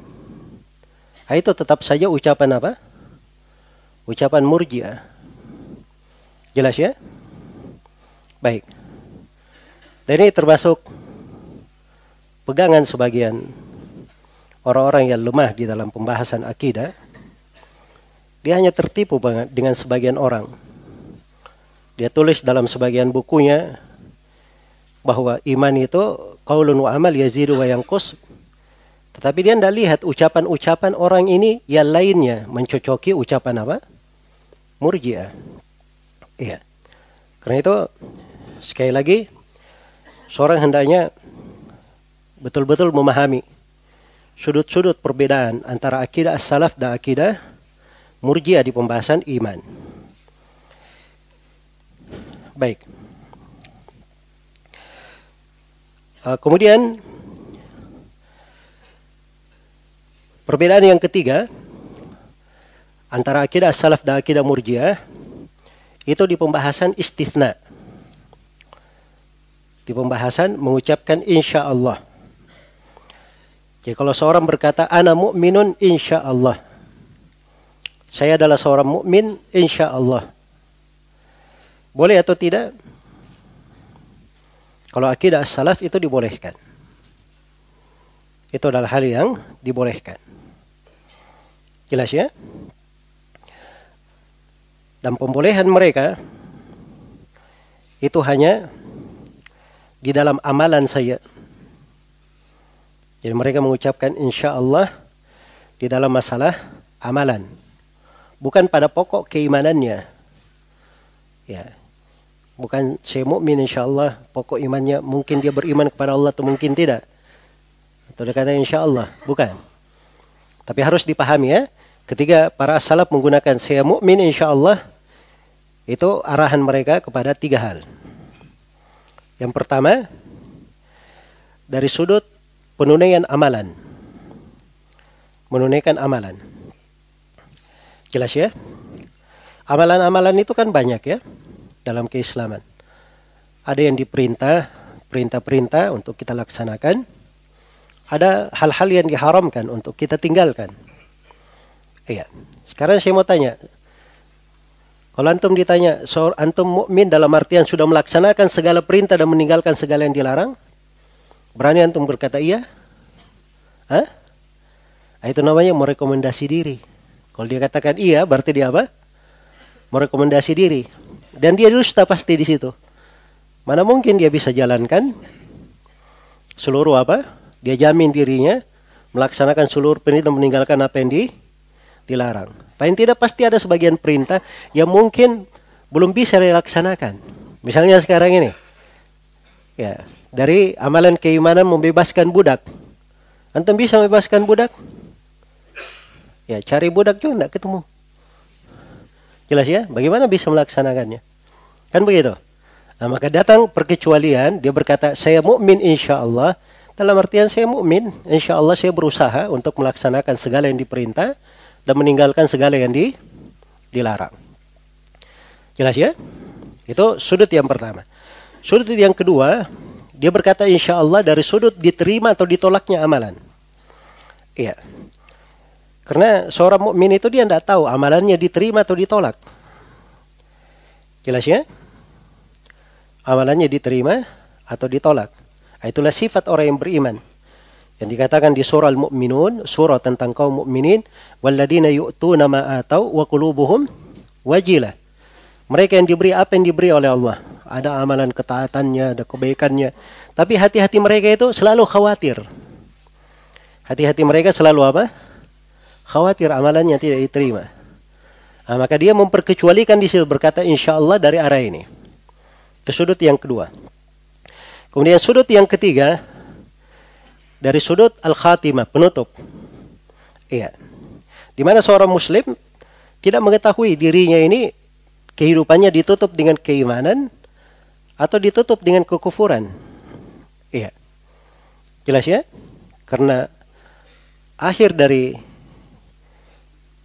Nah, itu tetap saja ucapan apa? Ucapan murjiah. Jelas ya? Baik. Dan ini termasuk pegangan sebagian orang-orang yang lemah di dalam pembahasan akidah, dia hanya tertipu dengan sebagian orang. Dia tulis dalam sebagian bukunya bahwa iman itu qaulun wa amal yazidu wa yanqus. Tetapi dia tidak lihat ucapan-ucapan orang ini yang lainnya mencocoki ucapan apa? Murji'ah. Iya. Karena itu sekali lagi seorang hendaknya betul-betul memahami sudut-sudut perbedaan antara akidah as-salaf dan akidah murjiah di pembahasan iman. Baik. Uh, kemudian perbedaan yang ketiga antara akidah as-salaf dan akidah murjiah itu di pembahasan istithna. Di pembahasan mengucapkan insya Allah. Ya kalau seorang berkata ana mukminun insya Allah. Saya adalah seorang mukmin insya Allah. Boleh atau tidak? Kalau akidah salaf itu dibolehkan. Itu adalah hal yang dibolehkan. Jelas ya? Dan pembolehan mereka itu hanya di dalam amalan saya. Jadi mereka mengucapkan insya Allah di dalam masalah amalan. Bukan pada pokok keimanannya. Ya. Bukan saya mukmin insya Allah pokok imannya mungkin dia beriman kepada Allah atau mungkin tidak. Atau dia kata insya Allah. Bukan. Tapi harus dipahami ya. Ketika para salaf menggunakan saya mukmin insya Allah itu arahan mereka kepada tiga hal. Yang pertama, dari sudut penunaian amalan. Menunaikan amalan. Jelas ya? Amalan-amalan itu kan banyak ya dalam keislaman. Ada yang diperintah, perintah-perintah untuk kita laksanakan. Ada hal-hal yang diharamkan untuk kita tinggalkan. Iya. Sekarang saya mau tanya, kalau antum ditanya, so, antum mukmin dalam artian sudah melaksanakan segala perintah dan meninggalkan segala yang dilarang? Berani antum berkata iya? Hah? Nah, itu namanya merekomendasi diri. Kalau dia katakan iya, berarti dia apa? Merekomendasi diri. Dan dia dusta pasti di situ. Mana mungkin dia bisa jalankan seluruh apa? Dia jamin dirinya melaksanakan seluruh perintah meninggalkan apa yang di, dilarang. Paling tidak pasti ada sebagian perintah yang mungkin belum bisa dilaksanakan. Misalnya sekarang ini, ya dari amalan keimanan membebaskan budak. Antum bisa membebaskan budak? Ya cari budak juga tidak ketemu. Jelas ya? Bagaimana bisa melaksanakannya? Kan begitu. Nah, maka datang perkecualian, dia berkata, saya mukmin insya Allah. Dalam artian saya mukmin, insya Allah saya berusaha untuk melaksanakan segala yang diperintah dan meninggalkan segala yang di, dilarang. Jelas ya? Itu sudut yang pertama. Sudut yang kedua, dia berkata insya Allah dari sudut diterima atau ditolaknya amalan. Iya. Karena seorang mukmin itu dia tidak tahu amalannya diterima atau ditolak. Jelas ya? Amalannya diterima atau ditolak. Itulah sifat orang yang beriman yang dikatakan di surah Al-Mu'minun, surah tentang kaum mukminin, walladzina yu'tuna ma atau wa qulubuhum wajilah. Mereka yang diberi apa yang diberi oleh Allah. Ada amalan ketaatannya, ada kebaikannya. Tapi hati-hati mereka itu selalu khawatir. Hati-hati mereka selalu apa? Khawatir amalannya tidak diterima. Nah, maka dia memperkecualikan di situ berkata insya Allah dari arah ini. Itu sudut yang kedua. Kemudian sudut yang ketiga, dari sudut al-khatimah, penutup. Iya. Di mana seorang muslim tidak mengetahui dirinya ini kehidupannya ditutup dengan keimanan atau ditutup dengan kekufuran. Iya. Jelas ya? Karena akhir dari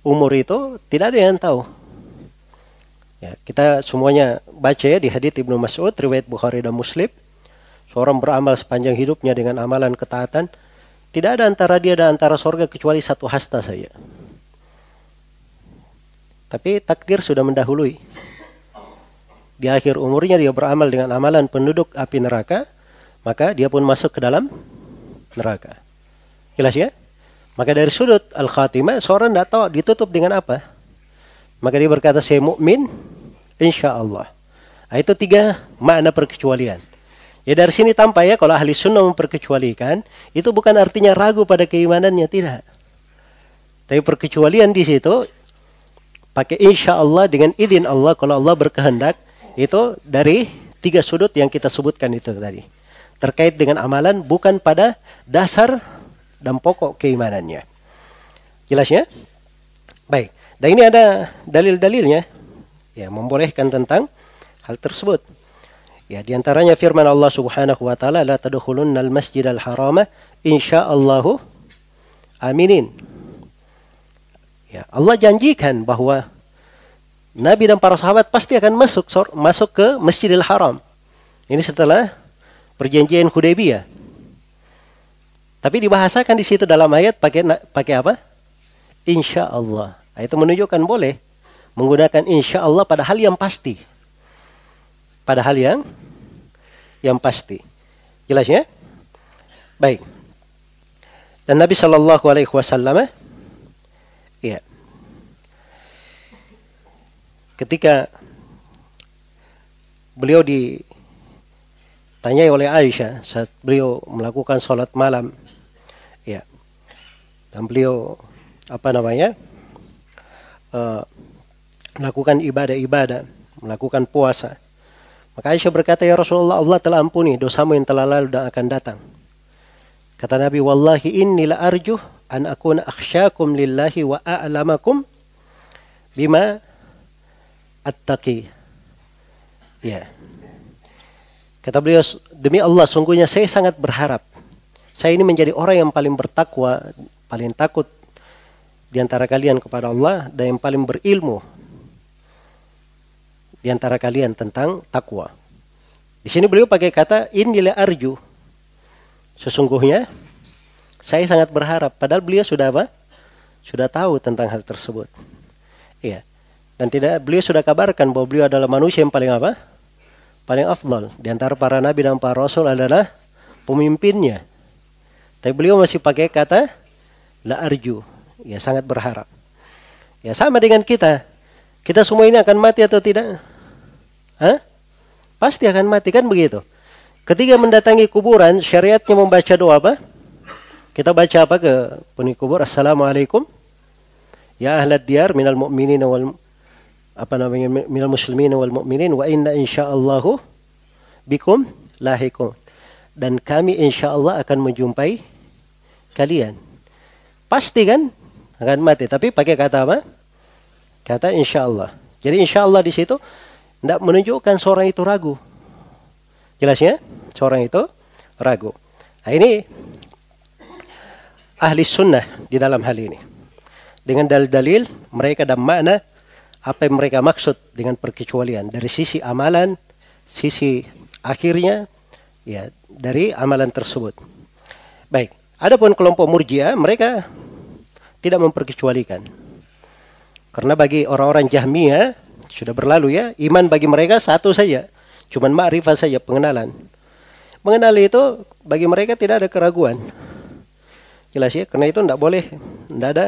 umur itu tidak ada yang tahu. Ya, kita semuanya baca ya di hadits Ibnu Mas'ud riwayat Bukhari dan Muslim Seorang beramal sepanjang hidupnya dengan amalan ketaatan, tidak ada antara dia dan antara sorga kecuali satu hasta saja. Tapi takdir sudah mendahului. Di akhir umurnya dia beramal dengan amalan penduduk api neraka, maka dia pun masuk ke dalam neraka. Jelas ya? Maka dari sudut al-khatimah, seorang tidak tahu ditutup dengan apa. Maka dia berkata, saya mukmin, insya Allah. Nah, itu tiga makna perkecualian. Ya dari sini tampak ya kalau ahli sunnah memperkecualikan itu bukan artinya ragu pada keimanannya tidak. Tapi perkecualian di situ pakai insya Allah dengan izin Allah kalau Allah berkehendak itu dari tiga sudut yang kita sebutkan itu tadi terkait dengan amalan bukan pada dasar dan pokok keimanannya. Jelas ya? Baik. Dan ini ada dalil-dalilnya yang membolehkan tentang hal tersebut. Ya, di antaranya firman Allah Subhanahu wa taala la tadkhulunnal masjidal harama insyaallah aminin. Ya, Allah janjikan bahwa Nabi dan para sahabat pasti akan masuk masuk ke Masjidil Haram. Ini setelah perjanjian Hudaybiyah. Tapi dibahasakan di situ dalam ayat pakai pakai apa? Insya Allah. Nah, itu menunjukkan boleh menggunakan insya Allah pada hal yang pasti. Pada hal yang yang pasti. Jelas ya? Baik. Dan Nabi Shallallahu Alaihi Wasallam, ya, ketika beliau ditanyai oleh Aisyah saat beliau melakukan sholat malam, ya, dan beliau apa namanya, uh, melakukan ibadah-ibadah, melakukan puasa. Maka Aisyah berkata, Ya Rasulullah, Allah telah ampuni dosamu yang telah lalu dan akan datang. Kata Nabi, Wallahi inni la arjuh an akuna akhsyakum lillahi wa a'lamakum bima attaqi. Ya. Kata beliau, demi Allah, sungguhnya saya sangat berharap. Saya ini menjadi orang yang paling bertakwa, paling takut di antara kalian kepada Allah dan yang paling berilmu di antara kalian tentang takwa. Di sini beliau pakai kata inilah arju Sesungguhnya saya sangat berharap padahal beliau sudah apa? Sudah tahu tentang hal tersebut. Iya. Dan tidak beliau sudah kabarkan bahwa beliau adalah manusia yang paling apa? Paling afdal di antara para nabi dan para rasul adalah pemimpinnya. Tapi beliau masih pakai kata la arju. Ya sangat berharap. Ya sama dengan kita. Kita semua ini akan mati atau tidak? Hah? Pasti akan mati kan begitu. Ketika mendatangi kuburan, syariatnya membaca doa apa? Kita baca apa ke penghuni kubur? Assalamualaikum. Ya ahlat diyar minal mu'minin wal apa namanya minal muslimin wal mu'minin wa inna insyaallahu bikum lahikum. Dan kami insyaallah akan menjumpai kalian. Pasti kan akan mati, tapi pakai kata apa? Kata insyaallah. Jadi insyaallah di situ tidak menunjukkan seorang itu ragu. Jelasnya? seorang itu ragu. Nah, ini ahli sunnah di dalam hal ini. Dengan dalil-dalil mereka dan makna apa yang mereka maksud dengan perkecualian dari sisi amalan, sisi akhirnya ya dari amalan tersebut. Baik, adapun kelompok murjiah mereka tidak memperkecualikan. Karena bagi orang-orang Jahmiyah sudah berlalu ya, iman bagi mereka satu saja, cuman ma'rifah saja pengenalan. Mengenali itu bagi mereka tidak ada keraguan. Jelas ya, karena itu tidak boleh, tidak ada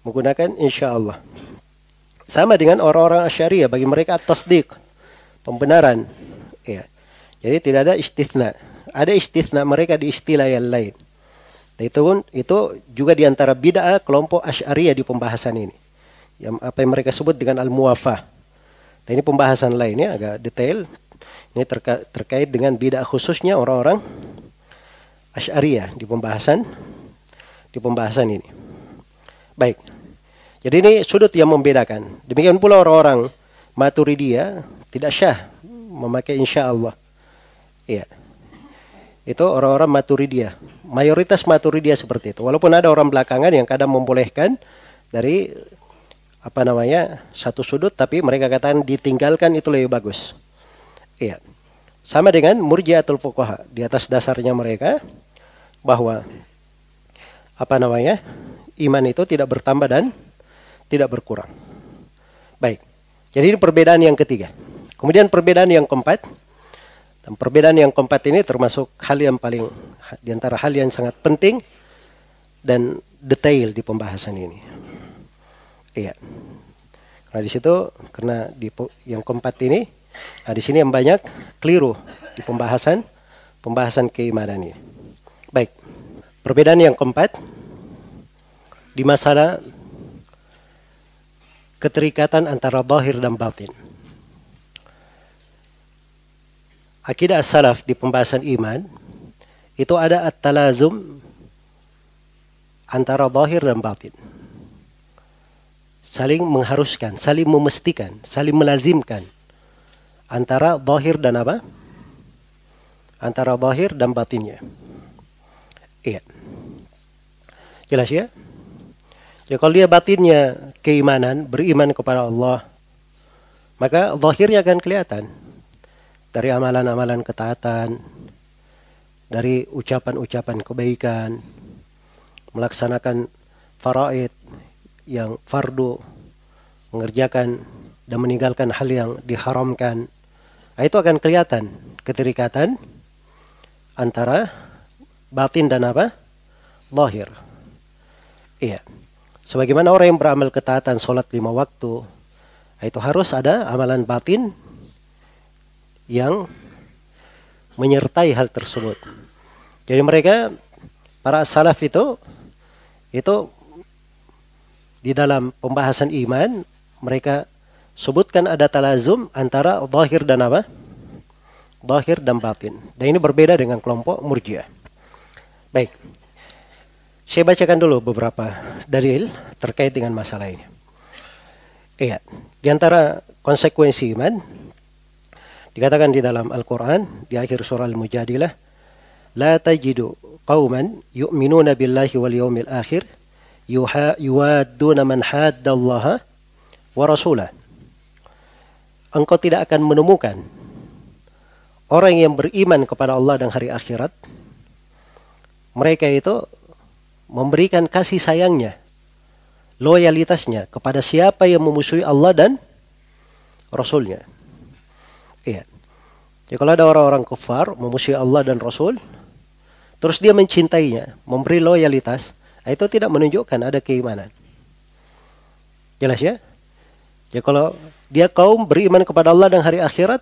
menggunakan insya Allah. Sama dengan orang-orang Asyariah, bagi mereka tasdik, pembenaran. Ya. Jadi tidak ada istithna. Ada istithna mereka di istilah yang lain. itu pun itu juga di antara bid'ah kelompok Asyariah di pembahasan ini. Yang apa yang mereka sebut dengan al-muwafah. ini pembahasan lainnya agak detail, ini terka terkait dengan bidah khususnya orang-orang Asy'ariyah di pembahasan di pembahasan ini. Baik. Jadi ini sudut yang membedakan. Demikian pula orang-orang Maturidiyah tidak syah memakai insya Allah. Iya. Itu orang-orang Maturidiyah. Mayoritas Maturidiyah seperti itu. Walaupun ada orang belakangan yang kadang membolehkan dari apa namanya satu sudut tapi mereka katakan ditinggalkan itu lebih bagus. Iya. Sama dengan murjiatul fuqaha di atas dasarnya mereka bahwa apa namanya? iman itu tidak bertambah dan tidak berkurang. Baik. Jadi ini perbedaan yang ketiga. Kemudian perbedaan yang keempat. Dan perbedaan yang keempat ini termasuk hal yang paling di antara hal yang sangat penting dan detail di pembahasan ini. Iya. Karena di situ karena di yang keempat ini Nah, di sini yang banyak keliru di pembahasan pembahasan keimanan ini. Baik. Perbedaan yang keempat di masalah keterikatan antara zahir dan batin. Akidah salaf di pembahasan iman itu ada at-talazum antara zahir dan batin. Saling mengharuskan, saling memestikan, saling melazimkan antara zahir dan apa? Antara zahir dan batinnya. Iya. Jelas ya? Ya kalau dia batinnya keimanan, beriman kepada Allah, maka zahirnya akan kelihatan dari amalan-amalan ketaatan, dari ucapan-ucapan kebaikan, melaksanakan faraid yang fardu, mengerjakan dan meninggalkan hal yang diharamkan, Nah, itu akan kelihatan keterikatan antara batin dan apa? Lahir. Iya. Sebagaimana orang yang beramal ketaatan sholat lima waktu, itu harus ada amalan batin yang menyertai hal tersebut. Jadi mereka para salaf itu itu di dalam pembahasan iman mereka sebutkan ada talazum antara zahir dan apa? Zahir dan batin. Dan ini berbeda dengan kelompok murjiah. Baik. Saya bacakan dulu beberapa dalil terkait dengan masalah ini. Iya, di antara konsekuensi iman dikatakan di dalam Al-Qur'an di akhir surah Al-Mujadilah, la tajidu qauman yu'minuna billahi wal yawmil akhir yuwadduna man haddallaha wa rasulah. Engkau tidak akan menemukan orang yang beriman kepada Allah dan hari akhirat. Mereka itu memberikan kasih sayangnya, loyalitasnya kepada siapa yang memusuhi Allah dan Rasulnya. Iya. Jadi kalau ada orang-orang kafir memusuhi Allah dan Rasul, terus dia mencintainya, memberi loyalitas, itu tidak menunjukkan ada keimanan. Jelas ya? Ya kalau dia kaum beriman kepada Allah dan hari akhirat,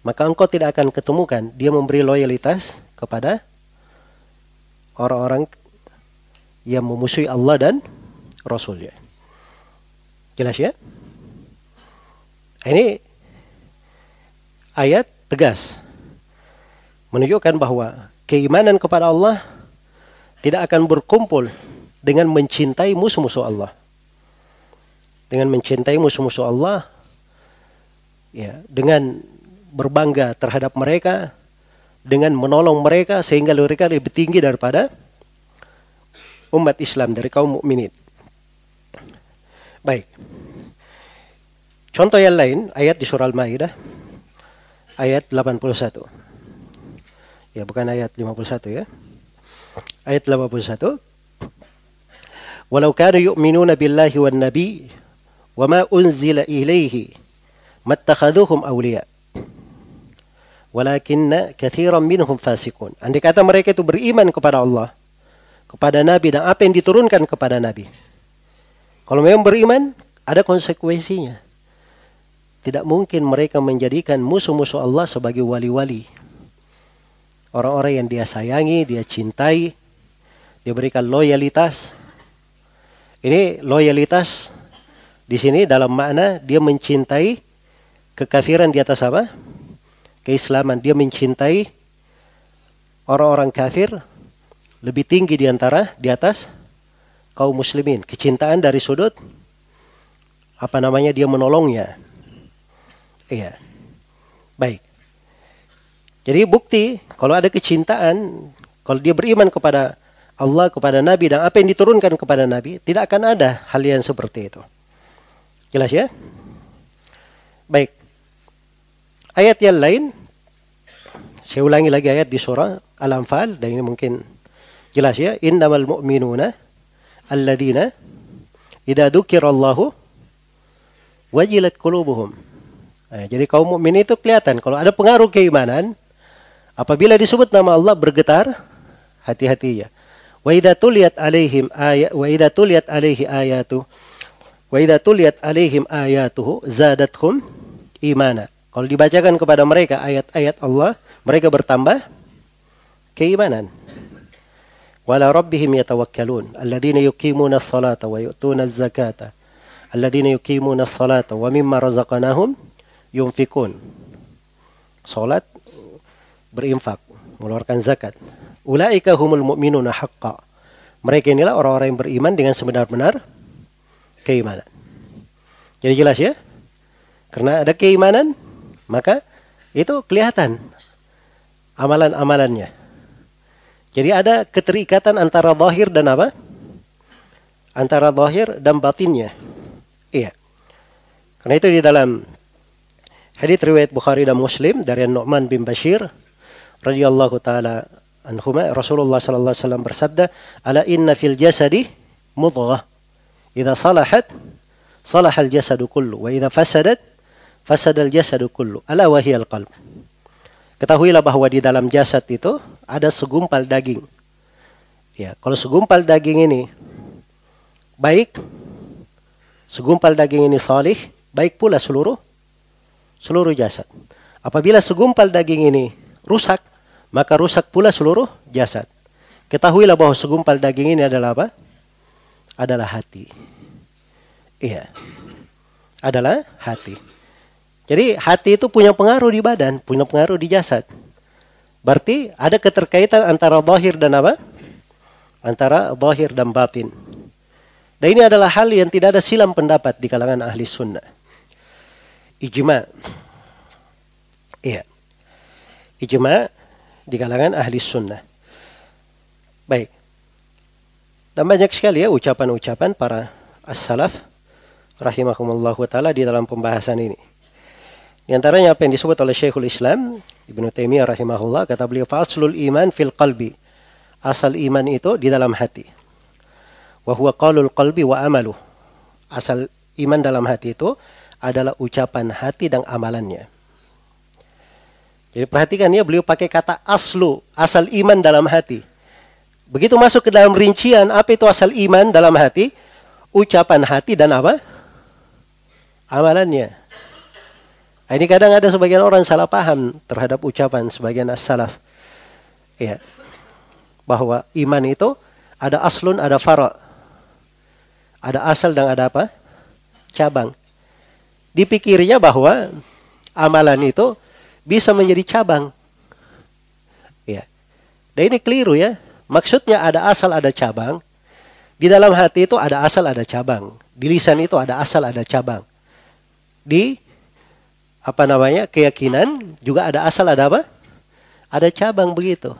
maka engkau tidak akan ketemukan dia memberi loyalitas kepada orang-orang yang memusuhi Allah dan Rasulnya. Jelas ya? Ini ayat tegas menunjukkan bahwa keimanan kepada Allah tidak akan berkumpul dengan mencintai musuh-musuh Allah. Dengan mencintai musuh-musuh Allah, ya, dengan berbangga terhadap mereka, dengan menolong mereka sehingga mereka lebih tinggi daripada umat Islam dari kaum mukminin. Baik. Contoh yang lain, ayat di surah Al-Maidah ayat 81. Ya, bukan ayat 51 ya ayat 81 Walau kanu yu'minuna billahi wan nabi wa ma unzila ilaihi mattakhaduhum awliya walakinna kathiran minhum fasikun andai kata mereka itu beriman kepada Allah kepada nabi dan apa yang diturunkan kepada nabi kalau memang beriman ada konsekuensinya tidak mungkin mereka menjadikan musuh-musuh Allah sebagai wali-wali orang-orang yang dia sayangi, dia cintai, dia berikan loyalitas. Ini loyalitas di sini dalam makna dia mencintai kekafiran di atas apa? Keislaman. Dia mencintai orang-orang kafir lebih tinggi di antara di atas kaum muslimin. Kecintaan dari sudut apa namanya dia menolongnya. Iya. Baik. Jadi bukti kalau ada kecintaan, kalau dia beriman kepada Allah, kepada Nabi dan apa yang diturunkan kepada Nabi, tidak akan ada hal yang seperti itu. Jelas ya? Baik. Ayat yang lain, saya ulangi lagi ayat di surah Al-Anfal, dan ini mungkin jelas ya. Innamal mu'minuna alladina idha dukirallahu wajilat qulubuhum. Nah, jadi kaum mukmin itu kelihatan kalau ada pengaruh keimanan, Apabila disebut nama Allah bergetar hati-hatinya. Wa idza tuliyat alaihim ayat wa idza tuliyat alaihi ayatu wa idza tuliyat alaihim ayatuhu zadathum imana. Kalau dibacakan kepada mereka ayat-ayat Allah, mereka bertambah keimanan. Yatawakkalun alladzina yuqimuna as-salata wa yu'tuna az-zakata alladzina yuqimuna as-salata wa mimma razaqnahum yunfikun. Salat berinfak, mengeluarkan zakat. Ulaika humul mu'minuna haqqa. Mereka inilah orang-orang yang beriman dengan sebenar-benar keimanan. Jadi jelas ya? Karena ada keimanan, maka itu kelihatan amalan-amalannya. Jadi ada keterikatan antara zahir dan apa? Antara zahir dan batinnya. Iya. Karena itu di dalam hadis riwayat Bukhari dan Muslim dari Nu'man bin Bashir radhiyallahu taala anhuma Rasulullah sallallahu alaihi wasallam bersabda ala inna fil jasadi mudghah idza salahat salaha al jasadu kullu wa idza fasadat fasada al jasadu kullu ala wa hiya al qalb Ketahuilah bahwa di dalam jasad itu ada segumpal daging. Ya, kalau segumpal daging ini baik, segumpal daging ini salih, baik pula seluruh seluruh jasad. Apabila segumpal daging ini rusak, maka rusak pula seluruh jasad. Ketahuilah bahwa segumpal daging ini adalah apa? Adalah hati. Iya. Adalah hati. Jadi hati itu punya pengaruh di badan, punya pengaruh di jasad. Berarti ada keterkaitan antara zahir dan apa? Antara zahir dan batin. Dan ini adalah hal yang tidak ada silam pendapat di kalangan ahli sunnah. Ijma. Iya. Ijma di kalangan ahli sunnah. Baik. Dan banyak sekali ya ucapan-ucapan para as-salaf rahimahumullah ta'ala di dalam pembahasan ini. Di antaranya apa yang disebut oleh Syekhul Islam Ibnu Taimiyah rahimahullah kata beliau faslul iman fil qalbi. Asal iman itu di dalam hati wa huwa qalul qalbi wa amaluh. Asal iman dalam hati itu adalah ucapan hati dan amalannya. Jadi perhatikan ya beliau pakai kata aslu, asal iman dalam hati. Begitu masuk ke dalam rincian apa itu asal iman dalam hati? Ucapan hati dan apa? Amalannya. Nah, ini kadang ada sebagian orang salah paham terhadap ucapan sebagian as-salaf. Ya. Bahwa iman itu ada aslun, ada fara. Ada asal dan ada apa? Cabang. Dipikirnya bahwa amalan itu bisa menjadi cabang. Ya. Dan ini keliru ya. Maksudnya ada asal ada cabang. Di dalam hati itu ada asal ada cabang. Di lisan itu ada asal ada cabang. Di apa namanya keyakinan juga ada asal ada apa? Ada cabang begitu.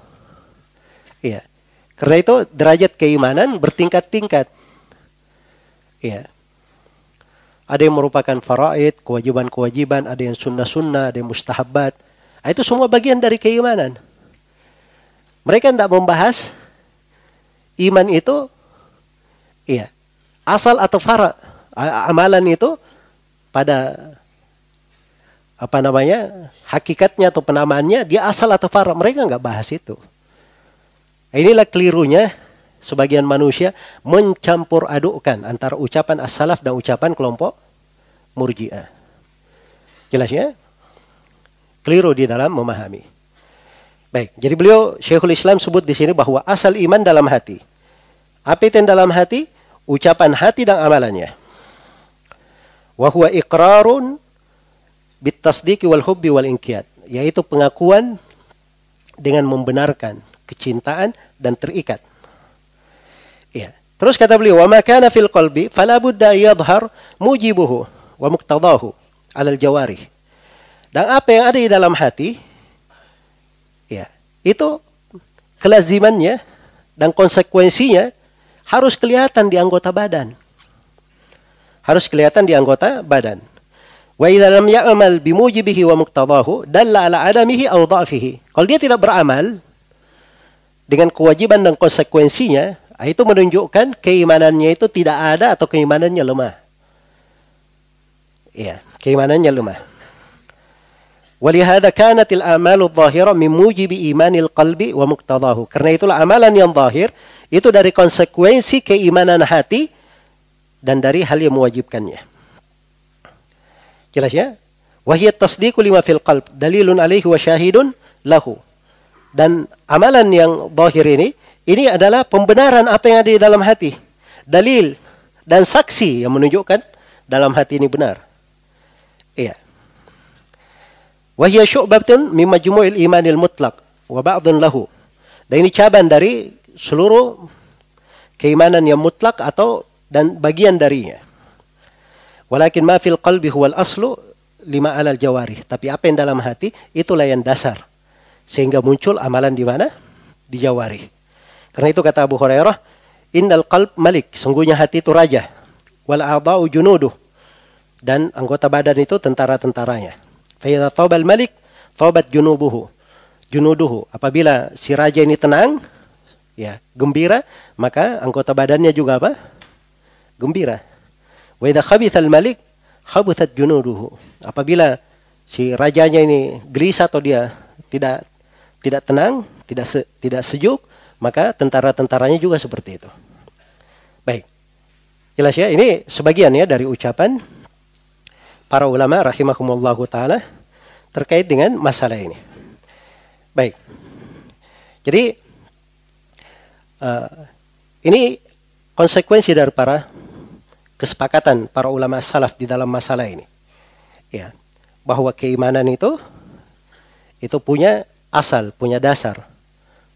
Iya. Karena itu derajat keimanan bertingkat-tingkat. Ya. Ada yang merupakan faraid, kewajiban-kewajiban, ada yang sunnah-sunnah, ada yang mustahabat. Nah, itu semua bagian dari keimanan. Mereka tidak membahas iman itu iya, asal atau fara. Amalan itu pada apa namanya hakikatnya atau penamaannya dia asal atau fara mereka nggak bahas itu inilah kelirunya sebagian manusia mencampur adukkan antara ucapan as-salaf dan ucapan kelompok murji'ah. Jelas ya? Keliru di dalam memahami. Baik, jadi beliau Syekhul Islam sebut di sini bahwa asal iman dalam hati. Apa itu dalam hati? Ucapan hati dan amalannya. Wa huwa iqrarun bitasdiqi wal hubbi wal inqiyad, yaitu pengakuan dengan membenarkan kecintaan dan terikat. Ya. Terus kata beliau, "Wa ma kana fil qalbi fala budda yadhhar mujibuhu wa muqtadahu 'ala al-jawarih." Dan apa yang ada di dalam hati ya, itu kelazimannya dan konsekuensinya harus kelihatan di anggota badan. Harus kelihatan di anggota badan. Lam ya'mal bimujibihi wa muqtadahu dalla ala adamihi aw dha'fihi. Kalau dia tidak beramal dengan kewajiban dan konsekuensinya, Ah, itu menunjukkan keimanannya itu tidak ada atau keimanannya lemah. Iya, keimanannya lemah. Walihada kanatil amalu zahira min mujibi imanil qalbi wa muqtadahu. Karena itulah amalan yang zahir itu dari konsekuensi keimanan hati dan dari hal yang mewajibkannya. Jelas ya? Wahiyat tasdiqu lima fil qalb dalilun alaihi wa syahidun lahu. Dan amalan yang zahir ini ini adalah pembenaran apa yang ada di dalam hati. Dalil dan saksi yang menunjukkan dalam hati ini benar. Iya. Wahia syu'batun min majmu'il imanil mutlaq wa ba'dun lahu. Dan ini cabang dari seluruh keimanan yang mutlak atau dan bagian darinya. Walakin ma fil qalbi huwal aslu lima alal jawarih. Tapi apa yang dalam hati itulah yang dasar. Sehingga muncul amalan di mana? Di jawarih. Karena itu kata Abu Hurairah, Innal qalb malik, sungguhnya hati itu raja. Wal a'dha'u junuduh. Dan anggota badan itu tentara-tentaranya. Fa'idha thawbal malik, thawbat junubuhu. Junuduhu. Apabila si raja ini tenang, ya gembira, maka anggota badannya juga apa? Gembira. Wa idha khabithal malik, khabuthat junuduhu. Apabila si rajanya ini gelisah atau dia tidak tidak tenang, tidak se, tidak sejuk, maka tentara-tentaranya juga seperti itu. Baik. Jelas ya, ini sebagian ya dari ucapan para ulama rahimahumullah taala terkait dengan masalah ini. Baik. Jadi uh, ini konsekuensi dari para kesepakatan para ulama salaf di dalam masalah ini. Ya, bahwa keimanan itu itu punya asal, punya dasar,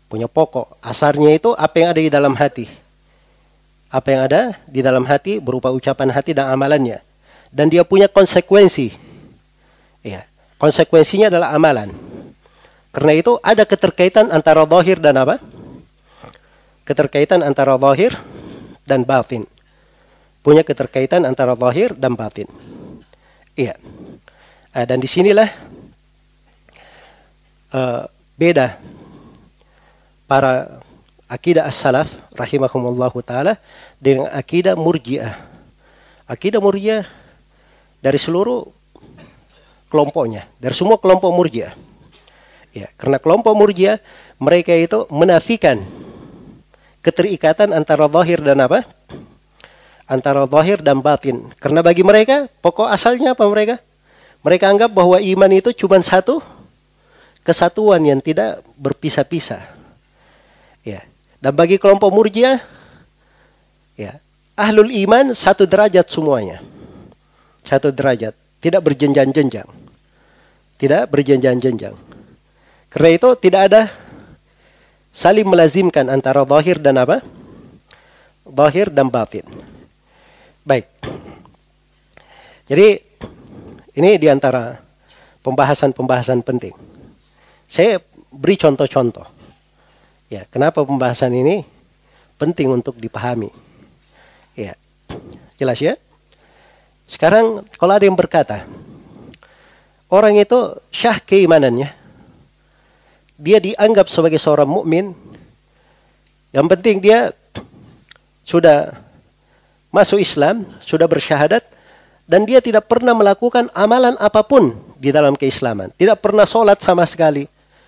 punya pokok. Asarnya itu apa yang ada di dalam hati. Apa yang ada di dalam hati berupa ucapan hati dan amalannya. Dan dia punya konsekuensi. Ya, konsekuensinya adalah amalan. Karena itu ada keterkaitan antara zahir dan apa? Keterkaitan antara zahir dan batin. Punya keterkaitan antara zahir dan batin. Iya. Uh, dan di sinilah uh, beda para akidah as-salaf taala dengan akidah murjiah. Akidah murjiah dari seluruh kelompoknya, dari semua kelompok murjiah. Ya, karena kelompok murjiah mereka itu menafikan keterikatan antara zahir dan apa? Antara zahir dan batin. Karena bagi mereka pokok asalnya apa mereka? Mereka anggap bahwa iman itu cuma satu kesatuan yang tidak berpisah-pisah. Ya. Dan bagi kelompok murjiah, ya, ahlul iman satu derajat semuanya. Satu derajat, tidak berjenjang-jenjang. Tidak berjenjang-jenjang. Karena itu tidak ada saling melazimkan antara zahir dan apa? Zahir dan batin. Baik. Jadi ini di antara pembahasan-pembahasan penting. Saya beri contoh-contoh. Ya, kenapa pembahasan ini penting untuk dipahami? Ya, jelas ya. Sekarang kalau ada yang berkata, orang itu syah keimanannya, dia dianggap sebagai seorang mukmin. Yang penting dia sudah masuk Islam, sudah bersyahadat, dan dia tidak pernah melakukan amalan apa pun di dalam keislaman. Tidak pernah sholat sama sekali.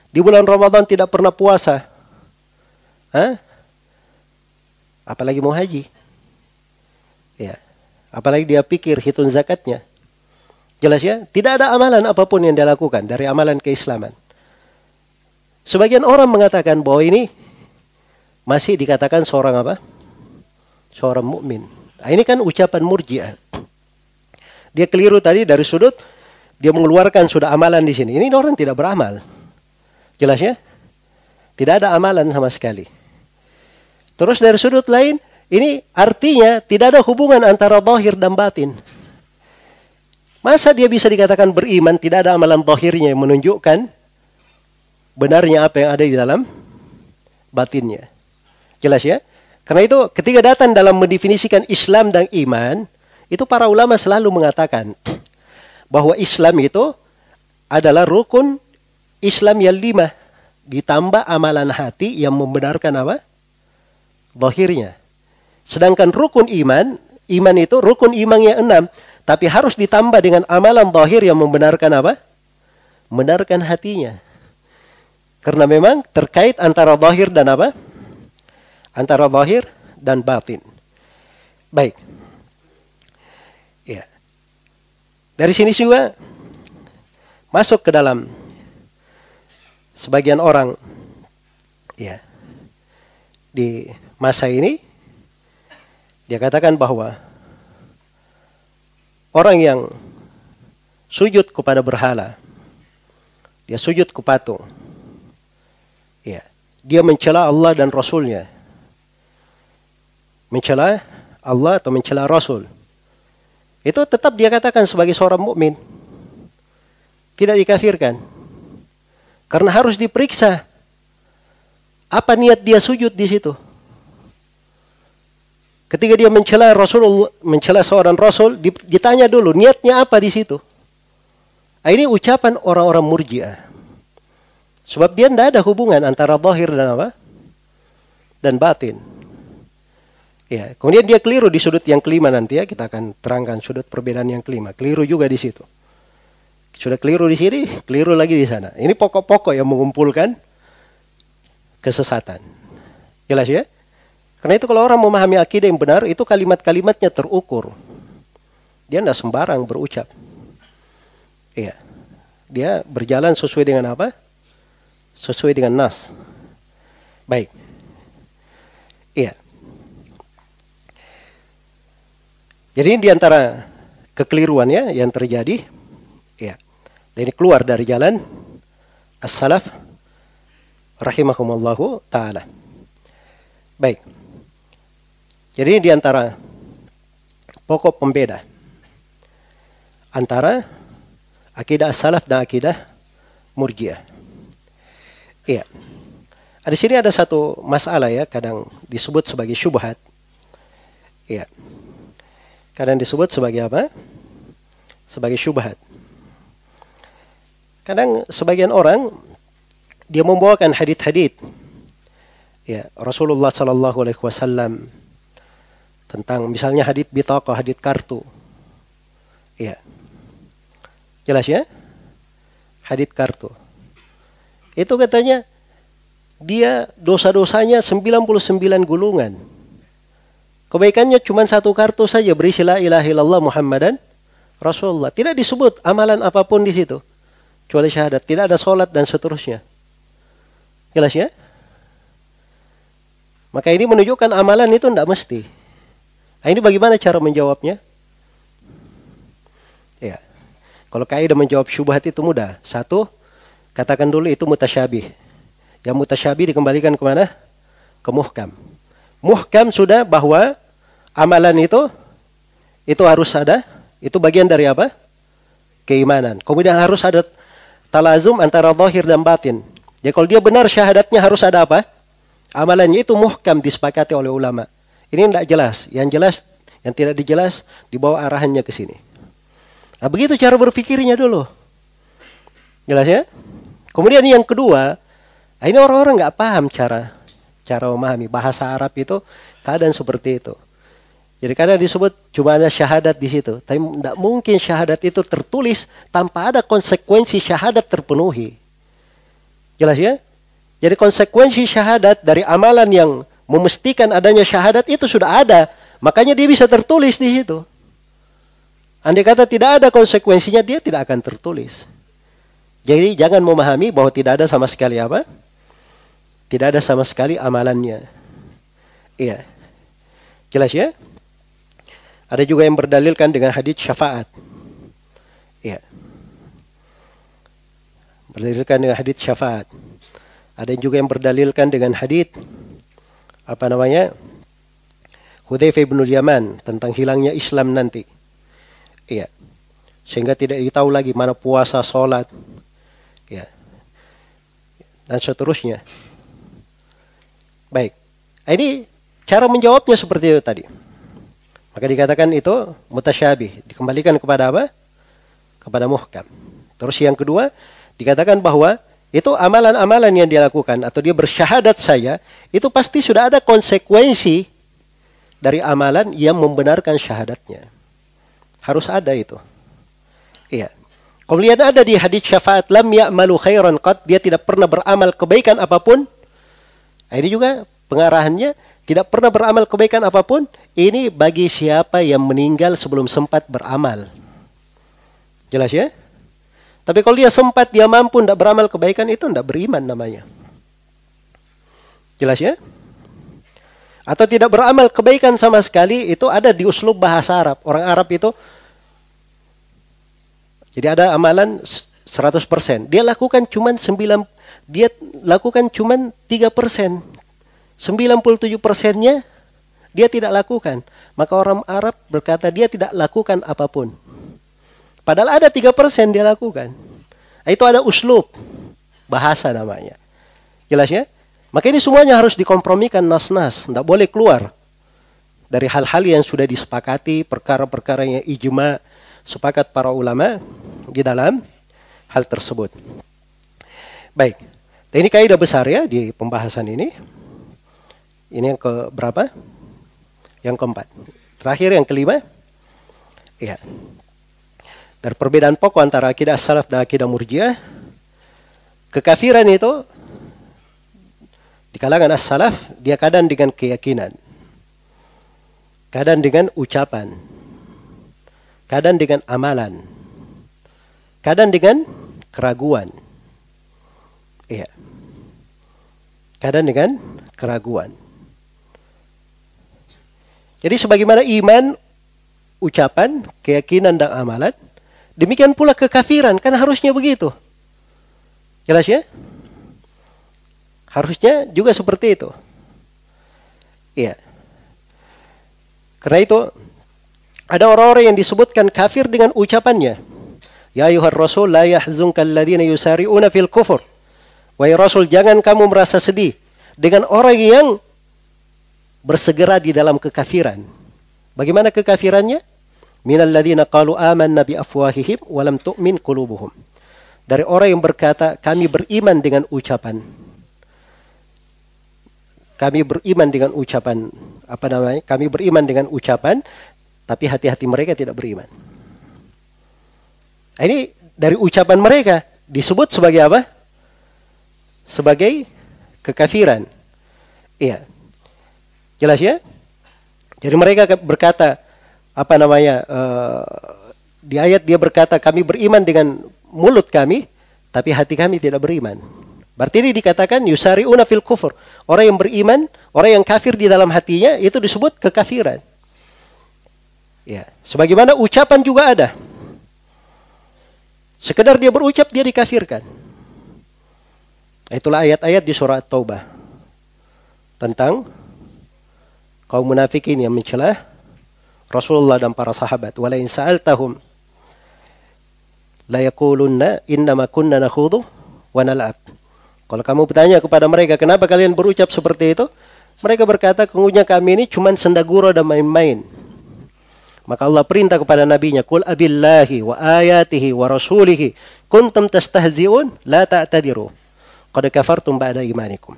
Di bulan Ramadan tidak pernah puasa. Hah? Apalagi mau haji. Ya. Apalagi dia pikir hitung zakatnya. Jelas ya? Tidak ada amalan apa pun yang dia lakukan dari amalan keislaman. Sebagian orang mengatakan bahwa ini masih dikatakan seorang apa? Seorang mukmin. Nah, ini kan ucapan murjiah. Dia keliru tadi dari sudut dia mengeluarkan sudah amalan di sini. Ini orang tidak beramal. Jelas ya? Tidak ada amalan sama sekali. Terus dari sudut lain, ini artinya tidak ada hubungan antara zahir dan batin. Masa dia bisa dikatakan beriman tidak ada amalan zahirnya yang menunjukkan benarnya apa yang ada di dalam batinnya. Jelas ya? Karena itu ketika datang dalam mendefinisikan Islam dan iman, itu para ulama selalu mengatakan bahwa Islam itu adalah rukun Islam yang lima ditambah amalan hati yang membenarkan apa? Zahirnya. Sedangkan rukun iman, iman itu rukun iman yang enam, tapi harus ditambah dengan amalan zahir yang membenarkan apa? Membenarkan hatinya. Karena memang terkait antara zahir dan apa? Antara zahir dan batin. Baik. Dari sini juga masuk ke dalam sebagian orang ya di masa ini dia katakan bahwa orang yang sujud kepada berhala dia sujud ke patung ya dia mencela Allah dan Rasulnya mencela Allah atau mencela Rasul itu tetap dia katakan sebagai seorang mukmin. Tidak dikafirkan. Karena harus diperiksa apa niat dia sujud di situ. Ketika dia mencela Rasul, mencela seorang Rasul, ditanya dulu niatnya apa di situ. Nah, ini ucapan orang-orang murjiah. Sebab dia tidak ada hubungan antara zahir dan apa? Dan batin. Ya, kemudian dia keliru di sudut yang kelima nanti ya, kita akan terangkan sudut perbedaan yang kelima. Keliru juga di situ. Sudah keliru di sini, keliru lagi di sana. Ini pokok-pokok yang mengumpulkan kesesatan. Jelas ya? Karena itu kalau orang memahami akidah yang benar, itu kalimat-kalimatnya terukur. Dia tidak sembarang berucap. Iya. Dia berjalan sesuai dengan apa? Sesuai dengan nas. Baik. Jadi ini di antara kekeliruan ya yang terjadi. Ya. Dan ini keluar dari jalan as-salaf rahimahumallahu taala. Baik. Jadi ini di antara pokok pembeda antara akidah as-salaf dan akidah murjiah. Iya. Di sini ada satu masalah ya, kadang disebut sebagai syubhat. Iya. Kadang disebut sebagai apa? Sebagai syubhat. Kadang sebagian orang dia membawakan hadit-hadit ya Rasulullah Shallallahu Alaihi Wasallam tentang misalnya hadit bitaqah, hadit kartu. Ya. Jelas ya? Hadit kartu. Itu katanya dia dosa-dosanya 99 gulungan. Kebaikannya cuma satu kartu saja berisi la ilaha illallah Muhammadan Rasulullah. Tidak disebut amalan apa pun di situ. Kecuali syahadat. Tidak ada sholat dan seterusnya. Jelas ya? Maka ini menunjukkan amalan itu tidak mesti. Nah, ini bagaimana cara menjawabnya? Ya. Kalau kaidah menjawab syubhat itu mudah. Satu, katakan dulu itu mutasyabih. Yang mutasyabih dikembalikan ke mana? Ke muhkam muhkam sudah bahwa amalan itu itu harus ada, itu bagian dari apa? Keimanan. Kemudian harus ada talazum antara zahir dan batin. Ya kalau dia benar syahadatnya harus ada apa? Amalannya itu muhkam disepakati oleh ulama. Ini tidak jelas. Yang jelas, yang tidak dijelas dibawa arahannya ke sini. Nah, begitu cara berpikirnya dulu. Jelas ya? Kemudian yang kedua, nah ini orang-orang nggak paham cara cara memahami bahasa Arab itu keadaan seperti itu. Jadi kadang disebut cuma ada syahadat di situ, tapi tidak mungkin syahadat itu tertulis tanpa ada konsekuensi syahadat terpenuhi. Jelas ya? Jadi konsekuensi syahadat dari amalan yang memastikan adanya syahadat itu sudah ada, makanya dia bisa tertulis di situ. Andai kata tidak ada konsekuensinya, dia tidak akan tertulis. Jadi jangan memahami bahwa tidak ada sama sekali apa? Tidak ada sama sekali amalannya. Iya. Jelas ya? Ada juga yang berdalilkan dengan hadis syafaat. Iya. Berdalilkan dengan hadis syafaat. Ada juga yang berdalilkan dengan hadis apa namanya? Hudzaifah bin Yaman tentang hilangnya Islam nanti. Iya. Sehingga tidak ditahu lagi mana puasa, sholat. Ya. Dan seterusnya. Baik. Nah, ini cara menjawabnya seperti itu tadi. Maka dikatakan itu mutasyabih. Dikembalikan kepada apa? Kepada muhkam. Terus yang kedua, dikatakan bahwa itu amalan-amalan yang dia lakukan atau dia bersyahadat saya, itu pasti sudah ada konsekuensi dari amalan yang membenarkan syahadatnya. Harus ada itu. Iya. Kemudian ada di hadis syafaat lam ya'malu khairan qad dia tidak pernah beramal kebaikan apa pun ini juga pengarahannya tidak pernah beramal kebaikan apa pun. Ini bagi siapa yang meninggal sebelum sempat beramal. Jelas ya? Tapi kalau dia sempat, dia mampu tidak beramal kebaikan, itu tidak beriman namanya. Jelas ya? Atau tidak beramal kebaikan sama sekali, itu ada di uslub bahasa Arab. Orang Arab itu, jadi ada amalan 100%. Dia lakukan cuma 9, dia lakukan cuma 3 persen. 97 persennya dia tidak lakukan. Maka orang Arab berkata dia tidak lakukan apa pun. Padahal ada 3 persen dia lakukan. Itu ada uslub. Bahasa namanya. Jelas ya? Maka ini semuanya harus dikompromikan nas-nas. Tidak boleh keluar dari hal-hal yang sudah disepakati, perkara-perkara yang ijma, sepakat para ulama di dalam hal tersebut. Baik. Ini kaidah besar ya di pembahasan ini. Ini yang ke berapa? Yang keempat. Terakhir yang kelima. Ya. Dari perbedaan pokok antara akidah salaf dan akidah murjiah, kekafiran itu di kalangan as-salaf dia kadang dengan keyakinan, kadang dengan ucapan, kadang dengan amalan, kadang dengan keraguan. Iya. Kadang dengan keraguan. Jadi sebagaimana iman, ucapan, keyakinan dan amalan, demikian pula kekafiran, kan harusnya begitu. Jelas ya? Harusnya juga seperti itu. Iya. Karena itu ada orang-orang yang disebutkan kafir dengan ucapannya. Ya ayuhar rasul la yahzunka alladhina yusari'una fil kufur. Wahai Rasul, jangan kamu merasa sedih dengan orang yang bersegera di dalam kekafiran. Bagaimana kekafirannya? Minal ladzina qalu amanna bi afwahihim wa lam tu'min qulubuhum. Dari orang yang berkata kami beriman dengan ucapan. Kami beriman dengan ucapan apa namanya? Kami beriman dengan ucapan tapi hati-hati mereka tidak beriman. Ini dari ucapan mereka disebut sebagai apa? Sebagai kekafiran. Iya. Jelas ya? Jadi mereka berkata apa namanya uh, di ayat dia berkata kami beriman dengan mulut kami tapi hati kami tidak beriman. Berarti ini dikatakan yusariuna fil kufur. Orang yang beriman, orang yang kafir di dalam hatinya itu disebut kekafiran. Ya, sebagaimana ucapan juga ada. Sekedar dia berucap dia dikafirkan. Itulah ayat-ayat di surah Taubah tentang kaum munafikin yang mencela Rasulullah dan para sahabat. Wala in sa'altahum la yaqulunna innama kunna nakhudu wa nal'ab. Kalau kamu bertanya kepada mereka, kenapa kalian berucap seperti itu? Mereka berkata, kemudian kami ini cuma sendaguro dan main-main. Maka Allah perintah kepada nabinya, "Qul abillahi wa ayatihi wa rasulihi kuntum tastahzi'un la ta'tadiru. Qad kafartum ba'da imanikum."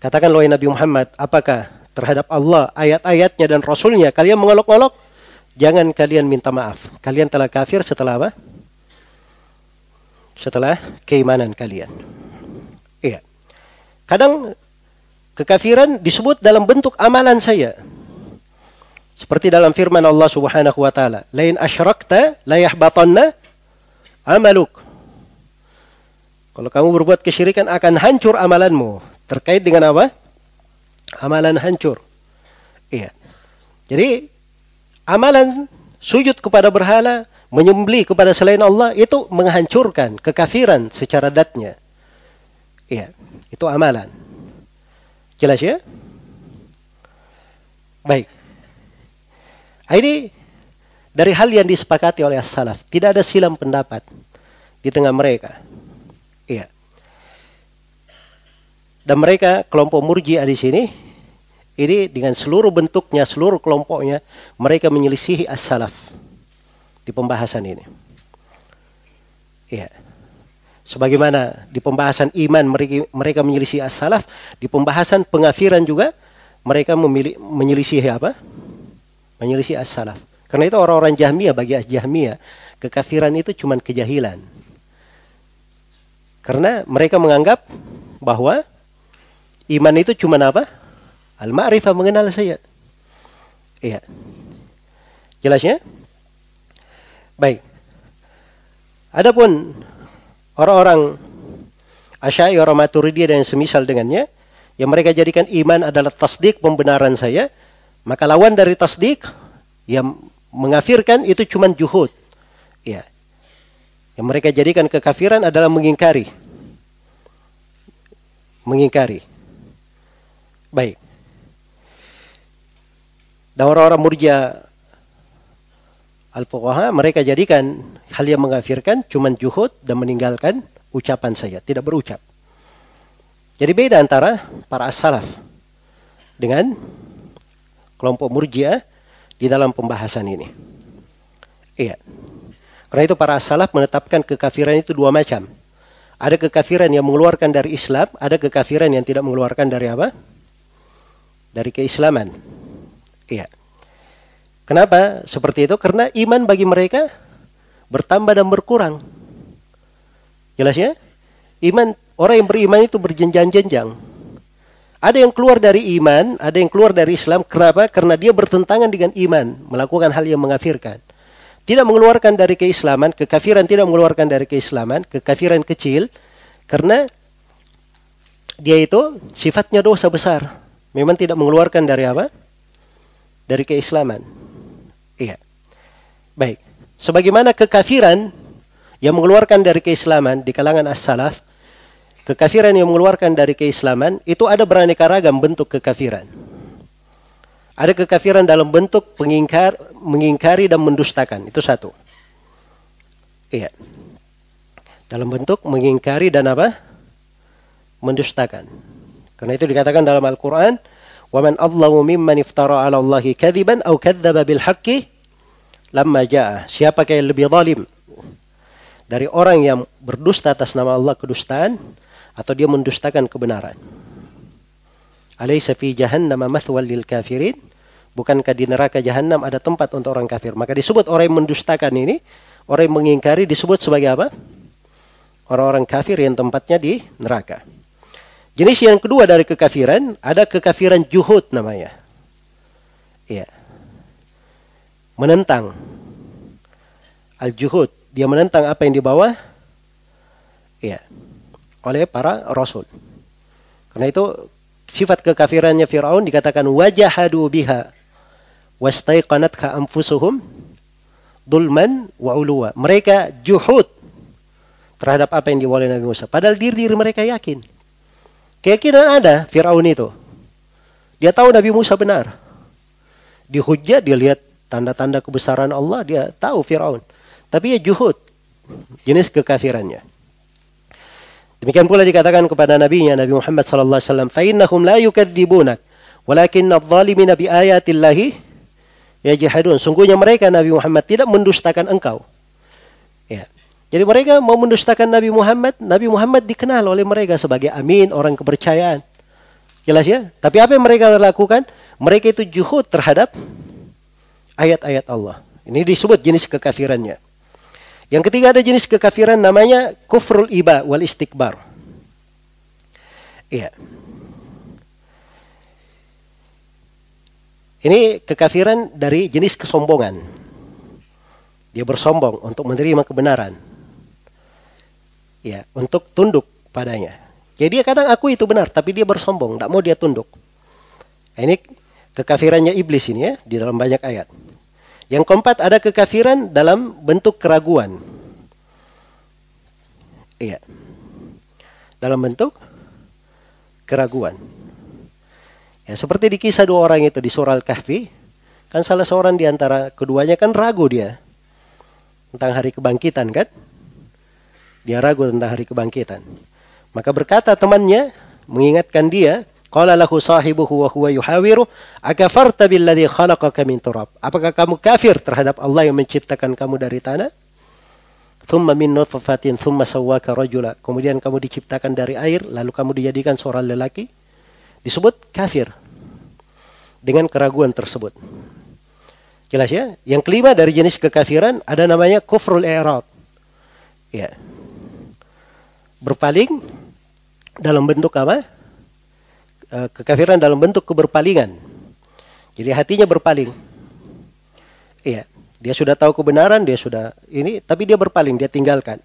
Katakan wahai Nabi Muhammad, apakah terhadap Allah, ayat-ayatnya dan Rasulnya kalian mengolok-olok? Jangan kalian minta maaf. Kalian telah kafir setelah apa? Setelah keimanan kalian. Iya. Kadang kekafiran disebut dalam bentuk amalan saya. Seperti dalam firman Allah Subhanahu wa taala, "Lain asyrakta la yahbatanna amaluk." Kalau kamu berbuat kesyirikan akan hancur amalanmu. Terkait dengan apa? Amalan hancur. Iya. Jadi amalan sujud kepada berhala, menyembeli kepada selain Allah itu menghancurkan kekafiran secara datnya. Iya, itu amalan. Jelas ya? Baik. Ini dari hal yang disepakati oleh as-salaf, tidak ada silam pendapat di tengah mereka. Iya. Dan mereka kelompok murjiah di sini ini dengan seluruh bentuknya, seluruh kelompoknya mereka menyelisihi as-salaf di pembahasan ini. Iya. Sebagaimana di pembahasan iman mereka, mereka menyelisihi as-salaf, di pembahasan pengafiran juga mereka memilih menyelisihi apa? Menyelisihi as-salaf. Karena itu orang-orang Jahmiyah bagi Jahmiyah kekafiran itu cuma kejahilan. Karena mereka menganggap bahwa Iman itu cuma apa? Al-ma'rifah mengenal saya. Iya. Jelasnya? Baik. Adapun orang-orang Asy'ariyah Maturidiyah dan semisal dengannya yang mereka jadikan iman adalah tasdik pembenaran saya, maka lawan dari tasdik yang mengafirkan itu cuma juhud. Ya. Yang mereka jadikan kekafiran adalah mengingkari. Mengingkari. Baik. Dan orang-orang murja al-fuqaha mereka jadikan hal yang mengafirkan cuma juhud dan meninggalkan ucapan saja, tidak berucap. Jadi beda antara para as-salaf dengan kelompok murjiah di dalam pembahasan ini. Iya. Karena itu para as-salaf menetapkan kekafiran itu dua macam. Ada kekafiran yang mengeluarkan dari Islam, ada kekafiran yang tidak mengeluarkan dari apa? dari keislaman. Iya. Kenapa seperti itu? Karena iman bagi mereka bertambah dan berkurang. Jelas ya? Iman orang yang beriman itu berjenjang-jenjang. Ada yang keluar dari iman, ada yang keluar dari Islam. Kenapa? Karena dia bertentangan dengan iman, melakukan hal yang mengafirkan. Tidak mengeluarkan dari keislaman, kekafiran tidak mengeluarkan dari keislaman, kekafiran kecil, karena dia itu sifatnya dosa besar. Memang tidak mengeluarkan dari apa? Dari keislaman. Iya. Baik. Sebagaimana kekafiran yang mengeluarkan dari keislaman di kalangan as-salaf, kekafiran yang mengeluarkan dari keislaman itu ada beraneka ragam bentuk kekafiran. Ada kekafiran dalam bentuk pengingkar, mengingkari dan mendustakan. Itu satu. Iya. Dalam bentuk mengingkari dan apa? mendustakan. Karena itu dikatakan dalam Al-Quran, وَمَنْ أَظْلَمُ مِمَّنْ اِفْتَرَى عَلَى اللَّهِ كَذِبًا أَوْ كَذَّبَ بِالْحَقِّ لَمَّا جَاءَ Siapa yang lebih zalim? Dari orang yang berdusta atas nama Allah kedustaan, atau dia mendustakan kebenaran. Alaysa fi jahannama mathwal lil kafirin? Bukankah di neraka jahanam ada tempat untuk orang kafir? Maka disebut orang yang mendustakan ini, orang yang mengingkari disebut sebagai apa? Orang-orang kafir yang tempatnya di neraka. Jenis yang kedua dari kekafiran ada kekafiran juhud namanya. Iya. Menentang. Al-juhud, dia menentang apa yang dibawa iya oleh para rasul. Karena itu sifat kekafirannya Firaun dikatakan wajahadu biha wastaiqanatha anfusuhum dulman wa uluwa. Mereka juhud terhadap apa yang dibawa oleh Nabi Musa. Padahal diri diri mereka yakin. Keyakinan ada Fir'aun itu. Dia tahu Nabi Musa benar. Dihujat dia lihat tanda-tanda kebesaran Allah, dia tahu Fir'aun. Tapi ya juhud, jenis kekafirannya. Demikian pula dikatakan kepada nabinya Nabi Muhammad sallallahu alaihi wasallam, "Fa innahum la yukadzibunak, walakin adh-dhalimina bi ayatillahi yajhadun." Sungguhnya mereka Nabi Muhammad tidak mendustakan engkau. Ya. Jadi mereka mau mendustakan Nabi Muhammad. Nabi Muhammad dikenal oleh mereka sebagai amin, orang kepercayaan. Jelas ya? Tapi apa yang mereka lakukan? Mereka itu juhud terhadap ayat-ayat Allah. Ini disebut jenis kekafirannya. Yang ketiga ada jenis kekafiran namanya kufrul iba wal istikbar. Iya. Ini kekafiran dari jenis kesombongan. Dia bersombong untuk menerima kebenaran ya untuk tunduk padanya. Jadi dia kadang aku itu benar, tapi dia bersombong, tidak mau dia tunduk. Nah, ini kekafirannya iblis ini ya di dalam banyak ayat. Yang keempat ada kekafiran dalam bentuk keraguan. Iya. Dalam bentuk keraguan. Ya, seperti di kisah dua orang itu di surah Al-Kahfi, kan salah seorang di antara keduanya kan ragu dia tentang hari kebangkitan kan? Dia ragu tentang hari kebangkitan. Maka berkata temannya, mengingatkan dia, Qala lahu sahibuhu wa huwa yuhawiru, akafarta billadhi khalaqaka min turab. Apakah kamu kafir terhadap Allah yang menciptakan kamu dari tanah? Thumma min nutfatin thumma sawwaka rajula. Kemudian kamu diciptakan dari air, lalu kamu dijadikan seorang lelaki. Disebut kafir Dengan keraguan tersebut. Jelas ya? Yang kelima dari jenis kekafiran ada namanya kufrul i'rad. Ya berpaling dalam bentuk apa? Eh, kekafiran dalam bentuk keberpalingan. Jadi hatinya berpaling. Iya, dia sudah tahu kebenaran, dia sudah ini, tapi dia berpaling, dia tinggalkan.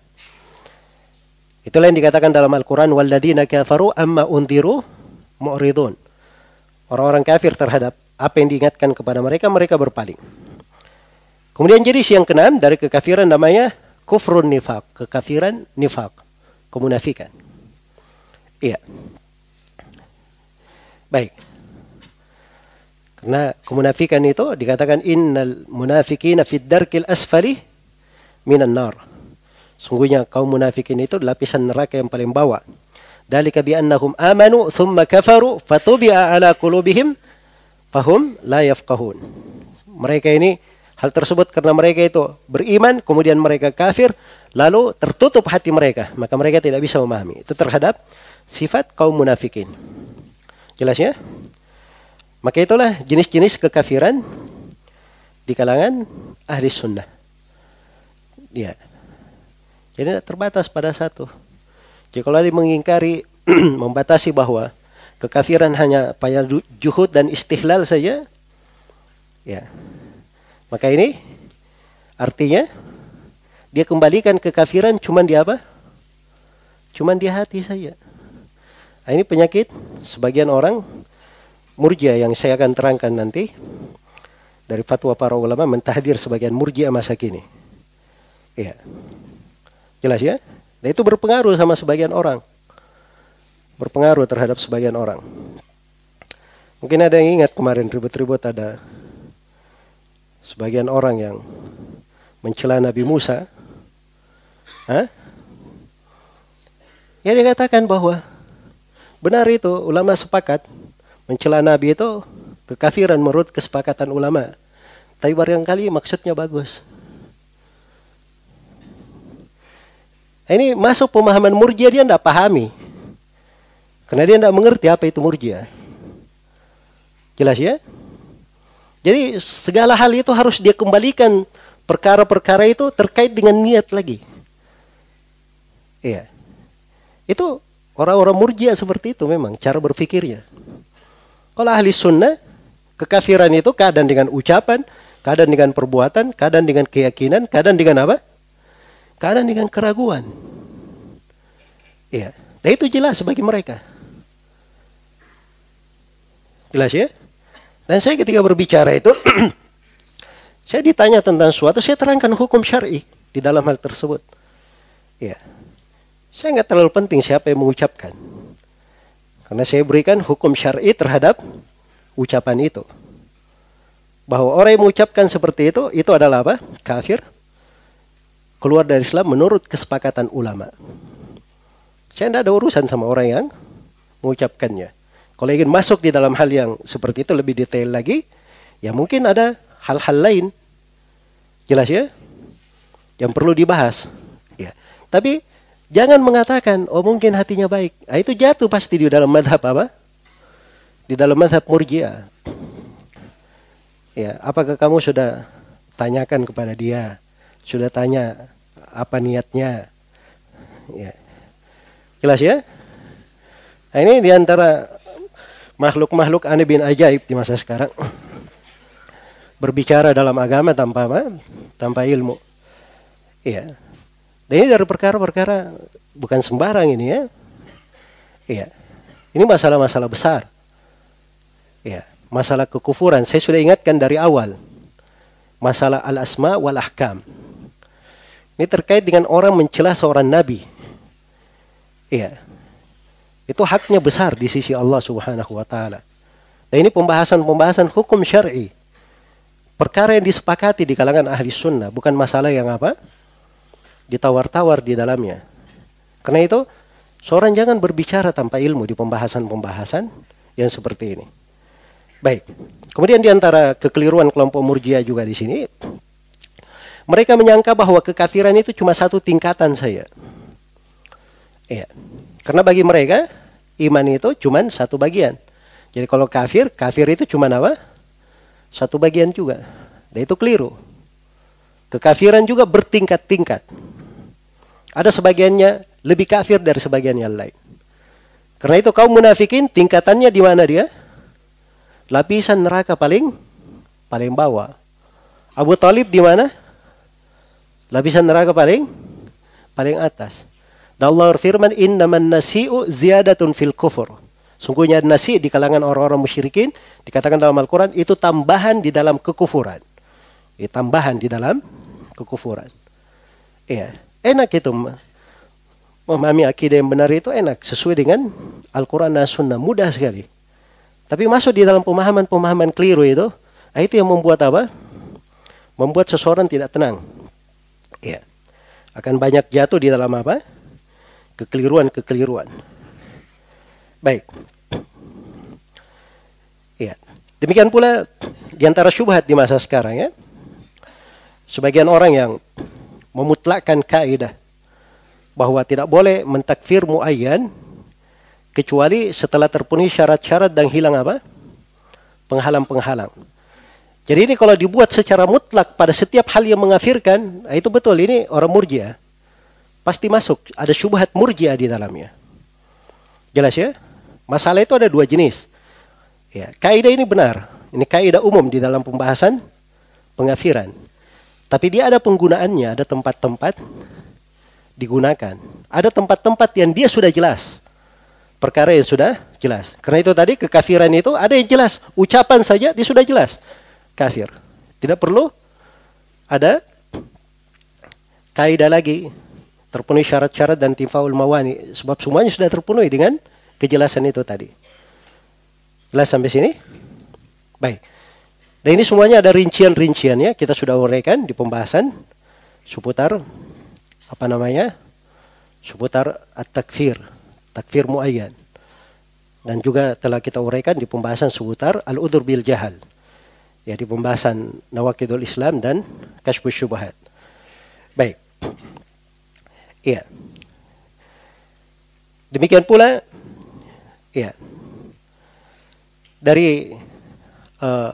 Itulah yang dikatakan dalam Al-Quran, وَالَّذِينَ kafaru amma undiru mu'ridun. Orang-orang kafir terhadap apa yang diingatkan kepada mereka, mereka berpaling. Kemudian jadi yang keenam dari kekafiran namanya kufrun nifak, kekafiran nifak kemunafikan. Iya. Baik. Karena kemunafikan itu dikatakan innal munafikina fid darkil asfali minan nar. Sungguhnya kaum munafikin itu lapisan neraka yang paling bawah. Dalika bi annahum amanu thumma kafaru fatubi'a ala qulubihim fahum la yafqahun. Mereka ini hal tersebut karena mereka itu beriman kemudian mereka kafir lalu tertutup hati mereka, maka mereka tidak bisa memahami. Itu terhadap sifat kaum munafikin. Jelas ya? Maka itulah jenis-jenis kekafiran di kalangan ahli sunnah. Ya. Jadi tidak terbatas pada satu. Jadi kalau dia mengingkari, [clears throat] membatasi bahwa kekafiran hanya payah juhud dan istihlal saja, ya. Maka ini artinya dia kembalikan kekafiran cuma di apa? Cuma di hati saja. Nah, ini penyakit sebagian orang murjia yang saya akan terangkan nanti dari fatwa para ulama mentahdir sebagian murjia masa kini. Iya. Jelas ya? Dan itu berpengaruh sama sebagian orang. Berpengaruh terhadap sebagian orang. Mungkin ada yang ingat kemarin ribut-ribut ada sebagian orang yang mencela Nabi Musa. Hah? Ya dikatakan bahwa benar itu ulama sepakat mencela Nabi itu kekafiran menurut kesepakatan ulama. Tapi barangkali maksudnya bagus. Ini masuk pemahaman murjia dia tidak pahami. Karena dia tidak mengerti apa itu murjia. Jelas ya? Jadi segala hal itu harus dia kembalikan perkara-perkara itu terkait dengan niat lagi. Iya. Itu orang-orang murjia seperti itu memang cara berpikirnya. Kalau ahli sunnah, kekafiran itu kadang dengan ucapan, kadang dengan perbuatan, kadang dengan keyakinan, kadang dengan apa? Kadang dengan keraguan. Iya. Dan itu jelas bagi mereka. Jelas ya? Dan saya ketika berbicara itu, [clears throat] saya ditanya tentang suatu, saya terangkan hukum syari di dalam hal tersebut. Ya. Saya nggak terlalu penting siapa yang mengucapkan. Karena saya berikan hukum syari terhadap ucapan itu. Bahwa orang yang mengucapkan seperti itu, itu adalah apa? Kafir. Keluar dari Islam menurut kesepakatan ulama. Saya tidak ada urusan sama orang yang mengucapkannya. Kalau ingin masuk di dalam hal yang seperti itu lebih detail lagi, ya mungkin ada hal-hal lain. Jelas ya? Yang perlu dibahas. Ya. Tapi Jangan mengatakan, oh mungkin hatinya baik. Nah, itu jatuh pasti di dalam madhab apa? Di dalam madhab murjiah. Ya, apakah kamu sudah tanyakan kepada dia? Sudah tanya apa niatnya? Ya. Jelas ya? Nah, ini di antara makhluk-makhluk aneh bin ajaib di masa sekarang. Berbicara dalam agama tanpa apa? Tanpa ilmu. Iya. Dan ini dari perkara-perkara bukan sembarang ini ya. Iya. Ini masalah-masalah besar. Iya, masalah kekufuran. Saya sudah ingatkan dari awal. Masalah al-asma wal ahkam. Ini terkait dengan orang mencela seorang nabi. Iya. Itu haknya besar di sisi Allah Subhanahu wa taala. Dan ini pembahasan-pembahasan hukum syar'i. Perkara yang disepakati di kalangan ahli sunnah, bukan masalah yang apa? ditawar-tawar di dalamnya. Karena itu, seorang jangan berbicara tanpa ilmu di pembahasan-pembahasan yang seperti ini. Baik. Kemudian di antara kekeliruan kelompok Murjiah juga di sini, mereka menyangka bahwa kekafiran itu cuma satu tingkatan saja. Iya. Karena bagi mereka iman itu cuma satu bagian. Jadi kalau kafir, kafir itu cuma apa? Satu bagian juga. Dan itu keliru. Kekafiran juga bertingkat-tingkat. Ada sebagiannya lebih kafir dari sebagian yang lain. Karena itu kaum munafikin tingkatannya di mana dia? Lapisan neraka paling paling bawah. Abu Talib di mana? Lapisan neraka paling paling atas. Dan Allah berfirman, "Innaman nasi'u ziyadatun fil kufur." Sungguhnya nasi di kalangan orang-orang musyrikin dikatakan dalam Al-Quran itu tambahan di dalam kekufuran. Itu tambahan di dalam kekufuran. Iya. Enak itu memahami akidah yang benar itu enak sesuai dengan Al-Quran dan Sunnah mudah sekali. Tapi masuk di dalam pemahaman-pemahaman keliru itu, nah itu yang membuat apa? Membuat seseorang tidak tenang. Ya. Akan banyak jatuh di dalam apa? Kekeliruan-kekeliruan. Baik. Ya. Demikian pula di antara syubhat di masa sekarang ya. Sebagian orang yang memutlakkan kaidah bahwa tidak boleh mentakfir muayyan kecuali setelah terpenuhi syarat-syarat dan hilang apa? penghalang-penghalang. Jadi ini kalau dibuat secara mutlak pada setiap hal yang mengafirkan, nah itu betul ini orang murjiah. Pasti masuk, ada syubhat murjiah di dalamnya. Jelas ya? Masalah itu ada dua jenis. Ya, kaidah ini benar. Ini kaidah umum di dalam pembahasan pengafiran. Tapi dia ada penggunaannya, ada tempat-tempat digunakan. Ada tempat-tempat yang dia sudah jelas. Perkara yang sudah jelas. Karena itu tadi kekafiran itu ada yang jelas. Ucapan saja dia sudah jelas kafir. Tidak perlu ada kaidah lagi terpenuhi syarat-syarat dan tifaul mawani sebab semuanya sudah terpenuhi dengan kejelasan itu tadi. Jelas sampai sini? Baik. Dan ini semuanya ada rincian-rinciannya kita sudah uraikan di pembahasan seputar apa namanya? seputar at-takfir, takfir muayyan. Dan juga telah kita uraikan di pembahasan seputar al-udur bil jahal ya di pembahasan Nawakidul Islam dan Kashfus Syubhat. Baik. Iya. Demikian pula ya. Dari uh,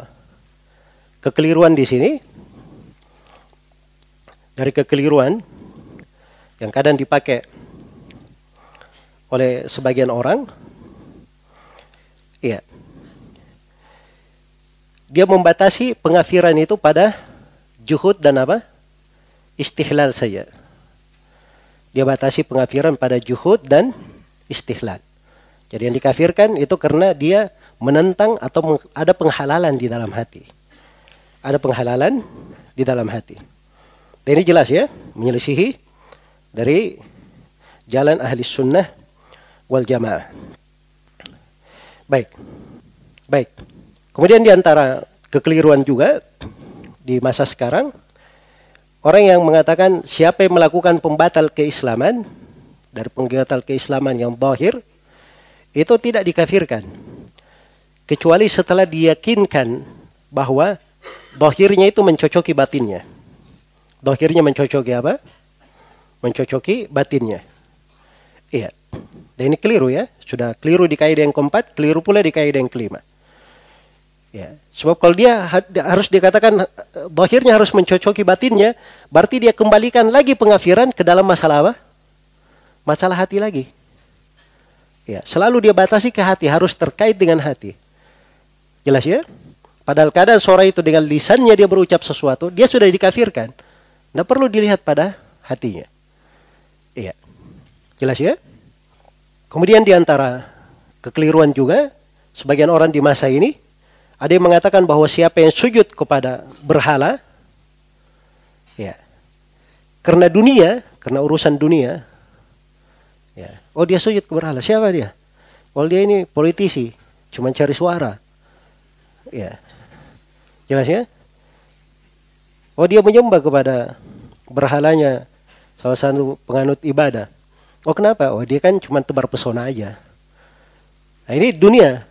kekeliruan di sini dari kekeliruan yang kadang dipakai oleh sebagian orang iya dia membatasi pengafiran itu pada juhud dan apa? Istihlal saja. Dia batasi pengafiran pada juhud dan istihlal. Jadi yang dikafirkan itu karena dia menentang atau ada penghalalan di dalam hati. Ada penghalalan di dalam hati. Dan ini jelas ya, menyelisihi dari jalan ahli sunnah wal jamaah. Baik. Baik. Kemudian di antara kekeliruan juga di masa sekarang orang yang mengatakan siapa yang melakukan pembatal keislaman dari pembatal keislaman yang zahir itu tidak dikafirkan kecuali setelah diyakinkan bahwa zahirnya itu mencocoki batinnya. Zahirnya mencocoki apa? Mencocoki batinnya. Iya. Dan ini keliru ya. Sudah keliru di kaidah yang keempat, keliru pula di kaidah yang kelima. Ya, sebab kalau dia harus dikatakan bahirnya harus mencocoki batinnya, berarti dia kembalikan lagi pengafiran ke dalam masalah apa? Masalah hati lagi. Ya, selalu dia batasi ke hati, harus terkait dengan hati. Jelas ya? Padahal kadang seorang itu dengan lisannya dia berucap sesuatu, dia sudah dikafirkan. Tidak perlu dilihat pada hatinya. Iya. Jelas ya? Kemudian di antara kekeliruan juga, sebagian orang di masa ini, ada yang mengatakan bahwa siapa yang sujud kepada berhala, ya, karena dunia, karena urusan dunia, ya, oh dia sujud ke berhala. Siapa dia? Oh dia ini politisi, cuma cari suara, ya, jelas ya. Oh dia menyembah kepada berhalanya salah satu penganut ibadah. Oh kenapa? Oh dia kan cuma tebar pesona aja. Nah ini dunia,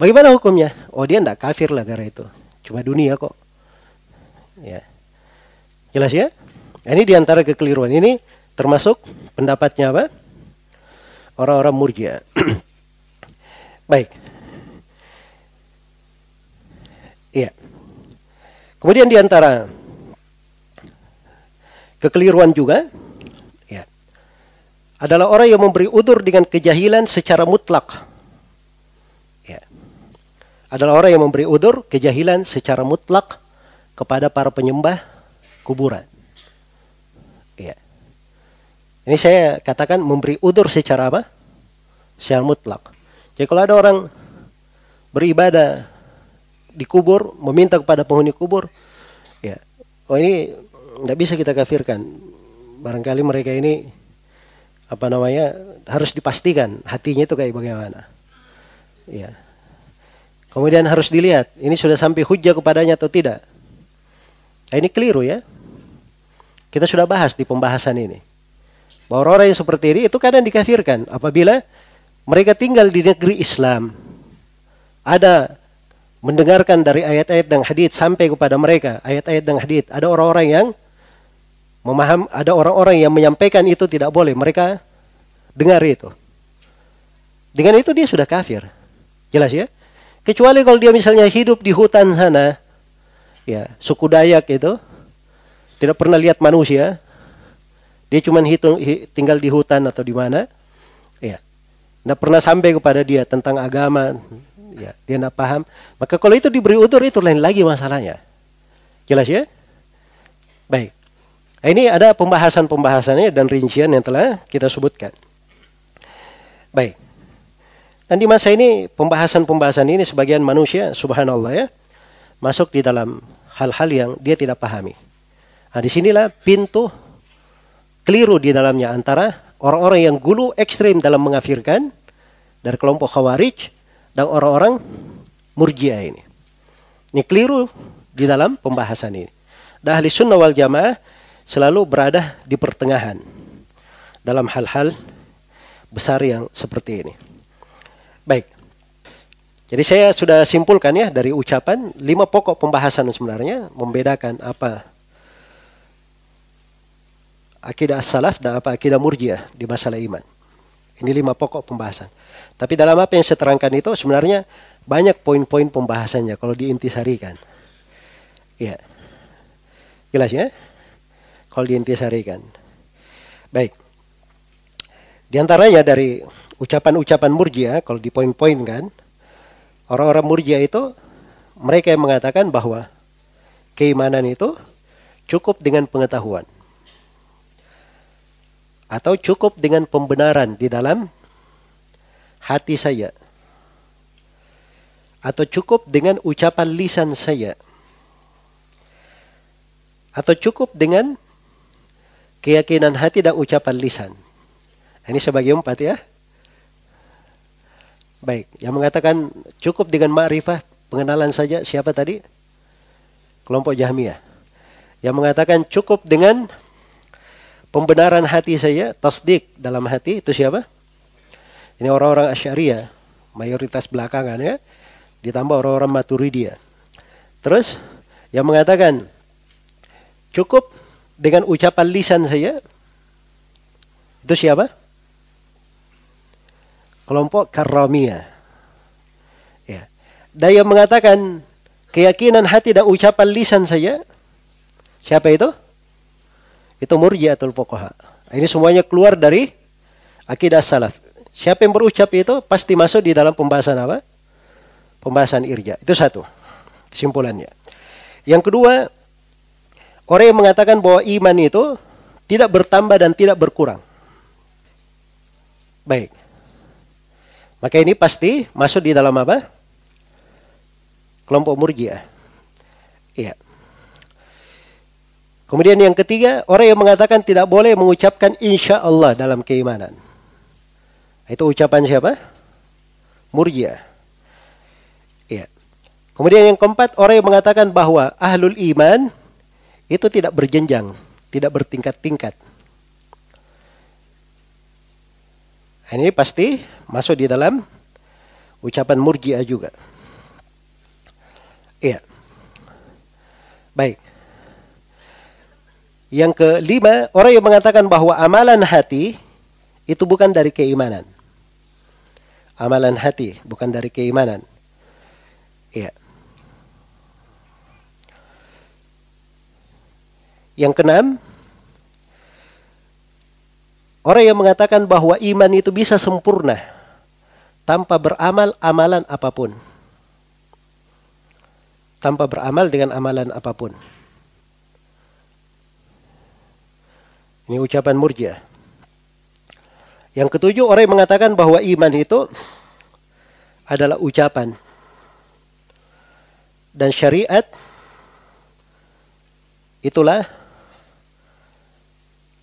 Bagaimana hukumnya? Oh dia tidak kafir lah gara itu. Cuma dunia kok. Ya. Jelas ya? Ini di antara kekeliruan ini termasuk pendapatnya apa? Orang-orang murjia. [clears throat] Baik. Iya. Kemudian di antara kekeliruan juga, ya, adalah orang yang memberi udur dengan kejahilan secara mutlak adalah orang yang memberi udur kejahilan secara mutlak kepada para penyembah kuburan. Iya. Ini saya katakan memberi udur secara apa? Secara mutlak. Jadi kalau ada orang beribadah di kubur, meminta kepada penghuni kubur, ya, oh ini tidak bisa kita kafirkan. Barangkali mereka ini apa namanya harus dipastikan hatinya itu kayak bagaimana. Ya, Kemudian harus dilihat, ini sudah sampai hujah kepadanya atau tidak. Nah, ini keliru ya. Kita sudah bahas di pembahasan ini. Bahwa orang-orang yang seperti ini itu kadang dikafirkan apabila mereka tinggal di negeri Islam. Ada mendengarkan dari ayat-ayat dan hadith sampai kepada mereka, ayat-ayat dan hadith. Ada orang-orang yang memaham, ada orang-orang yang menyampaikan itu tidak boleh. Mereka dengar itu. Dengan itu dia sudah kafir. Jelas ya? Kecuali kalau dia misalnya hidup di hutan sana, ya suku Dayak itu tidak pernah lihat manusia. Dia cuma hitung hi, tinggal di hutan atau di mana. Ya. Tidak pernah sampai kepada dia tentang agama. Ya, dia tidak paham. Maka kalau itu diberi utur itu lain lagi masalahnya. Jelas ya? Baik. Ini ada pembahasan-pembahasannya dan rincian yang telah kita sebutkan. Baik. Dan di masa ini pembahasan-pembahasan ini sebagian manusia, subhanallah ya, masuk di dalam hal-hal yang dia tidak pahami. Nah, di sinilah pintu keliru di dalamnya antara orang-orang yang gulu ekstrim dalam mengafirkan dari kelompok khawarij dan orang-orang murjiah ini. Ini keliru di dalam pembahasan ini. Dan ahli sunnah wal jamaah selalu berada di pertengahan dalam hal-hal besar yang seperti ini. Baik. Jadi saya sudah simpulkan ya dari ucapan lima pokok pembahasan sebenarnya membedakan apa akidah salaf dan apa akidah murjiah di masalah iman. Ini lima pokok pembahasan. Tapi dalam apa yang saya terangkan itu sebenarnya banyak poin-poin pembahasannya kalau diintisarikan. Ya. Jelas ya? Kalau diintisarikan. Baik. Di antaranya dari ucapan-ucapan murjiah kalau di poin-poin kan Orang-orang murjia itu mereka yang mengatakan bahwa keimanan itu cukup dengan pengetahuan atau cukup dengan pembenaran di dalam hati saya atau cukup dengan ucapan lisan saya atau cukup dengan keyakinan hati dan ucapan lisan. Ini sebagai empat ya. Baik, yang mengatakan cukup dengan ma'rifah, pengenalan saja siapa tadi? Kelompok Jahmiyah. Yang mengatakan cukup dengan pembenaran hati saya, tasdik dalam hati, itu siapa? Ini orang-orang Asy'ariyah, mayoritas belakangan ya. Ditambah orang-orang Maturidiyah. Terus yang mengatakan cukup dengan ucapan lisan saya, itu siapa? Kelompok Karramiyah. Ya. Dan yang mengatakan keyakinan hati dan ucapan lisan saja, siapa itu? Itu murjiatul fuqaha. Ini semuanya keluar dari akidah salaf. Siapa yang berucap itu pasti masuk di dalam pembahasan apa? Pembahasan irja. Itu satu. Kesimpulannya. Yang kedua, orang yang mengatakan bahwa iman itu tidak bertambah dan tidak berkurang. Baik. Maka ini pasti masuk di dalam apa? Kelompok murjiah. Iya. Kemudian yang ketiga, orang yang mengatakan tidak boleh mengucapkan insya Allah dalam keimanan. Itu ucapan siapa? Murjiah. Iya. Kemudian yang keempat, orang yang mengatakan bahwa ahlul iman itu tidak berjenjang, tidak bertingkat-tingkat. Ini pasti masuk di dalam ucapan murjiah juga. Iya. Baik. Yang kelima, orang yang mengatakan bahwa amalan hati itu bukan dari keimanan. Amalan hati bukan dari keimanan. Iya. Yang keenam, Orang yang mengatakan bahwa iman itu bisa sempurna tanpa beramal amalan apa pun. Tanpa beramal dengan amalan apa pun. Ini ucapan murjiah. Yang ketujuh orang yang mengatakan bahwa iman itu adalah ucapan dan syariat itulah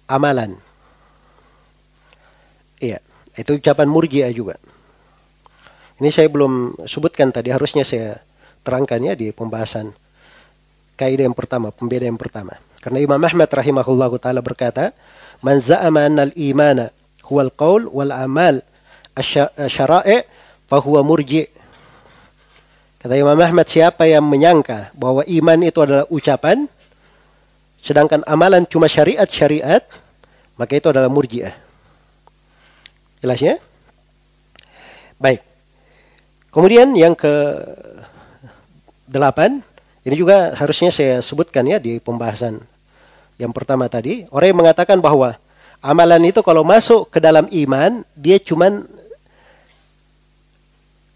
amalan. Itu ucapan murjiah juga. Ini saya belum sebutkan tadi, harusnya saya terangkannya di pembahasan kaidah yang pertama, pembeda yang pertama. Karena Imam Ahmad rahimahullah taala berkata, "Man za'ama al-imana huwa al-qaul wal amal asy-syara'i fa huwa murji'." Kata Imam Ahmad, siapa yang menyangka bahwa iman itu adalah ucapan sedangkan amalan cuma syariat-syariat, maka itu adalah murji'ah. Jelas ya? Baik. Kemudian yang ke delapan, Ini juga harusnya saya sebutkan ya di pembahasan yang pertama tadi. Orang yang mengatakan bahwa amalan itu kalau masuk ke dalam iman, dia cuman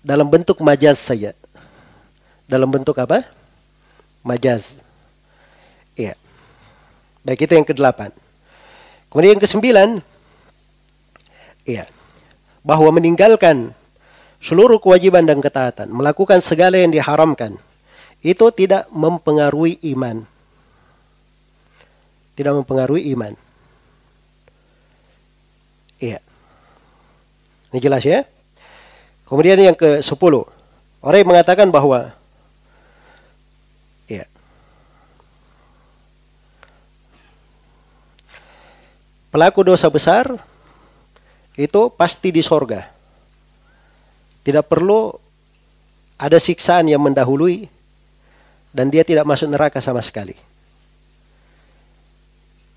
dalam bentuk majaz saja. Dalam bentuk apa? Majaz. Iya. Baik itu yang kedelapan. Kemudian yang kesembilan, iya, bahwa meninggalkan seluruh kewajiban dan ketaatan, melakukan segala yang diharamkan, itu tidak mempengaruhi iman. Tidak mempengaruhi iman. Iya. Ini jelas ya? Kemudian yang ke-10. Orang yang mengatakan bahwa ya. Pelaku dosa besar itu pasti di sorga. Tidak perlu ada siksaan yang mendahului dan dia tidak masuk neraka sama sekali.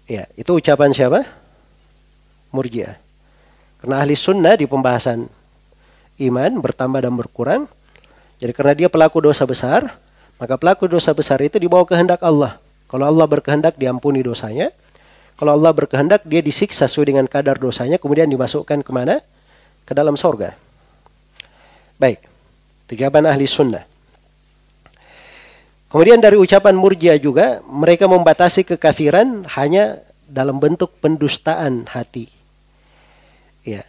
Ya, itu ucapan siapa? Murji'ah. Karena ahli sunnah di pembahasan iman bertambah dan berkurang. Jadi karena dia pelaku dosa besar, maka pelaku dosa besar itu dibawa kehendak Allah. Kalau Allah berkehendak diampuni dosanya. Kalau Allah berkehendak dia disiksa sesuai dengan kadar dosanya kemudian dimasukkan ke mana? Ke dalam sorga. Baik. Itu jawaban ahli sunnah. Kemudian dari ucapan murjia juga mereka membatasi kekafiran hanya dalam bentuk pendustaan hati. Ya.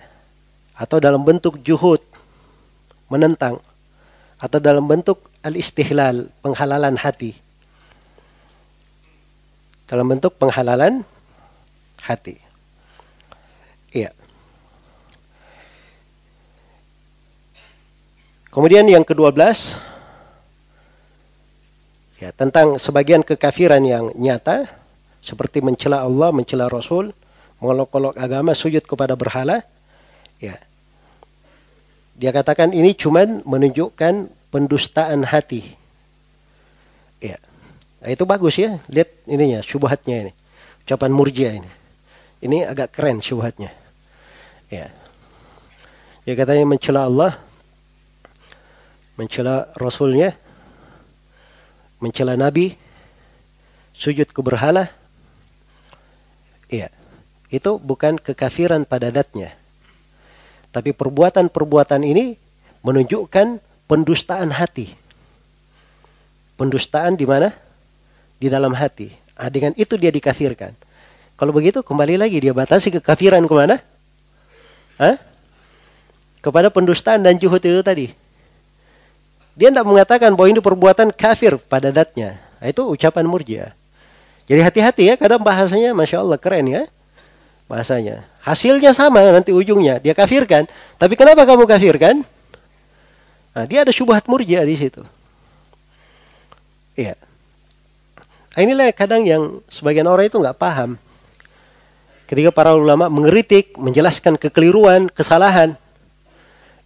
Atau dalam bentuk juhud menentang atau dalam bentuk al-istihlal penghalalan hati. Dalam bentuk penghalalan hati. Iya. Kemudian yang ke-12 ya tentang sebagian kekafiran yang nyata seperti mencela Allah, mencela Rasul, mengolok-olok agama, sujud kepada berhala. Ya. Dia katakan ini cuman menunjukkan pendustaan hati. Ya. Nah, itu bagus ya. Lihat ininya, syubhatnya ini. Ucapan murjia ini. Ini agak keren syubhatnya. Ya. Dia katanya mencela Allah, mencela Rasulnya, mencela Nabi, sujud ke berhala, iya, itu bukan kekafiran pada datnya. Tapi perbuatan-perbuatan ini menunjukkan pendustaan hati. Pendustaan di mana? Di dalam hati. Nah, dengan itu dia dikafirkan. Kalau begitu kembali lagi dia batasi kekafiran ke mana? Hah? Kepada pendustaan dan juhud itu tadi. Dia tidak mengatakan bahwa ini perbuatan kafir pada datnya. Nah, itu ucapan murjia. Jadi hati-hati ya, kadang bahasanya Masya Allah keren ya. Bahasanya. Hasilnya sama nanti ujungnya. Dia kafirkan. Tapi kenapa kamu kafirkan? Nah, dia ada syubhat murjia di situ. Iya. Nah, inilah kadang yang sebagian orang itu nggak paham. Ketika para ulama mengeritik, menjelaskan kekeliruan, kesalahan.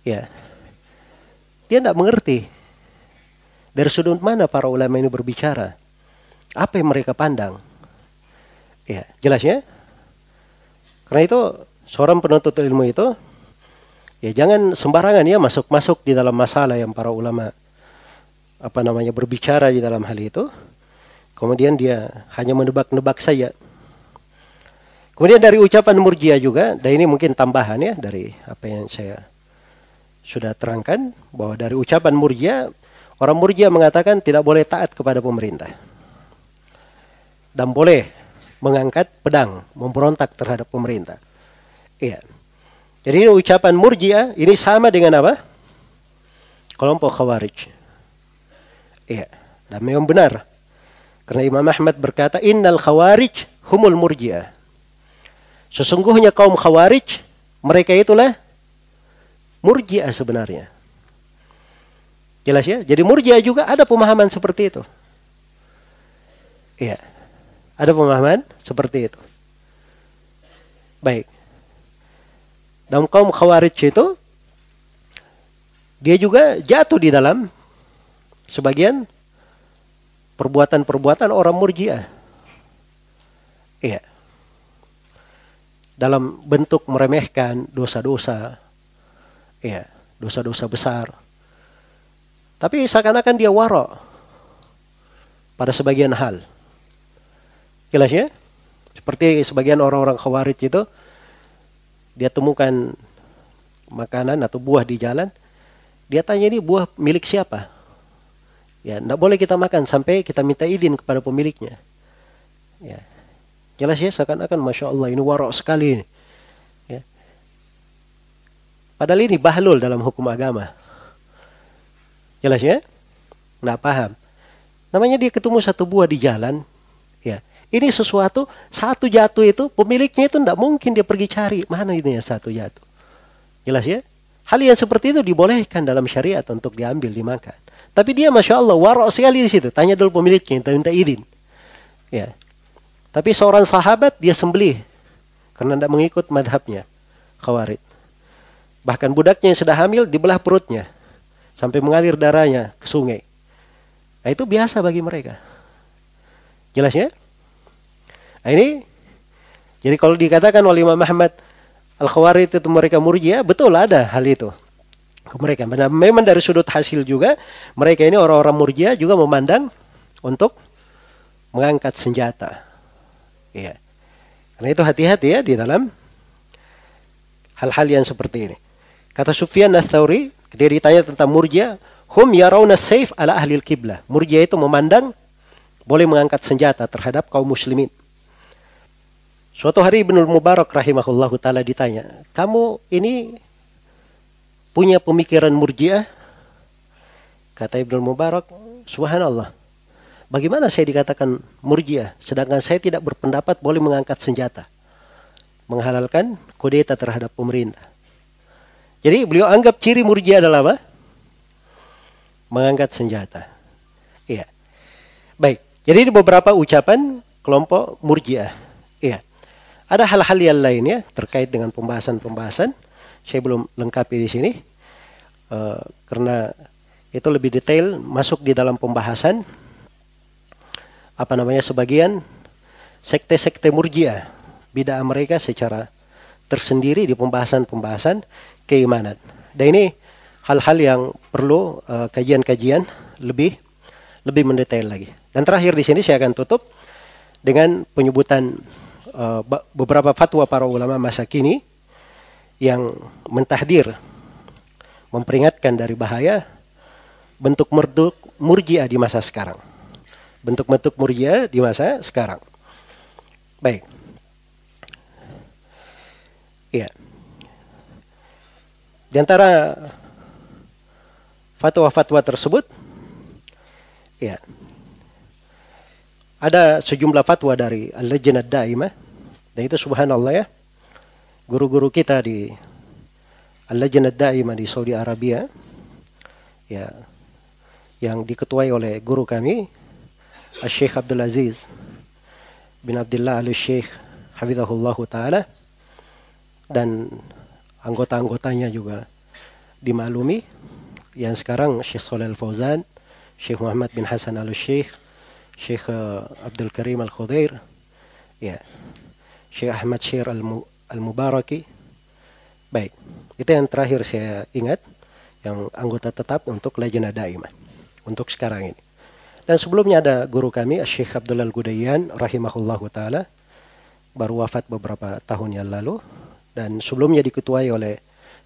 Ya. Dia tidak mengerti. Dari sudut mana para ulama ini berbicara? Apa yang mereka pandang? Ya, jelas ya? Karena itu seorang penuntut ilmu itu ya jangan sembarangan ya masuk-masuk di dalam masalah yang para ulama apa namanya berbicara di dalam hal itu. Kemudian dia hanya menebak-nebak saja. Kemudian dari ucapan murjia juga, dan ini mungkin tambahan ya dari apa yang saya sudah terangkan bahwa dari ucapan murjia Orang murjia mengatakan tidak boleh taat kepada pemerintah. Dan boleh mengangkat pedang, memberontak terhadap pemerintah. Iya. Jadi ini ucapan murjia ini sama dengan apa? Kelompok khawarij. Iya. Dan memang benar. Karena Imam Ahmad berkata, Innal khawarij humul murjia. Sesungguhnya kaum khawarij, mereka itulah murjia sebenarnya. Jelas ya? Jadi murjia juga ada pemahaman seperti itu. Iya. Ada pemahaman seperti itu. Baik. Dalam kaum khawarij itu dia juga jatuh di dalam sebagian perbuatan-perbuatan orang murjiah. Iya. Dalam bentuk meremehkan dosa-dosa. Iya, dosa-dosa besar tapi seakan-akan dia waro. pada sebagian hal. Jelas ya? Seperti sebagian orang-orang khawarij itu dia temukan makanan atau buah di jalan, dia tanya ini buah milik siapa? Ya, tidak boleh kita makan sampai kita minta izin kepada pemiliknya. Ya. Jelas ya, seakan-akan Masya Allah ini warok sekali. Ya. Padahal ini bahlul dalam hukum agama. Jelas ya? Nggak paham. Namanya dia ketemu satu buah di jalan. Ya. Ini sesuatu, satu jatuh itu, pemiliknya itu tidak mungkin dia pergi cari. Mana ini yang satu jatuh. Jelas ya? Hal yang seperti itu dibolehkan dalam syariat untuk diambil, dimakan. Tapi dia Masya Allah, warok sekali di situ. Tanya dulu pemiliknya, minta izin. Ya. Tapi seorang sahabat, dia sembelih. Karena tidak mengikut madhabnya. Khawarid. Bahkan budaknya yang sudah hamil, dibelah perutnya. Sampai mengalir darahnya ke sungai. Nah, itu biasa bagi mereka. Jelas ya? Nah, ini, jadi kalau dikatakan oleh Imam Muhammad, Al-Khawarij itu mereka murjia, betul ada hal itu. Mereka memang dari sudut hasil juga mereka ini orang-orang murjia juga memandang untuk mengangkat senjata. Iya. Karena itu hati-hati ya di dalam hal-hal yang seperti ini. Kata Sufyan ats-Tsauri ketika ditanya tentang murjia, hum yarawna saif ala ahli kiblah. Murjia itu memandang boleh mengangkat senjata terhadap kaum muslimin. Suatu hari Ibnu Mubarak rahimahullahu taala ditanya, "Kamu ini punya pemikiran murjiah?" Kata Ibnu Mubarak, "Subhanallah. Bagaimana saya dikatakan murjiah sedangkan saya tidak berpendapat boleh mengangkat senjata, menghalalkan kudeta terhadap pemerintah." Jadi beliau anggap ciri murjiah adalah apa? Mengangkat senjata. Iya. Baik. Jadi ini beberapa ucapan kelompok murjiah. Iya. Ada hal-hal yang lainnya terkait dengan pembahasan-pembahasan. Saya belum lengkapi di sini uh, karena itu lebih detail masuk di dalam pembahasan apa namanya sebagian sekte-sekte murjiah bid'ah mereka secara tersendiri di pembahasan-pembahasan keimanan. Dan ini hal-hal yang perlu eh, kajian-kajian uh, lebih lebih mendetail lagi. Dan terakhir di sini saya akan tutup dengan penyebutan uh, beberapa fatwa para ulama masa kini yang mentahdir memperingatkan dari bahaya bentuk merduk murjiah di masa sekarang. Bentuk-bentuk murjiah di masa sekarang. Baik. Iya. Di antara fatwa-fatwa tersebut ya ada sejumlah fatwa dari Al-Lajnah Daimah dan itu subhanallah ya guru-guru kita di Al-Lajnah Daimah di Saudi Arabia ya yang diketuai oleh guru kami Al-Syekh Abdul Aziz bin Abdullah Al-Syekh Hafizahullah Ta'ala dan anggota-anggotanya juga dimaklumi yang sekarang Syekh Saleh Al-Fauzan Syekh Muhammad bin Hasan Al-Syekh Syekh uh, Abdul Karim Al-Khudair, ya, Syekh Ahmad Syir Al-Mubaraki. Baik, itu yang terakhir saya ingat, yang anggota tetap untuk Lajnah Daimah, untuk sekarang ini. Dan sebelumnya ada guru kami, Syekh Abdul Al-Gudayyan, rahimahullahu ta'ala, baru wafat beberapa tahun yang lalu, dan sebelumnya diketuai oleh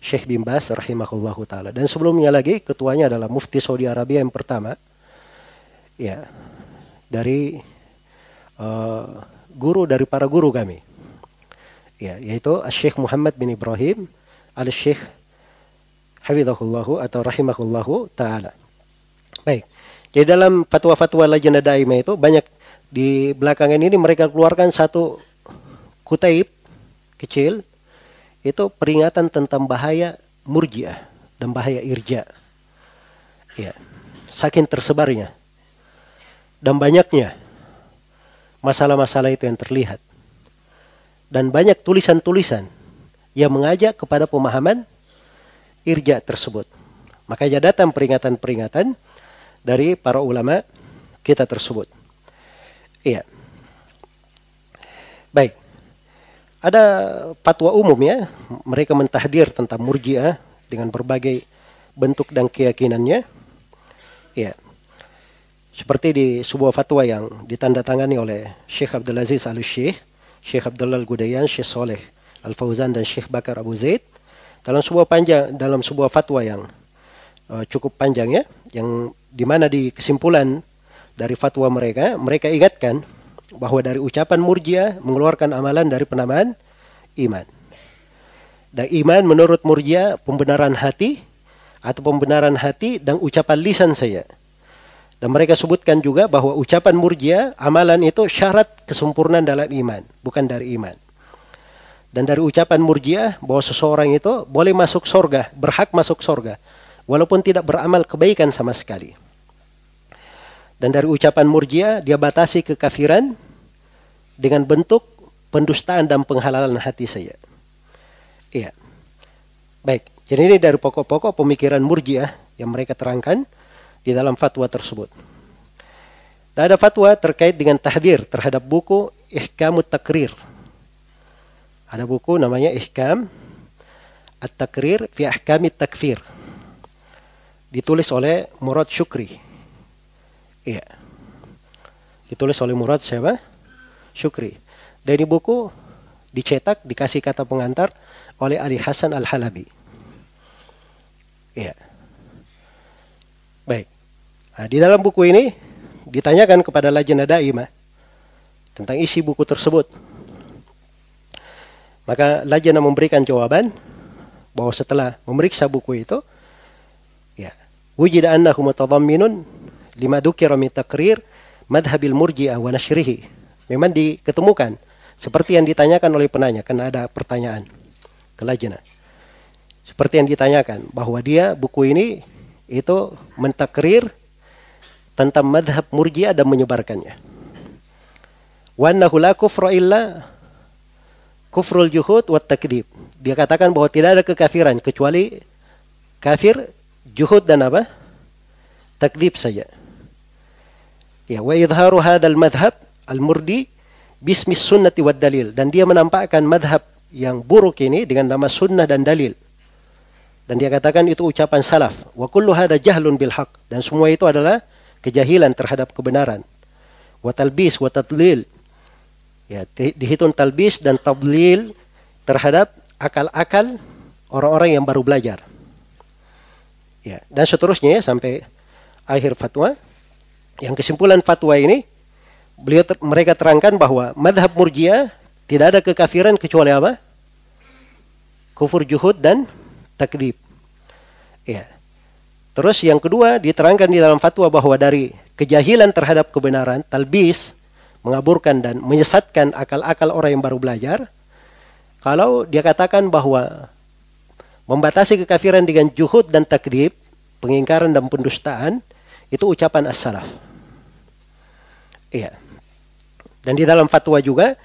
Syekh bin Bas rahimahullahu taala dan sebelumnya lagi ketuanya adalah mufti Saudi Arabia yang pertama ya dari uh, guru dari para guru kami. Ya, yaitu Syekh Muhammad bin Ibrahim al-Syekh Hafizahullahu atau rahimahullahu taala. Baik. Jadi dalam fatwa-fatwa Lajnah Daimah itu banyak di belakangan ini mereka keluarkan satu kutaib kecil itu peringatan tentang bahaya murjiah dan bahaya irja. Ya. Saking tersebarnya dan banyaknya masalah-masalah itu yang terlihat. Dan banyak tulisan-tulisan yang mengajak kepada pemahaman irja tersebut. Makanya datang peringatan-peringatan dari para ulama kita tersebut. Iya. Baik. Ada fatwa umum ya, mereka mentahdir tentang murjiah dengan berbagai bentuk dan keyakinannya. Iya. Seperti di sebuah fatwa yang ditandatangani oleh Syekh Abdul Aziz Al-Syekh, Syekh Abdullah Al-Gudayan, Syekh Soleh Al-Fauzan dan Syekh Bakar Abu Zaid dalam sebuah panjang dalam sebuah fatwa yang uh, cukup panjang ya, yang di mana di kesimpulan dari fatwa mereka, mereka ingatkan bahwa dari ucapan murjia mengeluarkan amalan dari penamaan iman. Dan iman menurut murjia pembenaran hati atau pembenaran hati dan ucapan lisan saya. Dan mereka sebutkan juga bahwa ucapan murjia amalan itu syarat kesempurnaan dalam iman, bukan dari iman. Dan dari ucapan murjia bahwa seseorang itu boleh masuk sorga, berhak masuk sorga, walaupun tidak beramal kebaikan sama sekali. Dan dari ucapan murjia dia batasi kekafiran dengan bentuk pendustaan dan penghalalan hati saya. Iya. Baik. Jadi ini dari pokok-pokok pemikiran murjiah yang mereka terangkan di dalam fatwa tersebut. Dan ada fatwa terkait dengan tahdir terhadap buku Ihkamut Takrir. Ada buku namanya Ihkam At-Takrir fi Ahkamit Takfir. Ditulis oleh Murad Syukri. Iya. Ditulis oleh Murad siapa? Syukri. Dari buku dicetak, dikasih kata pengantar oleh Ali Hasan Al-Halabi. Iya. Baik. Nah, di dalam buku ini ditanyakan kepada Lajnah Daimah tentang isi buku tersebut. Maka Lajnah memberikan jawaban bahwa setelah memeriksa buku itu ya wujida annahu mutadamminun lima dzukira min taqrir madhhabil murji'ah wa nashrihi memang diketemukan seperti yang ditanyakan oleh penanya, karena ada pertanyaan ke Lajnah. Seperti yang ditanyakan, bahwa dia buku ini itu mentakrir tentang madhab murjiah dan menyebarkannya. Wannahu la kufra illa kufrul juhud wa takdib. Dia katakan bahwa tidak ada kekafiran kecuali kafir, juhud dan apa? Takdib saja. Ya, wa idharu hadzal madhab al-murdi bismis sunnati wad dalil. Dan dia menampakkan madhab yang buruk ini dengan nama sunnah dan dalil. Dan dia katakan itu ucapan salaf. Wa kullu hadha jahlun bil haq dan semua itu adalah kejahilan terhadap kebenaran. Wa talbis wa tadlil. Ya dihitung talbis dan tadlil terhadap akal-akal orang-orang yang baru belajar. Ya dan seterusnya ya, sampai akhir fatwa yang kesimpulan fatwa ini beliau ter, mereka terangkan bahwa madhab murjiah tidak ada kekafiran kecuali apa? Kufur juhud dan takdib. Ya. Terus yang kedua diterangkan di dalam fatwa bahwa dari kejahilan terhadap kebenaran, talbis, mengaburkan dan menyesatkan akal-akal orang yang baru belajar, kalau dia katakan bahwa membatasi kekafiran dengan juhud dan takdib, pengingkaran dan pendustaan, itu ucapan as-salaf. Iya. Dan di dalam fatwa juga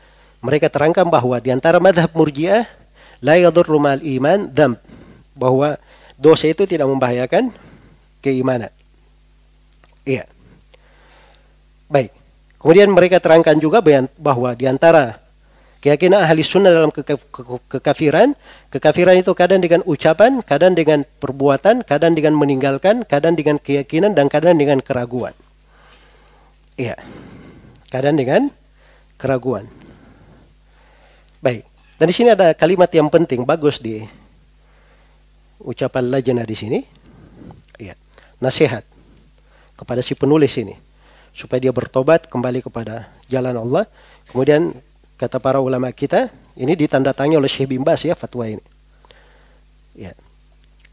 mereka terangkan bahwa di antara madhab murjiah la yadurru mal iman dam bahwa dosa itu tidak membahayakan keimanan. Iya. Baik. Kemudian mereka terangkan juga bahwa di antara keyakinan ahli sunnah dalam ke ke kekafiran, kekafiran itu kadang dengan ucapan, kadang dengan perbuatan, kadang dengan meninggalkan, kadang dengan keyakinan, dan kadang dengan keraguan. Iya. Kadang dengan keraguan. Baik. Dan di sini ada kalimat yang penting, bagus di ucapan lajnah di sini. Ya. Nasihat kepada si penulis ini supaya dia bertobat kembali kepada jalan Allah. Kemudian kata para ulama kita, ini ditandatangani oleh Syekh bin Bas ya fatwa ini. Ya.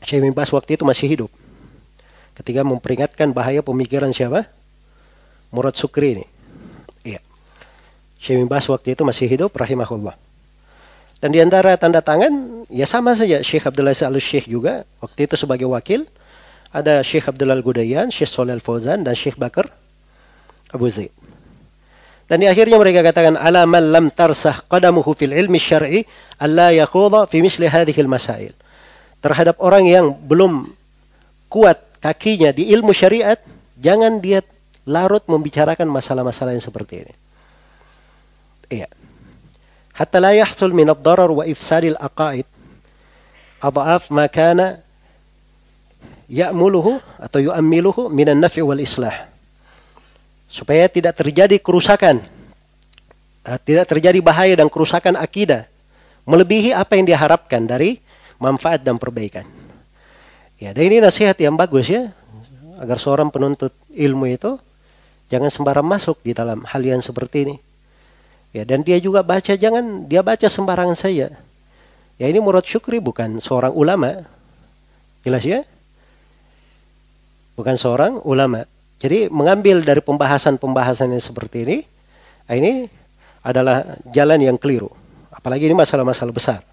Syekh bin Bas waktu itu masih hidup. Ketika memperingatkan bahaya pemikiran siapa? Murad Sukri ini. Syekh bin Bas waktu itu masih hidup rahimahullah. Dan di antara tanda tangan ya sama saja Syekh Abdullah Al Syekh juga waktu itu sebagai wakil ada Syekh Abdullah Gudayan, Syekh Soleh Al Fauzan dan Syekh Bakar Abu Zaid. Dan di akhirnya mereka katakan ala man lam tarsah qadamuhu fil ilmi syar'i alla yakhudha fi misli hadhihi masail. Terhadap orang yang belum kuat kakinya di ilmu syariat, jangan dia larut membicarakan masalah-masalah yang seperti ini. Hatta la yahsul min ad-darar wa ifsadil aqaid adhaf ma kana ya'muluhu atau yu'ammiluhu min an-naf'i wal islah. supaya tidak terjadi kerusakan, uh, tidak terjadi bahaya dan kerusakan akidah melebihi apa yang diharapkan dari manfaat dan perbaikan. Ya, dan ini nasihat yang bagus ya, agar seorang penuntut ilmu itu jangan sembarang masuk di dalam hal yang seperti ini. Ya, dan dia juga baca jangan dia baca sembarangan saja. Ya ini Murad Syukri bukan seorang ulama. Jelas ya? Bukan seorang ulama. Jadi mengambil dari pembahasan-pembahasan yang seperti ini, ini adalah jalan yang keliru. Apalagi ini masalah-masalah besar.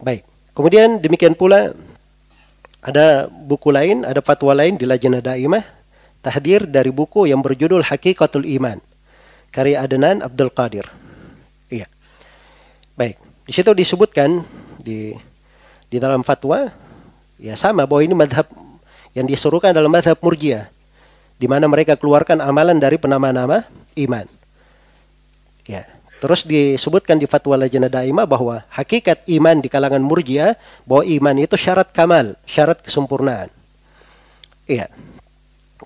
Baik. Kemudian demikian pula ada buku lain, ada fatwa lain di Lajnah Daimah, tahdir dari buku yang berjudul Hakikatul Iman, karya Adnan Abdul Qadir. Iya. Baik. Di situ disebutkan di di dalam fatwa ya sama bahwa ini madhab yang disuruhkan dalam madhab murjiah di mana mereka keluarkan amalan dari penama-nama iman. Ya. Terus disebutkan di fatwa Lajnah Daimah bahwa hakikat iman di kalangan murjiah bahwa iman itu syarat kamal, syarat kesempurnaan. Iya.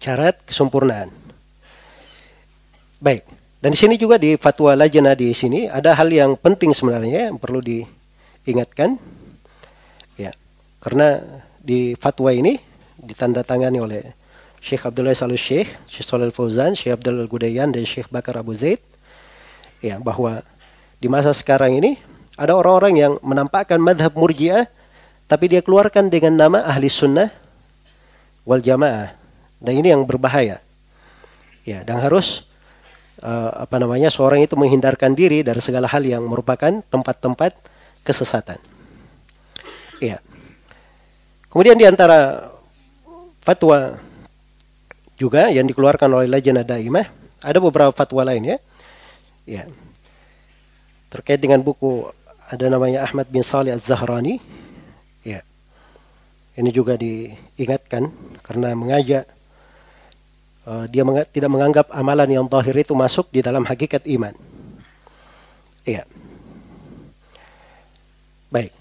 Syarat kesempurnaan. Baik. Dan di sini juga di fatwa Lajnah di sini ada hal yang penting sebenarnya yang perlu diingatkan. Ya. Karena di fatwa ini ditandatangani oleh Syekh Abdullah Salus Syekh, Syekh Salal Fauzan, Syekh Abdul Gudayan dan Syekh Bakar Abu Zaid ya bahwa di masa sekarang ini ada orang-orang yang menampakkan madhab murjiah tapi dia keluarkan dengan nama ahli sunnah wal jamaah dan ini yang berbahaya ya dan harus uh, apa namanya seorang itu menghindarkan diri dari segala hal yang merupakan tempat-tempat kesesatan ya kemudian di antara fatwa juga yang dikeluarkan oleh Lajnah Daimah ada beberapa fatwa lain ya Ya. Terkait dengan buku ada namanya Ahmad bin Salih Az-Zahrani. Ya. Ini juga diingatkan karena mengajak uh, dia meng tidak menganggap amalan yang zahir itu masuk di dalam hakikat iman. Iya. Baik.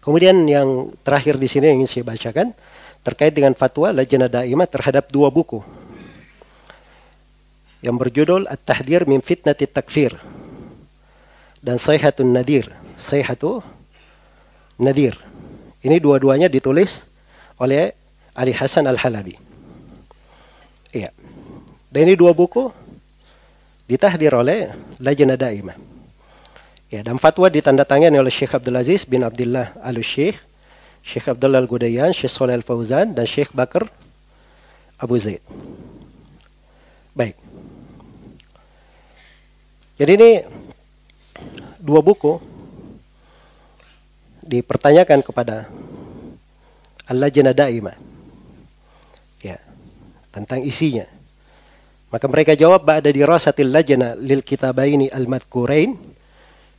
Kemudian yang terakhir di sini yang ingin saya bacakan terkait dengan fatwa Lajnah Daimah terhadap dua buku yang berjudul At-Tahdir min Fitnati Takfir dan Sayhatun Nadir. Sayhatu Nadir. Ini dua-duanya ditulis oleh Ali Hasan Al-Halabi. Iya. Dan ini dua buku ditahdir oleh Lajnah Daimah. Ya, dan fatwa ditandatangani oleh Syekh Abdul Aziz bin Abdullah Al-Syekh, Syekh Abdullah Al-Gudayan, Syekh Saleh Al-Fauzan, dan Syekh Bakar Abu Zaid. Baik. Jadi ini dua buku dipertanyakan kepada Al-Lajnah Daimah. Tentang isinya. Maka mereka jawab ba'da dirasatil lajnah lil kitabaini al-madhkurain.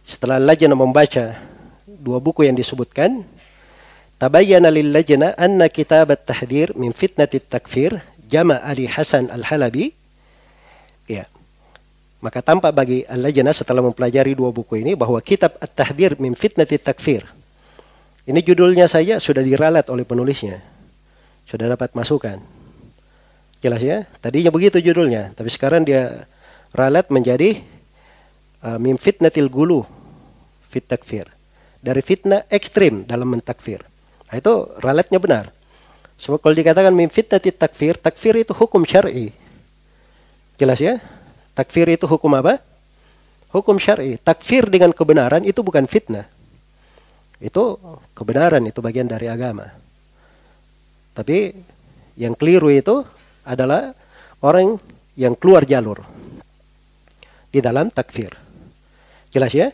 Setelah lajnah membaca dua buku yang disebutkan, tabayyana lil lajnah anna kitab at-tahdhir min fitnati takfir jama' Ali Hasan al-Halabi. Ya, maka tampak bagi Al-Lajnah setelah mempelajari dua buku ini bahwa kitab At-Tahdir min Fitnati Takfir. Ini judulnya saja sudah diralat oleh penulisnya. Sudah dapat masukan. Jelas ya? Tadinya begitu judulnya, tapi sekarang dia ralat menjadi uh, min fitnatil gulu fit takfir. Dari fitnah ekstrim dalam mentakfir. Nah, itu ralatnya benar. Sebab kalau dikatakan min fitnatil takfir, takfir itu hukum syar'i. Jelas ya? Takfir itu hukum apa? Hukum syar'i. Takfir dengan kebenaran itu bukan fitnah. Itu kebenaran, itu bagian dari agama. Tapi yang keliru itu adalah orang yang keluar jalur di dalam takfir. Jelas ya?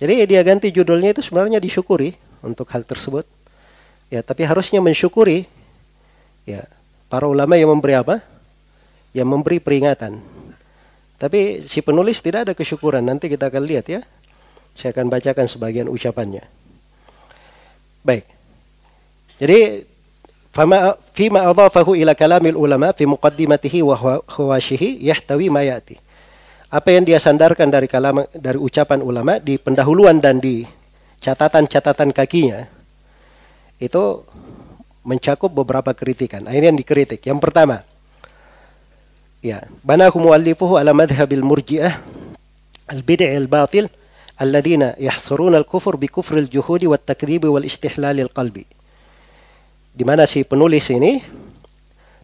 Jadi dia ganti judulnya itu sebenarnya disyukuri untuk hal tersebut. Ya, tapi harusnya mensyukuri ya para ulama yang memberi apa? Yang memberi peringatan tapi si penulis tidak ada kesyukuran. Nanti kita akan lihat ya. Saya akan bacakan sebagian ucapannya. Baik. Jadi fima adhafahu ila kalamil ulama fi muqaddimatihi wa hawashihi yahtawi ma yati. Apa yang dia sandarkan dari kalam dari ucapan ulama di pendahuluan dan di catatan-catatan kakinya itu mencakup beberapa kritikan. Ini yang dikritik. Yang pertama, Ya, banahu muallifuhu ala madhhabil murji'ah al-bid'i al-batil alladzina yahsuruna al-kufur bi kufr al-juhudi wat takdzib wal istihlal al-qalbi. Di mana si penulis ini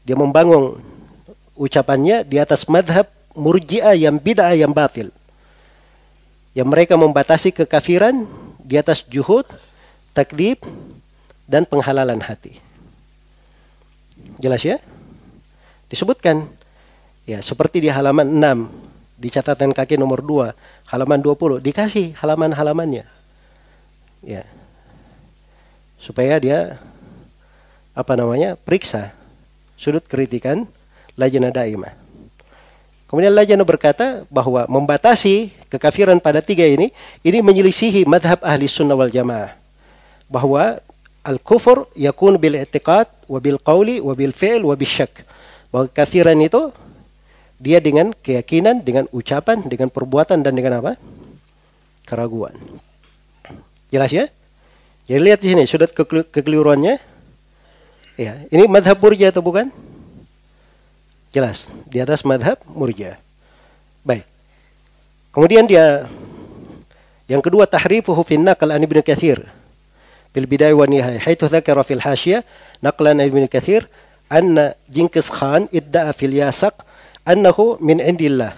dia membangun ucapannya di atas madhab murji'ah yang bid'ah yang batil. Yang mereka membatasi kekafiran di atas juhud, takdib, dan penghalalan hati. Jelas ya? Disebutkan ya seperti di halaman 6 di catatan kaki nomor 2, halaman 20 dikasih halaman-halamannya. Ya. Supaya dia apa namanya? periksa sudut kritikan lajnah daimah. Kemudian lajnah berkata bahwa membatasi kekafiran pada tiga ini, ini menyelisihi madhab ahli sunnah wal jamaah. Bahwa al-kufur yakun bil i'tiqad wa bil qawli wa bil fi'l syak. Bahwa kekafiran itu dia dengan keyakinan, dengan ucapan, dengan perbuatan dan dengan apa? Keraguan. Jelas ya? Jadi lihat di sini sudut kekeliruannya. Ya, ini madhab murja atau bukan? Jelas, di atas madhab murja. Baik. Kemudian dia yang kedua tahrifuhu fin naql an Ibnu Katsir bil bidayah wa nihayah haitsu dzakara fil hasyiah naqlan Ibnu Katsir anna Jinkis Khan idda'a fil yasaq annahu min indillah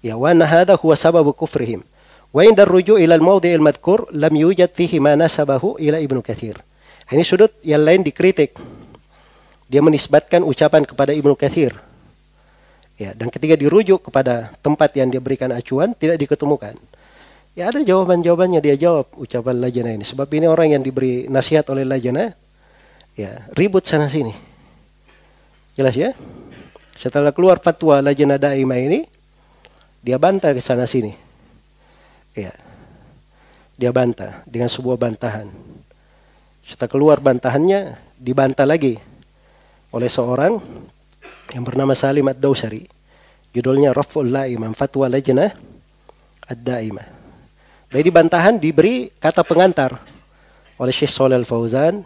ya wa anna hadha huwa sababu kufrihim wa inda ar-ruju' ila al-mawdi' al-madhkur lam yujad fihi ma nasabahu ila Ibnu Katsir ini sudut yang lain dikritik dia menisbatkan ucapan kepada Ibnu Kathir ya dan ketika dirujuk kepada tempat yang dia berikan acuan tidak diketemukan ya ada jawaban-jawabannya dia jawab ucapan lajana ini sebab ini orang yang diberi nasihat oleh lajana ya ribut sana sini jelas ya setelah keluar fatwa Lajnah Daimah ini, dia bantah ke sana sini. Ya. Dia bantah dengan sebuah bantahan. Setelah keluar bantahannya, dibantah lagi oleh seorang yang bernama Salim Ad-Dawsari. Judulnya Raf'ul La'imah, Fatwa Lajnah Ad-Daimah. Dari bantahan diberi kata pengantar oleh Syekh Shalal Fauzan,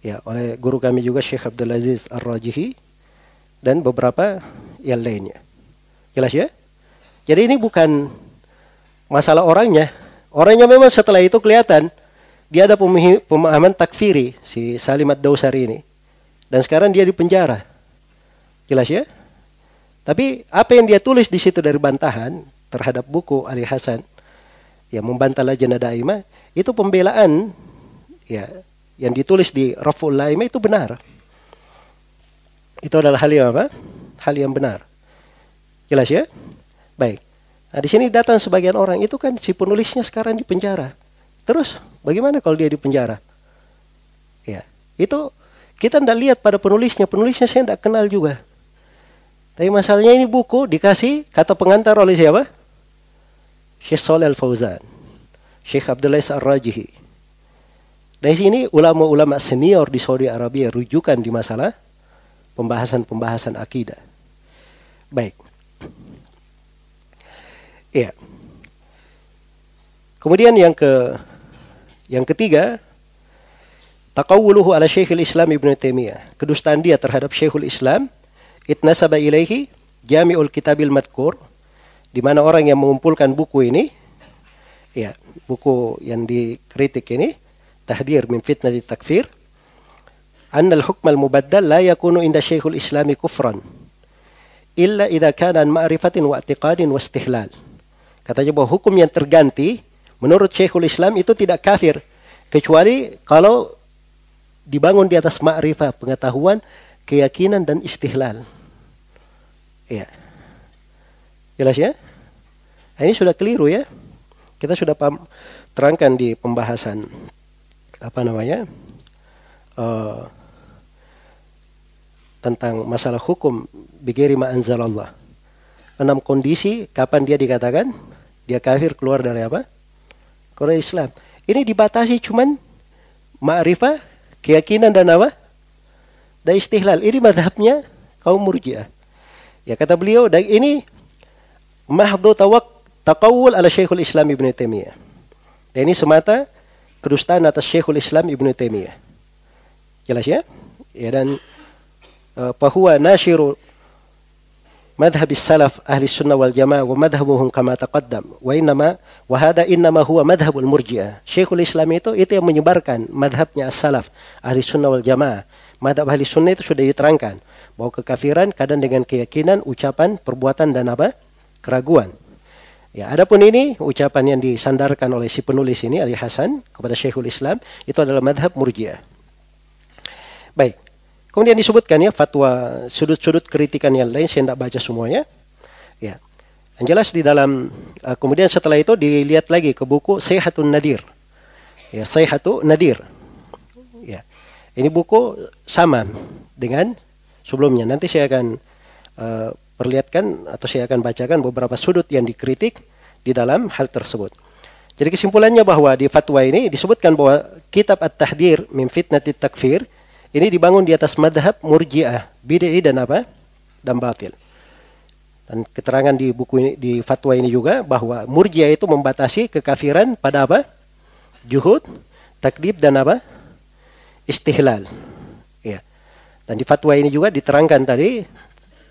ya, oleh guru kami juga Syekh Abdul Aziz Ar-Rajihi, dan beberapa yang lainnya. Jelas ya? Jadi ini bukan masalah orangnya. Orangnya memang setelah itu kelihatan dia ada pemahaman takfiri si Salimat Dausari ini. Dan sekarang dia di penjara. Jelas ya? Tapi apa yang dia tulis di situ dari bantahan terhadap buku Ali Hasan yang membantah Lajnah Daimah itu pembelaan ya yang ditulis di Raful Laimah itu benar. Itu adalah hal yang apa? Hal yang benar. Jelas ya? Baik. Nah, di sini datang sebagian orang itu kan si penulisnya sekarang di penjara. Terus bagaimana kalau dia di penjara? Ya, itu kita tidak lihat pada penulisnya. Penulisnya saya tidak kenal juga. Tapi masalahnya ini buku dikasih kata pengantar oleh siapa? Syekh Saleh Al-Fauzan. Syekh Abdullah Ar-Rajihi. Dari sini ulama-ulama senior di Saudi Arabia rujukan di masalah pembahasan-pembahasan akidah. Baik. Iya. Kemudian yang ke yang ketiga, taqawwuluhu ala Syekhul Islam Ibnu Taimiyah. Kedustaan dia terhadap Syekhul Islam itnasaba ilaihi Jami'ul Kitabil Madkur di mana orang yang mengumpulkan buku ini ya, buku yang dikritik ini Tahdir min fitnati takfir أن الحكم المبدل لا يكون عند شيخ الإسلام كفرا إلا إذا كان عن معرفة واعتقاد واستهلال katanya bahwa hukum yang terganti menurut Syekhul Islam itu tidak kafir. Kecuali kalau dibangun di atas ma'rifah pengetahuan keyakinan dan istihlal. Ya jelas ya? Nah, ini sudah keliru ya. Kita sudah paham, terangkan di pembahasan apa namanya uh, tentang masalah hukum bigeri ma anzalallah. Enam kondisi kapan dia dikatakan? Dia kafir keluar dari apa? Korea Islam. Ini dibatasi cuman ma'rifah, keyakinan dan apa? Dan istihlal. Ini madhabnya kaum murjiah. Ya kata beliau, dan ini mahdu tawak taqawul ala Syekhul Islam Ibn Taimiyah. Dan ini semata kerustan atas Syekhul Islam Ibn Taimiyah. Jelas ya? Ya dan eh, bahwa nasyiru مذهب السلف أهل السنة والجماعة ومذهبهم كما تقدم وإنما وهذا إنما هو مذهب المرجئة شيخ الإسلام itu itu yang menyebarkan madhabnya as-salaf ahli sunnah wal jamaah madhab ahli sunnah itu sudah diterangkan bahwa kekafiran kadang dengan keyakinan ucapan perbuatan dan apa keraguan ya adapun ini ucapan yang disandarkan oleh si penulis ini Ali Hasan kepada Syekhul Islam itu adalah madhab murjiah baik Kemudian disebutkan ya fatwa sudut-sudut kritikan yang lain saya tidak baca semuanya. Ya. Yang jelas di dalam uh, kemudian setelah itu dilihat lagi ke buku Sehatun Nadir. Ya, Sehatun Nadir. Ya. Ini buku sama dengan sebelumnya. Nanti saya akan uh, perlihatkan atau saya akan bacakan beberapa sudut yang dikritik di dalam hal tersebut. Jadi kesimpulannya bahwa di fatwa ini disebutkan bahwa kitab At-Tahdir min fitnatit takfir ini dibangun di atas madhab murjiah, bid'i dan apa? Dan batil. Dan keterangan di buku ini, di fatwa ini juga bahwa murjiah itu membatasi kekafiran pada apa? Juhud, takdib dan apa? Istihlal. Ya. Dan di fatwa ini juga diterangkan tadi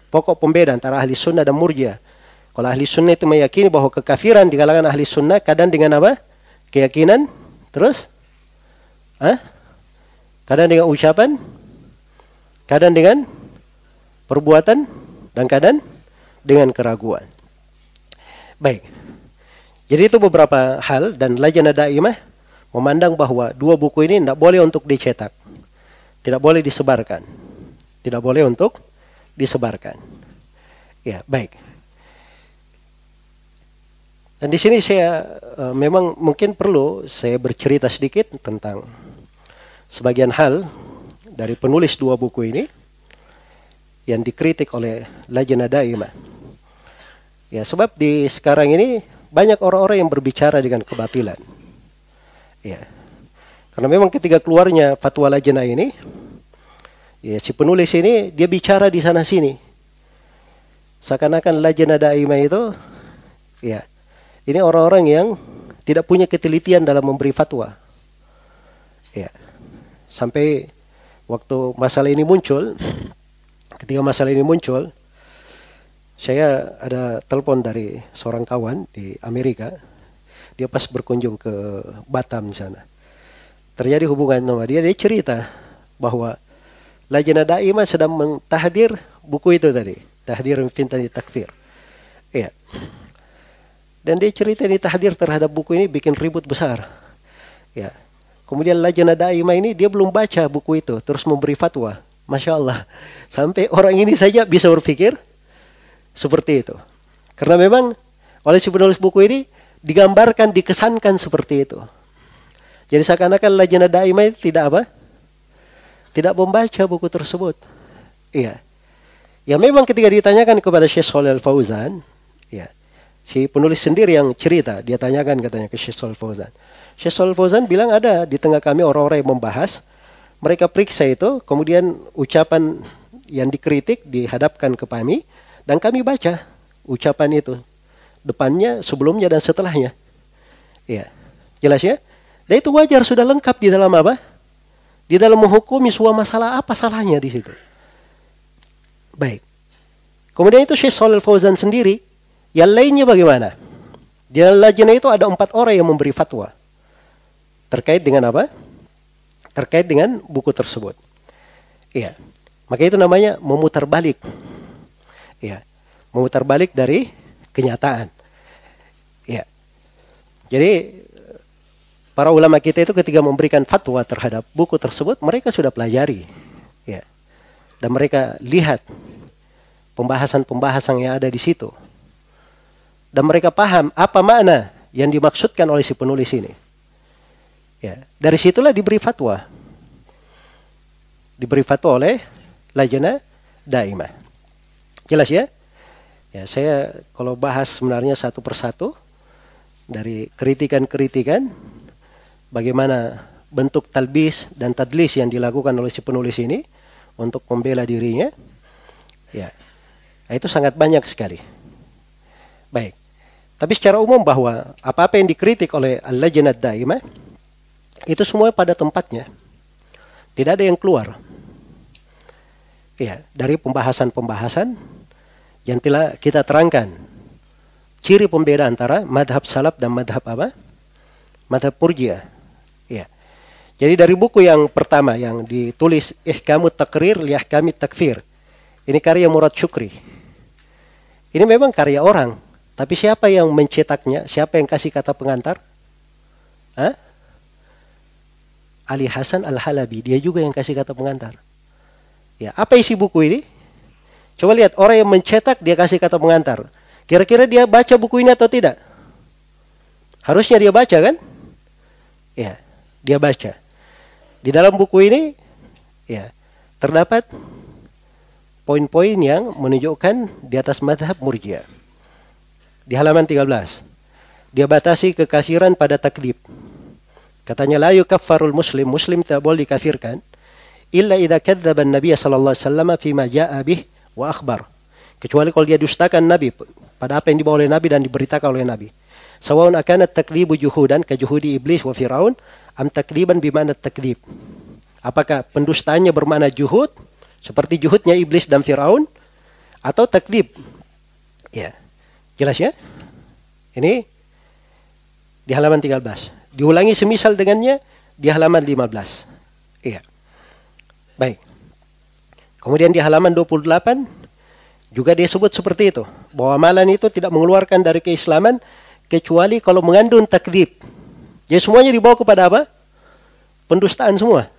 pokok pembeda antara ahli sunnah dan murjiah. Kalau ahli sunnah itu meyakini bahwa kekafiran di kalangan ahli sunnah kadang dengan apa? Keyakinan, terus? Hah? Kadang dengan ucapan, kadang dengan perbuatan, dan kadang dengan keraguan. Baik. Jadi itu beberapa hal dan Lajnah Daimah memandang bahwa dua buku ini tidak boleh untuk dicetak. Tidak boleh disebarkan. Tidak boleh untuk disebarkan. Ya, baik. Dan di sini saya uh, memang mungkin perlu saya bercerita sedikit tentang sebagian hal dari penulis dua buku ini yang dikritik oleh Lajnah Daimah. Ya, sebab di sekarang ini banyak orang-orang yang berbicara dengan kebatilan. Ya. Karena memang ketika keluarnya fatwa Lajnah ini, ya si penulis ini dia bicara di sana sini. Seakan-akan Lajnah Daimah itu ya, ini orang-orang yang tidak punya ketelitian dalam memberi fatwa. Ya. Sampai waktu masalah ini muncul, ketika masalah ini muncul, saya ada telepon dari seorang kawan di Amerika. Dia pas berkunjung ke Batam sana. Terjadi hubungan sama dia, dia cerita bahwa Lajnah Daimah sedang mentahdir buku itu tadi, Tahdir Fintani Takfir. Iya. Dan dia cerita ini tahdir terhadap buku ini bikin ribut besar. Ya, Kemudian Lajnah Daimah ini dia belum baca buku itu, terus memberi fatwa. Masya Allah. Sampai orang ini saja bisa berpikir seperti itu. Karena memang oleh si penulis buku ini digambarkan, dikesankan seperti itu. Jadi seakan-akan Lajnah Daimah itu tidak apa? Tidak membaca buku tersebut. Iya. Ya memang ketika ditanyakan kepada Syekh Shalal Fauzan, ya, si penulis sendiri yang cerita, dia tanyakan katanya ke Syekh Shalal Fauzan. Syekh Shalal Fauzan bilang ada di tengah kami orang-orang yang membahas. Mereka periksa itu, kemudian ucapan yang dikritik dihadapkan ke kami, dan kami baca ucapan itu. Depannya, sebelumnya, dan setelahnya. Ya, jelas ya? Dan itu wajar, sudah lengkap di dalam apa? Di dalam menghukumi sebuah masalah, apa salahnya di situ? Baik. Kemudian itu Syekh Shalal Fauzan sendiri, yang lainnya bagaimana? Di dalam itu ada empat orang yang memberi fatwa. Terkait dengan apa? Terkait dengan buku tersebut. Iya. Maka itu namanya memutar balik. Iya. Memutar balik dari kenyataan. Iya. Jadi para ulama kita itu ketika memberikan fatwa terhadap buku tersebut, mereka sudah pelajari. Ya. Dan mereka lihat pembahasan-pembahasan yang ada di situ. Dan mereka paham apa makna yang dimaksudkan oleh si penulis ini. Ya, dari situlah diberi fatwa. Diberi fatwa oleh Lajnah Daimah. Jelas ya? Ya, saya kalau bahas sebenarnya satu persatu dari kritikan-kritikan bagaimana bentuk talbis dan tadlis yang dilakukan oleh si penulis ini untuk membela dirinya. Ya. Itu sangat banyak sekali. Baik. Tapi secara umum bahwa apa-apa yang dikritik oleh Al-Lajnah Daimah itu semua pada tempatnya. Tidak ada yang keluar. Ya, dari pembahasan-pembahasan yang telah kita terangkan ciri pembeda antara madhab salaf dan madhab apa? Madhab purjia. Ya. Jadi dari buku yang pertama yang ditulis Ihkamu Takrir li Ihkami Takfir. Ini karya Murad Syukri. Ini memang karya orang, tapi siapa yang mencetaknya? Siapa yang kasih kata pengantar? Hah? Ali Hasan Al-Halabi, dia juga yang kasih kata pengantar. Ya, apa isi buku ini? Coba lihat orang yang mencetak dia kasih kata pengantar. Kira-kira dia baca buku ini atau tidak? Harusnya dia baca kan? Ya, dia baca. Di dalam buku ini ya terdapat poin-poin yang menunjukkan di atas madhab murjia. Di halaman 13. Dia batasi kekafiran pada taklif. Katanya la yukaffarul muslim, muslim tak boleh dikafirkan illa idza kadzdzaba an-nabiy sallallahu alaihi wasallam fima jaa bih wa akhbar. Kecuali kalau dia dustakan Nabi pada apa yang dibawa oleh Nabi dan diberitakan oleh Nabi. Sawaun akan takdzibu juhudan ka juhudi iblis wa fir'aun am takdziban bimana takdzib. Apakah pendustaannya bermakna juhud seperti juhudnya iblis dan Firaun atau takdzib? Ya. Jelas ya? Ini di halaman 13. Diulangi semisal dengannya di halaman 15. Iya. Baik. Kemudian di halaman 28 juga dia sebut seperti itu. Bahwa amalan itu tidak mengeluarkan dari keislaman kecuali kalau mengandung takdib. Jadi semuanya dibawa kepada apa? Pendustaan semua.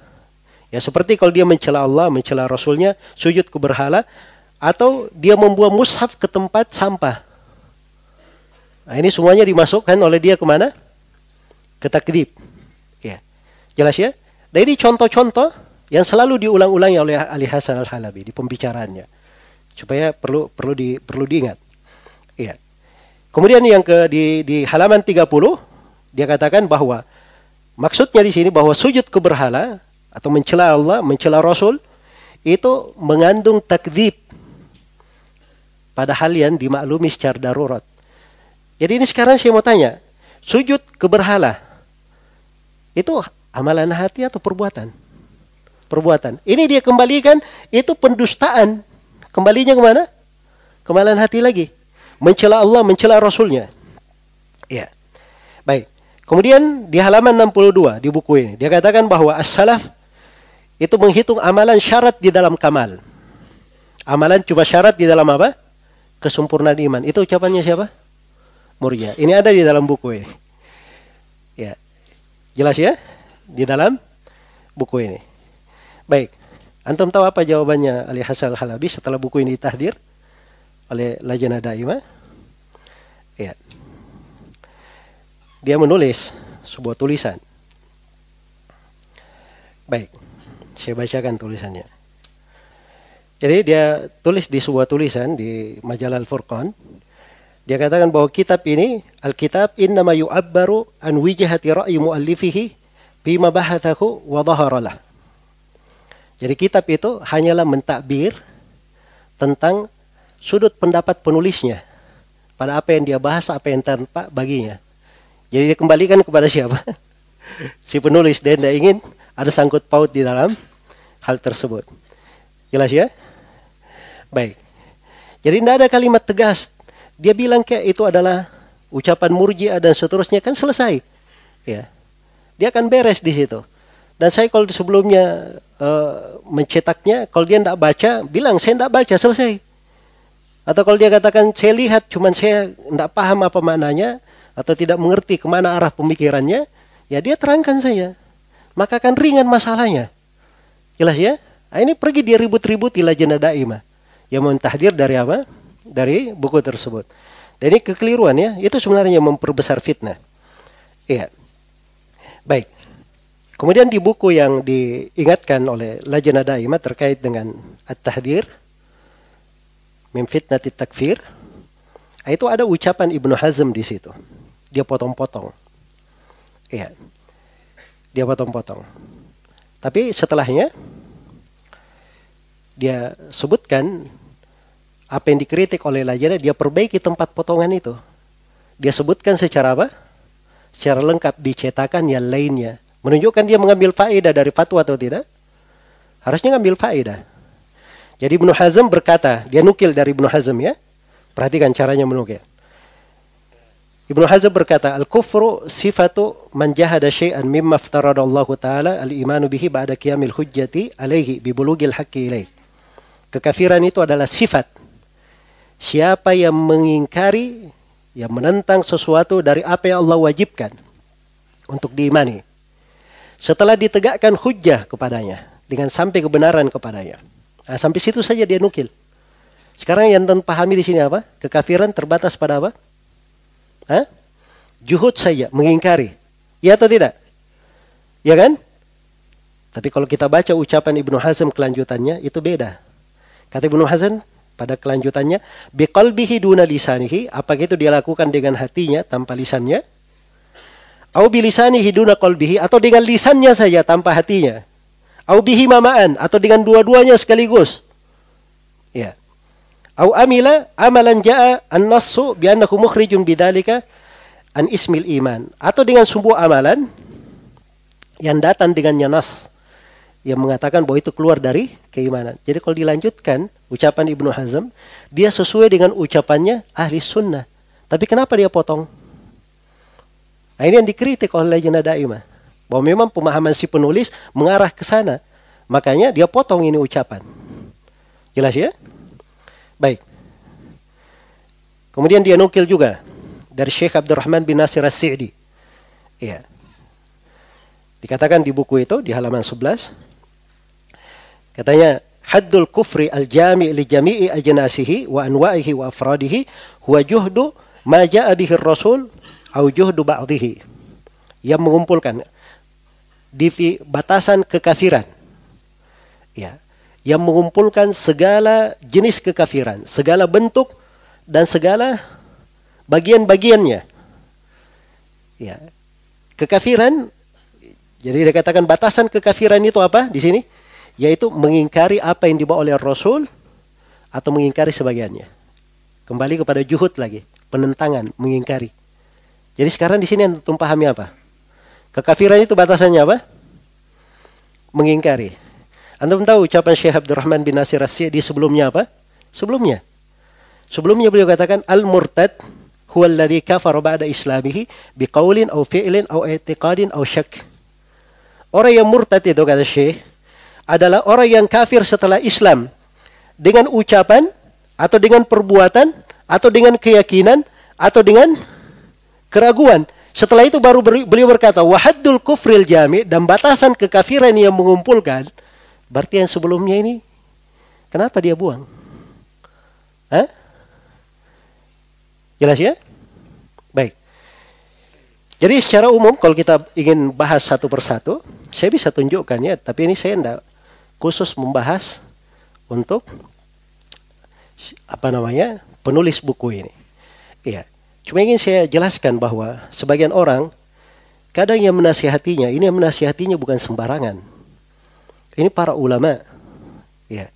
Ya seperti kalau dia mencela Allah, mencela Rasulnya, sujud ke berhala, atau dia membuang mushaf ke tempat sampah. Nah, ini semuanya dimasukkan oleh dia ke mana? Ke takdib. Ya. Jelas ya? Dan ini contoh-contoh yang selalu diulang-ulangi oleh Ali Hasan Al-Halabi di pembicaraannya supaya perlu perlu di perlu diingat. Iya. Kemudian yang ke di di halaman 30 dia katakan bahwa maksudnya di sini bahwa sujud ke berhala atau mencela Allah, mencela Rasul itu mengandung takdzib pada hal yang dimaklumi secara darurat. Jadi ini sekarang saya mau tanya, sujud ke berhala itu amalan hati atau perbuatan? Perbuatan. Ini dia kembalikan itu pendustaan Kembalinya ke mana? Kemalan hati lagi. Mencela Allah, mencela Rasulnya. Ya. Baik. Kemudian di halaman 62 di buku ini. Dia katakan bahwa as-salaf itu menghitung amalan syarat di dalam kamal. Amalan cuma syarat di dalam apa? Kesempurnaan iman. Itu ucapannya siapa? Murja. Ini ada di dalam buku ini. Jelas ya? Di dalam buku ini. Baik. Antum tahu apa jawabannya Ali Hasan Al-Halabi setelah buku ini tahdir oleh Lajnah Daimah? Ya. Dia menulis sebuah tulisan. Baik, saya bacakan tulisannya. Jadi dia tulis di sebuah tulisan di majalah Al-Furqan. Dia katakan bahwa kitab ini, Alkitab innama yu'abbaru an wijhati ra'yi muallifihi bima bahathahu wa dhaharalah. Jadi kitab itu hanyalah mentakbir tentang sudut pendapat penulisnya pada apa yang dia bahas, apa yang tanpa baginya. Jadi dikembalikan kepada siapa? [laughs] si penulis dan dia ingin ada sangkut paut di dalam hal tersebut. Jelas ya? Baik. Jadi tidak ada kalimat tegas. Dia bilang kayak itu adalah ucapan murjiah dan seterusnya kan selesai. Ya. Dia akan beres di situ. Dan saya kalau sebelumnya uh, mencetaknya, kalau dia tidak baca, bilang saya tidak baca, selesai. Atau kalau dia katakan saya lihat, cuman saya tidak paham apa maknanya, atau tidak mengerti ke mana arah pemikirannya, ya dia terangkan saya. Maka akan ringan masalahnya. Jelas ya? Nah, ini pergi dia ribut-ribut jana daimah. Yang mentahdir dari apa? Dari buku tersebut. Ini kekeliruan ya, itu sebenarnya memperbesar fitnah. Iya. Baik. Kemudian di buku yang diingatkan oleh Lajnah Daimah terkait dengan At-Tahdir min fitnati takfir itu ada ucapan Ibnu Hazm di situ. Dia potong-potong. Iya. Dia potong-potong. Tapi setelahnya dia sebutkan apa yang dikritik oleh Lajnah, dia perbaiki tempat potongan itu. Dia sebutkan secara apa? Secara lengkap dicetakan yang lainnya Menunjukkan dia mengambil faedah dari fatwa atau tidak? Harusnya ngambil faedah. Jadi Ibnu Hazm berkata, dia nukil dari Ibnu Hazm ya. Perhatikan caranya menukil. Ibnu Hazm berkata, Al-kufru sifatu man jahada syai'an mimma aftaradallahu ta'ala al-imanu bihi ba'da qiyamil hujjati alaihi bibulugil haqqi ilaih. Kekafiran itu adalah sifat. Siapa yang mengingkari, yang menentang sesuatu dari apa yang Allah wajibkan untuk diimani. Setelah ditegakkan hujjah kepadanya, dengan sampai kebenaran kepadanya. Nah, sampai situ saja dia nukil. Sekarang yang teman pahami di sini apa? Kekafiran terbatas pada apa? Hah? Juhud saja, mengingkari. Ya atau tidak? Ya kan? Tapi kalau kita baca ucapan Ibnu Hazm kelanjutannya, itu beda. Kata Ibnu Hazm pada kelanjutannya, biqalbihi duna lisanihi, apakah itu dia lakukan dengan hatinya tanpa lisannya? Au bilisanihi duna qalbihi, atau dengan lisannya saja tanpa hatinya? Au bihi mamaan, atau dengan dua-duanya sekaligus? Ya. Au amila amalan jaa an-nassu bi annahu mukhrijun bidzalika an ismil iman atau dengan sebuah amalan yang datang dengannya nas yang mengatakan bahwa itu keluar dari keimanan. Jadi kalau dilanjutkan ucapan Ibnu Hazm, dia sesuai dengan ucapannya ahli sunnah. Tapi kenapa dia potong? Nah, ini yang dikritik oleh Lajnah Daimah. Bahwa memang pemahaman si penulis mengarah ke sana. Makanya dia potong ini ucapan. Jelas ya? Baik. Kemudian dia nukil juga dari Syekh Abdurrahman bin Nasir As-Sa'di. Iya. Dikatakan di buku itu di halaman 11 katanya haddul kufri al-jami' li jami'i ajnasihi wa anwa'ihi wa afradihi huwa juhdu ma ja'a bihi rasul au juhdu ba'dihi yang mengumpulkan di batasan kekafiran ya yang mengumpulkan segala jenis kekafiran, segala bentuk dan segala bagian-bagiannya. Ya. Kekafiran jadi dikatakan batasan kekafiran itu apa di sini? Yaitu mengingkari apa yang dibawa oleh Rasul atau mengingkari sebagiannya. Kembali kepada juhud lagi, penentangan, mengingkari. Jadi sekarang di sini yang pahami apa? Kekafiran itu batasannya apa? Mengingkari. Anda tahu ucapan Syekh Abdurrahman bin Nasir as di sebelumnya apa? Sebelumnya. Sebelumnya beliau katakan al-murtad huwa alladhi kafara ba'da islamihi biqaulin aw fi'lin aw i'tiqadin aw syak. Orang yang murtad itu kata Syekh adalah orang yang kafir setelah Islam dengan ucapan atau dengan perbuatan atau dengan keyakinan atau dengan keraguan. Setelah itu baru beliau berkata wahaddul kufril jami dan batasan kekafiran yang mengumpulkan Berarti yang sebelumnya ini kenapa dia buang? Hah? Jelas ya? Baik. Jadi secara umum kalau kita ingin bahas satu persatu, saya bisa tunjukkan ya, tapi ini saya tidak khusus membahas untuk apa namanya penulis buku ini. Iya. Cuma ingin saya jelaskan bahwa sebagian orang kadang yang menasihatinya, ini yang menasihatinya bukan sembarangan. Ini para ulama, ya,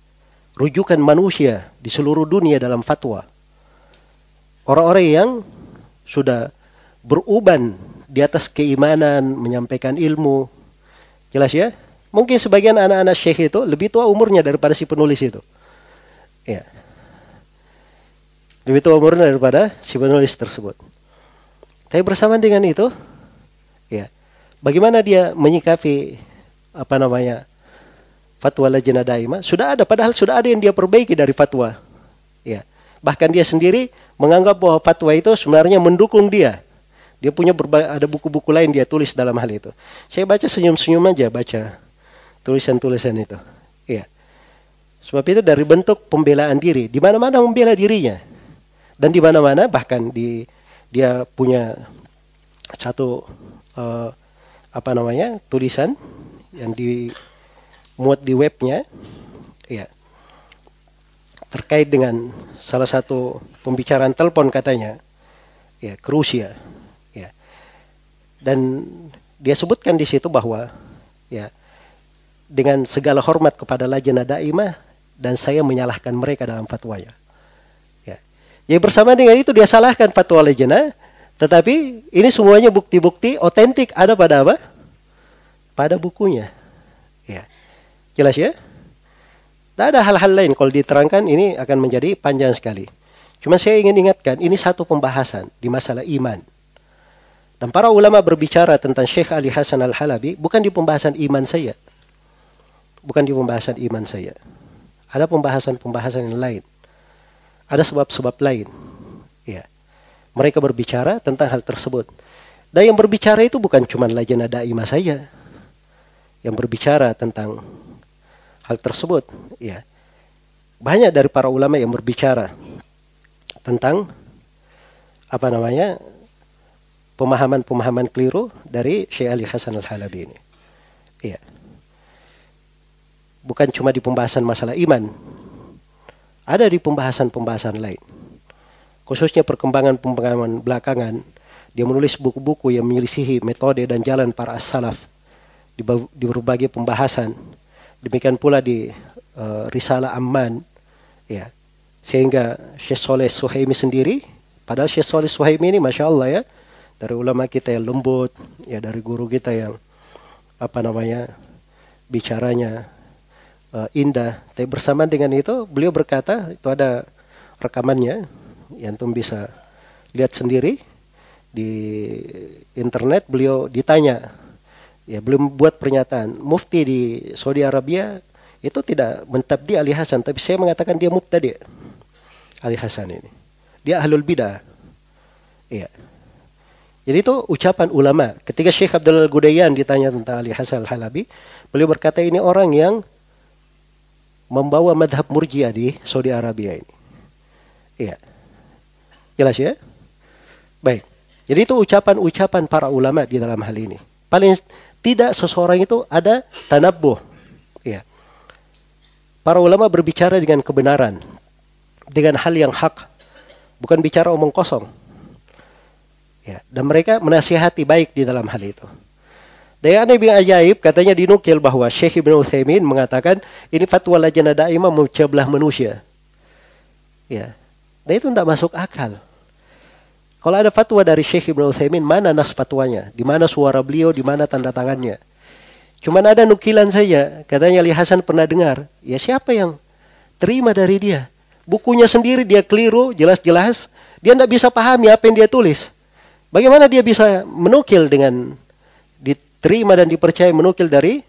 rujukan manusia di seluruh dunia dalam fatwa. Orang-orang yang sudah beruban di atas keimanan, menyampaikan ilmu. Jelas ya? Mungkin sebagian anak-anak syekh itu lebih tua umurnya daripada si penulis itu. Ya. Lebih tua umurnya daripada si penulis tersebut. Tapi bersamaan dengan itu, ya, bagaimana dia menyikapi apa namanya fatwa lajnah daimah sudah ada padahal sudah ada yang dia perbaiki dari fatwa ya bahkan dia sendiri menganggap bahwa fatwa itu sebenarnya mendukung dia dia punya ada buku-buku lain dia tulis dalam hal itu saya baca senyum-senyum aja baca tulisan-tulisan itu. Ya sebab itu dari bentuk pembelaan diri. Di mana-mana membela dirinya. Dan di mana-mana bahkan di dia punya satu uh, apa namanya tulisan yang di muat di webnya. Ya terkait dengan salah satu pembicaraan telepon katanya. Ya ke Rusia. Ya dan dia sebutkan di situ bahwa ya dengan segala hormat kepada lajnah daimah dan saya menyalahkan mereka dalam fatwanya ya jadi bersama dengan itu dia salahkan fatwa lajnah tetapi ini semuanya bukti-bukti otentik ada pada apa pada bukunya ya Jelas ya? Tidak ada hal-hal lain kalau diterangkan ini akan menjadi panjang sekali. Cuma saya ingin ingatkan, ini satu pembahasan di masalah iman. Dan para ulama berbicara tentang Syekh Ali Hasan Al-Halabi bukan di pembahasan iman saya. Bukan di pembahasan iman saya. Ada pembahasan-pembahasan yang lain. Ada sebab-sebab lain. Ya. Mereka berbicara tentang hal tersebut. Dan yang berbicara itu bukan cuma lajana daimah saya. Yang berbicara tentang hal tersebut. Ya. Banyak dari para ulama yang berbicara tentang apa namanya pemahaman-pemahaman keliru dari Syekh Ali Hasan Al-Halabi ini. Iya. Bukan cuma di pembahasan masalah iman. Ada di pembahasan-pembahasan lain. Khususnya perkembangan-perkembangan belakangan, dia menulis buku-buku yang menyelisihi metode dan jalan para as-salaf di, berbagai pembahasan. Demikian pula di uh, Risalah Amman, ya, sehingga Syekh Soleh Suhaimi sendiri, padahal Syekh Soleh Suhaimi ini Masya Allah ya, dari ulama kita yang lembut, ya dari guru kita yang apa namanya bicaranya uh, indah. Tapi bersamaan dengan itu beliau berkata itu ada rekamannya yang tuh bisa lihat sendiri di internet beliau ditanya ya belum buat pernyataan mufti di Saudi Arabia itu tidak mentabdi Ali Hasan tapi saya mengatakan dia mubtadi Ali Hasan ini. Dia ahlul bidah. Iya. Jadi itu ucapan ulama. Ketika Syekh Abdul Gudayan ditanya tentang Ali Hasan Al-Halabi, beliau berkata ini orang yang membawa madhab murjiah di Saudi Arabia ini. Iya. Jelas ya? Baik. Jadi itu ucapan-ucapan para ulama di dalam hal ini. Paling tidak seseorang itu ada tanabuh. Iya. Para ulama berbicara dengan kebenaran dengan hal yang hak, bukan bicara omong kosong. Ya, dan mereka menasihati baik di dalam hal itu. Yang aneh bin ajaib katanya dinukil bahwa Syekh Ibn Uthaymin mengatakan ini fatwa lajnah daimah memecah manusia. Ya. Dan itu tidak masuk akal. Kalau ada fatwa dari Syekh Ibn Uthaymin, mana nas fatwanya? Di mana suara beliau, di mana tanda tangannya? Cuman ada nukilan saja, katanya Ali Hasan pernah dengar. Ya siapa yang terima dari dia? bukunya sendiri dia keliru, jelas-jelas dia tidak bisa pahami apa yang dia tulis. Bagaimana dia bisa menukil dengan diterima dan dipercaya menukil dari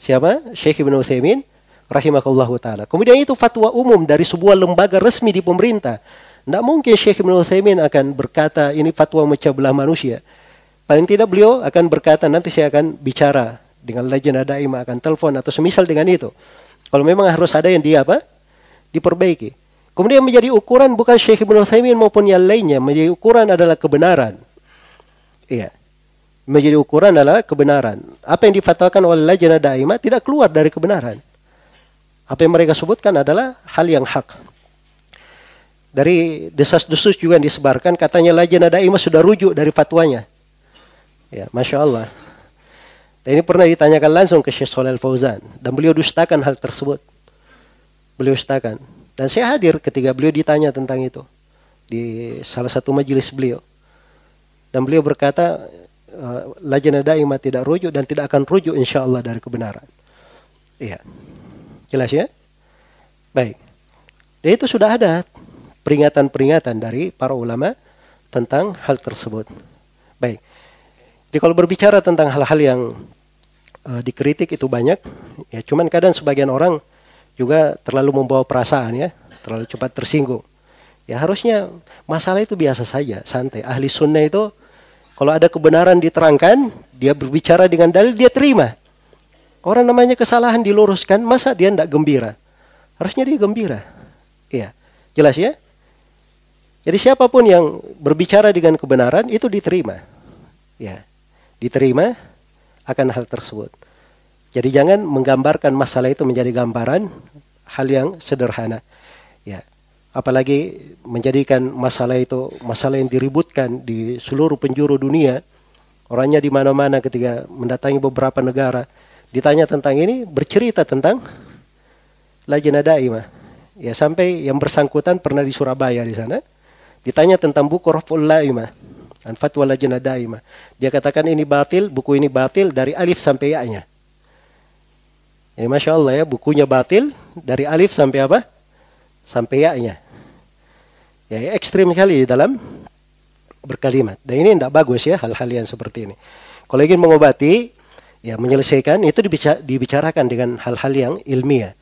siapa? Syekh Ibn Uthaymin rahimakallahu taala. Kemudian itu fatwa umum dari sebuah lembaga resmi di pemerintah. Tidak mungkin Syekh Ibn Uthaymin akan berkata ini fatwa memecah belah manusia. Paling tidak beliau akan berkata nanti saya akan bicara dengan legenda daimah akan telepon atau semisal dengan itu. Kalau memang harus ada yang dia apa? diperbaiki. Kemudian menjadi ukuran bukan Syekh Ibn Uthaymin maupun yang lainnya. Menjadi ukuran adalah kebenaran. Iya. Menjadi ukuran adalah kebenaran. Apa yang difatwakan oleh lajnah daimah tidak keluar dari kebenaran. Apa yang mereka sebutkan adalah hal yang hak. Dari desas-desus juga yang disebarkan, katanya lajnah daimah sudah rujuk dari fatwanya. Ya, Masya Allah. Dan ini pernah ditanyakan langsung ke Syekh Solel Fauzan. Dan beliau dustakan hal tersebut beliau ustakan. Dan saya hadir ketika beliau ditanya tentang itu di salah satu majelis beliau. Dan beliau berkata, eh, lajnah daimah tidak rujuk dan tidak akan rujuk insya Allah dari kebenaran. Iya. Jelas ya? Baik. Dan itu sudah ada peringatan-peringatan dari para ulama tentang hal tersebut. Baik. Jadi kalau berbicara tentang hal-hal yang uh, dikritik itu banyak, ya cuman kadang sebagian orang juga terlalu membawa perasaan ya, terlalu cepat tersinggung. Ya harusnya masalah itu biasa saja, santai. Ahli sunnah itu kalau ada kebenaran diterangkan, dia berbicara dengan dalil, dia terima. Orang namanya kesalahan diluruskan, masa dia tidak gembira? Harusnya dia gembira. Iya, jelas ya? Jadi siapa pun yang berbicara dengan kebenaran itu diterima. Ya, diterima akan hal tersebut. Jadi jangan menggambarkan masalah itu menjadi gambaran hal yang sederhana. Ya. Apalagi menjadikan masalah itu masalah yang diributkan di seluruh penjuru dunia. Orangnya di mana-mana ketika mendatangi beberapa negara ditanya tentang ini bercerita tentang lajnah daimah. Ya sampai yang bersangkutan pernah di Surabaya di sana ditanya tentang buku Raful Laimah dan fatwa lajnah daimah. Dia katakan ini batil, buku ini batil dari alif sampai ya-nya. Ini Masya Allah ya, bukunya batil dari alif sampai apa? Sampai ya-nya. Ya, ekstrim sekali di dalam berkalimat. Dan ini tidak bagus ya hal-hal yang seperti ini. Kalau ingin mengobati, ya menyelesaikan itu dibicarakan dengan hal-hal yang ilmiah.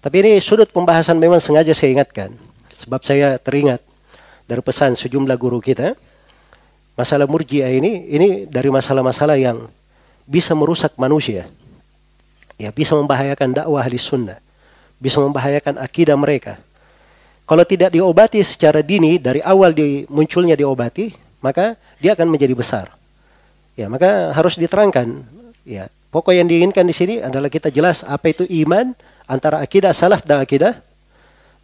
Tapi ini sudut pembahasan memang sengaja saya ingatkan. Sebab saya teringat dari pesan sejumlah guru kita, masalah murjiah ini, ini dari masalah-masalah yang bisa merusak manusia. Ya, bisa membahayakan dakwah ahli sunnah. Bisa membahayakan akidah mereka. Kalau tidak diobati secara dini, dari awal di, munculnya diobati, maka dia akan menjadi besar. Ya, maka harus diterangkan. Ya, pokok yang diinginkan di sini adalah kita jelas apa itu iman antara akidah salaf dan akidah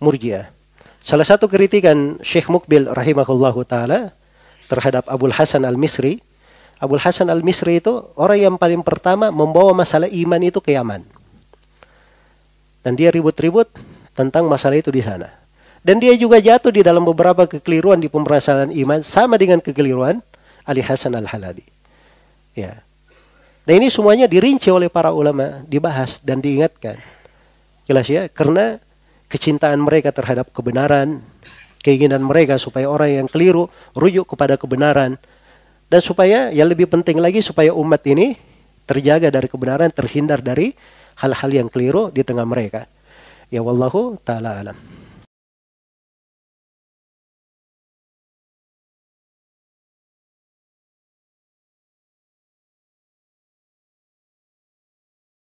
murjiah. Salah satu kritikan Syekh Mukbil rahimahullah taala terhadap Abdul Hasan Al-Misri, Abdul Hasan Al-Misri itu orang yang paling pertama membawa masalah iman itu ke Yaman. Dan dia ribut-ribut tentang masalah itu di sana. Dan dia juga jatuh di dalam beberapa kekeliruan di pemerasalan iman sama dengan kekeliruan Ali Hasan Al-Halabi. Ya. Dan ini semuanya dirinci oleh para ulama, dibahas dan diingatkan. Jelas ya, karena kecintaan mereka terhadap kebenaran, keinginan mereka supaya orang yang keliru rujuk kepada kebenaran dan supaya yang lebih penting lagi supaya umat ini terjaga dari kebenaran, terhindar dari hal-hal yang keliru di tengah mereka. Ya wallahu taala alam.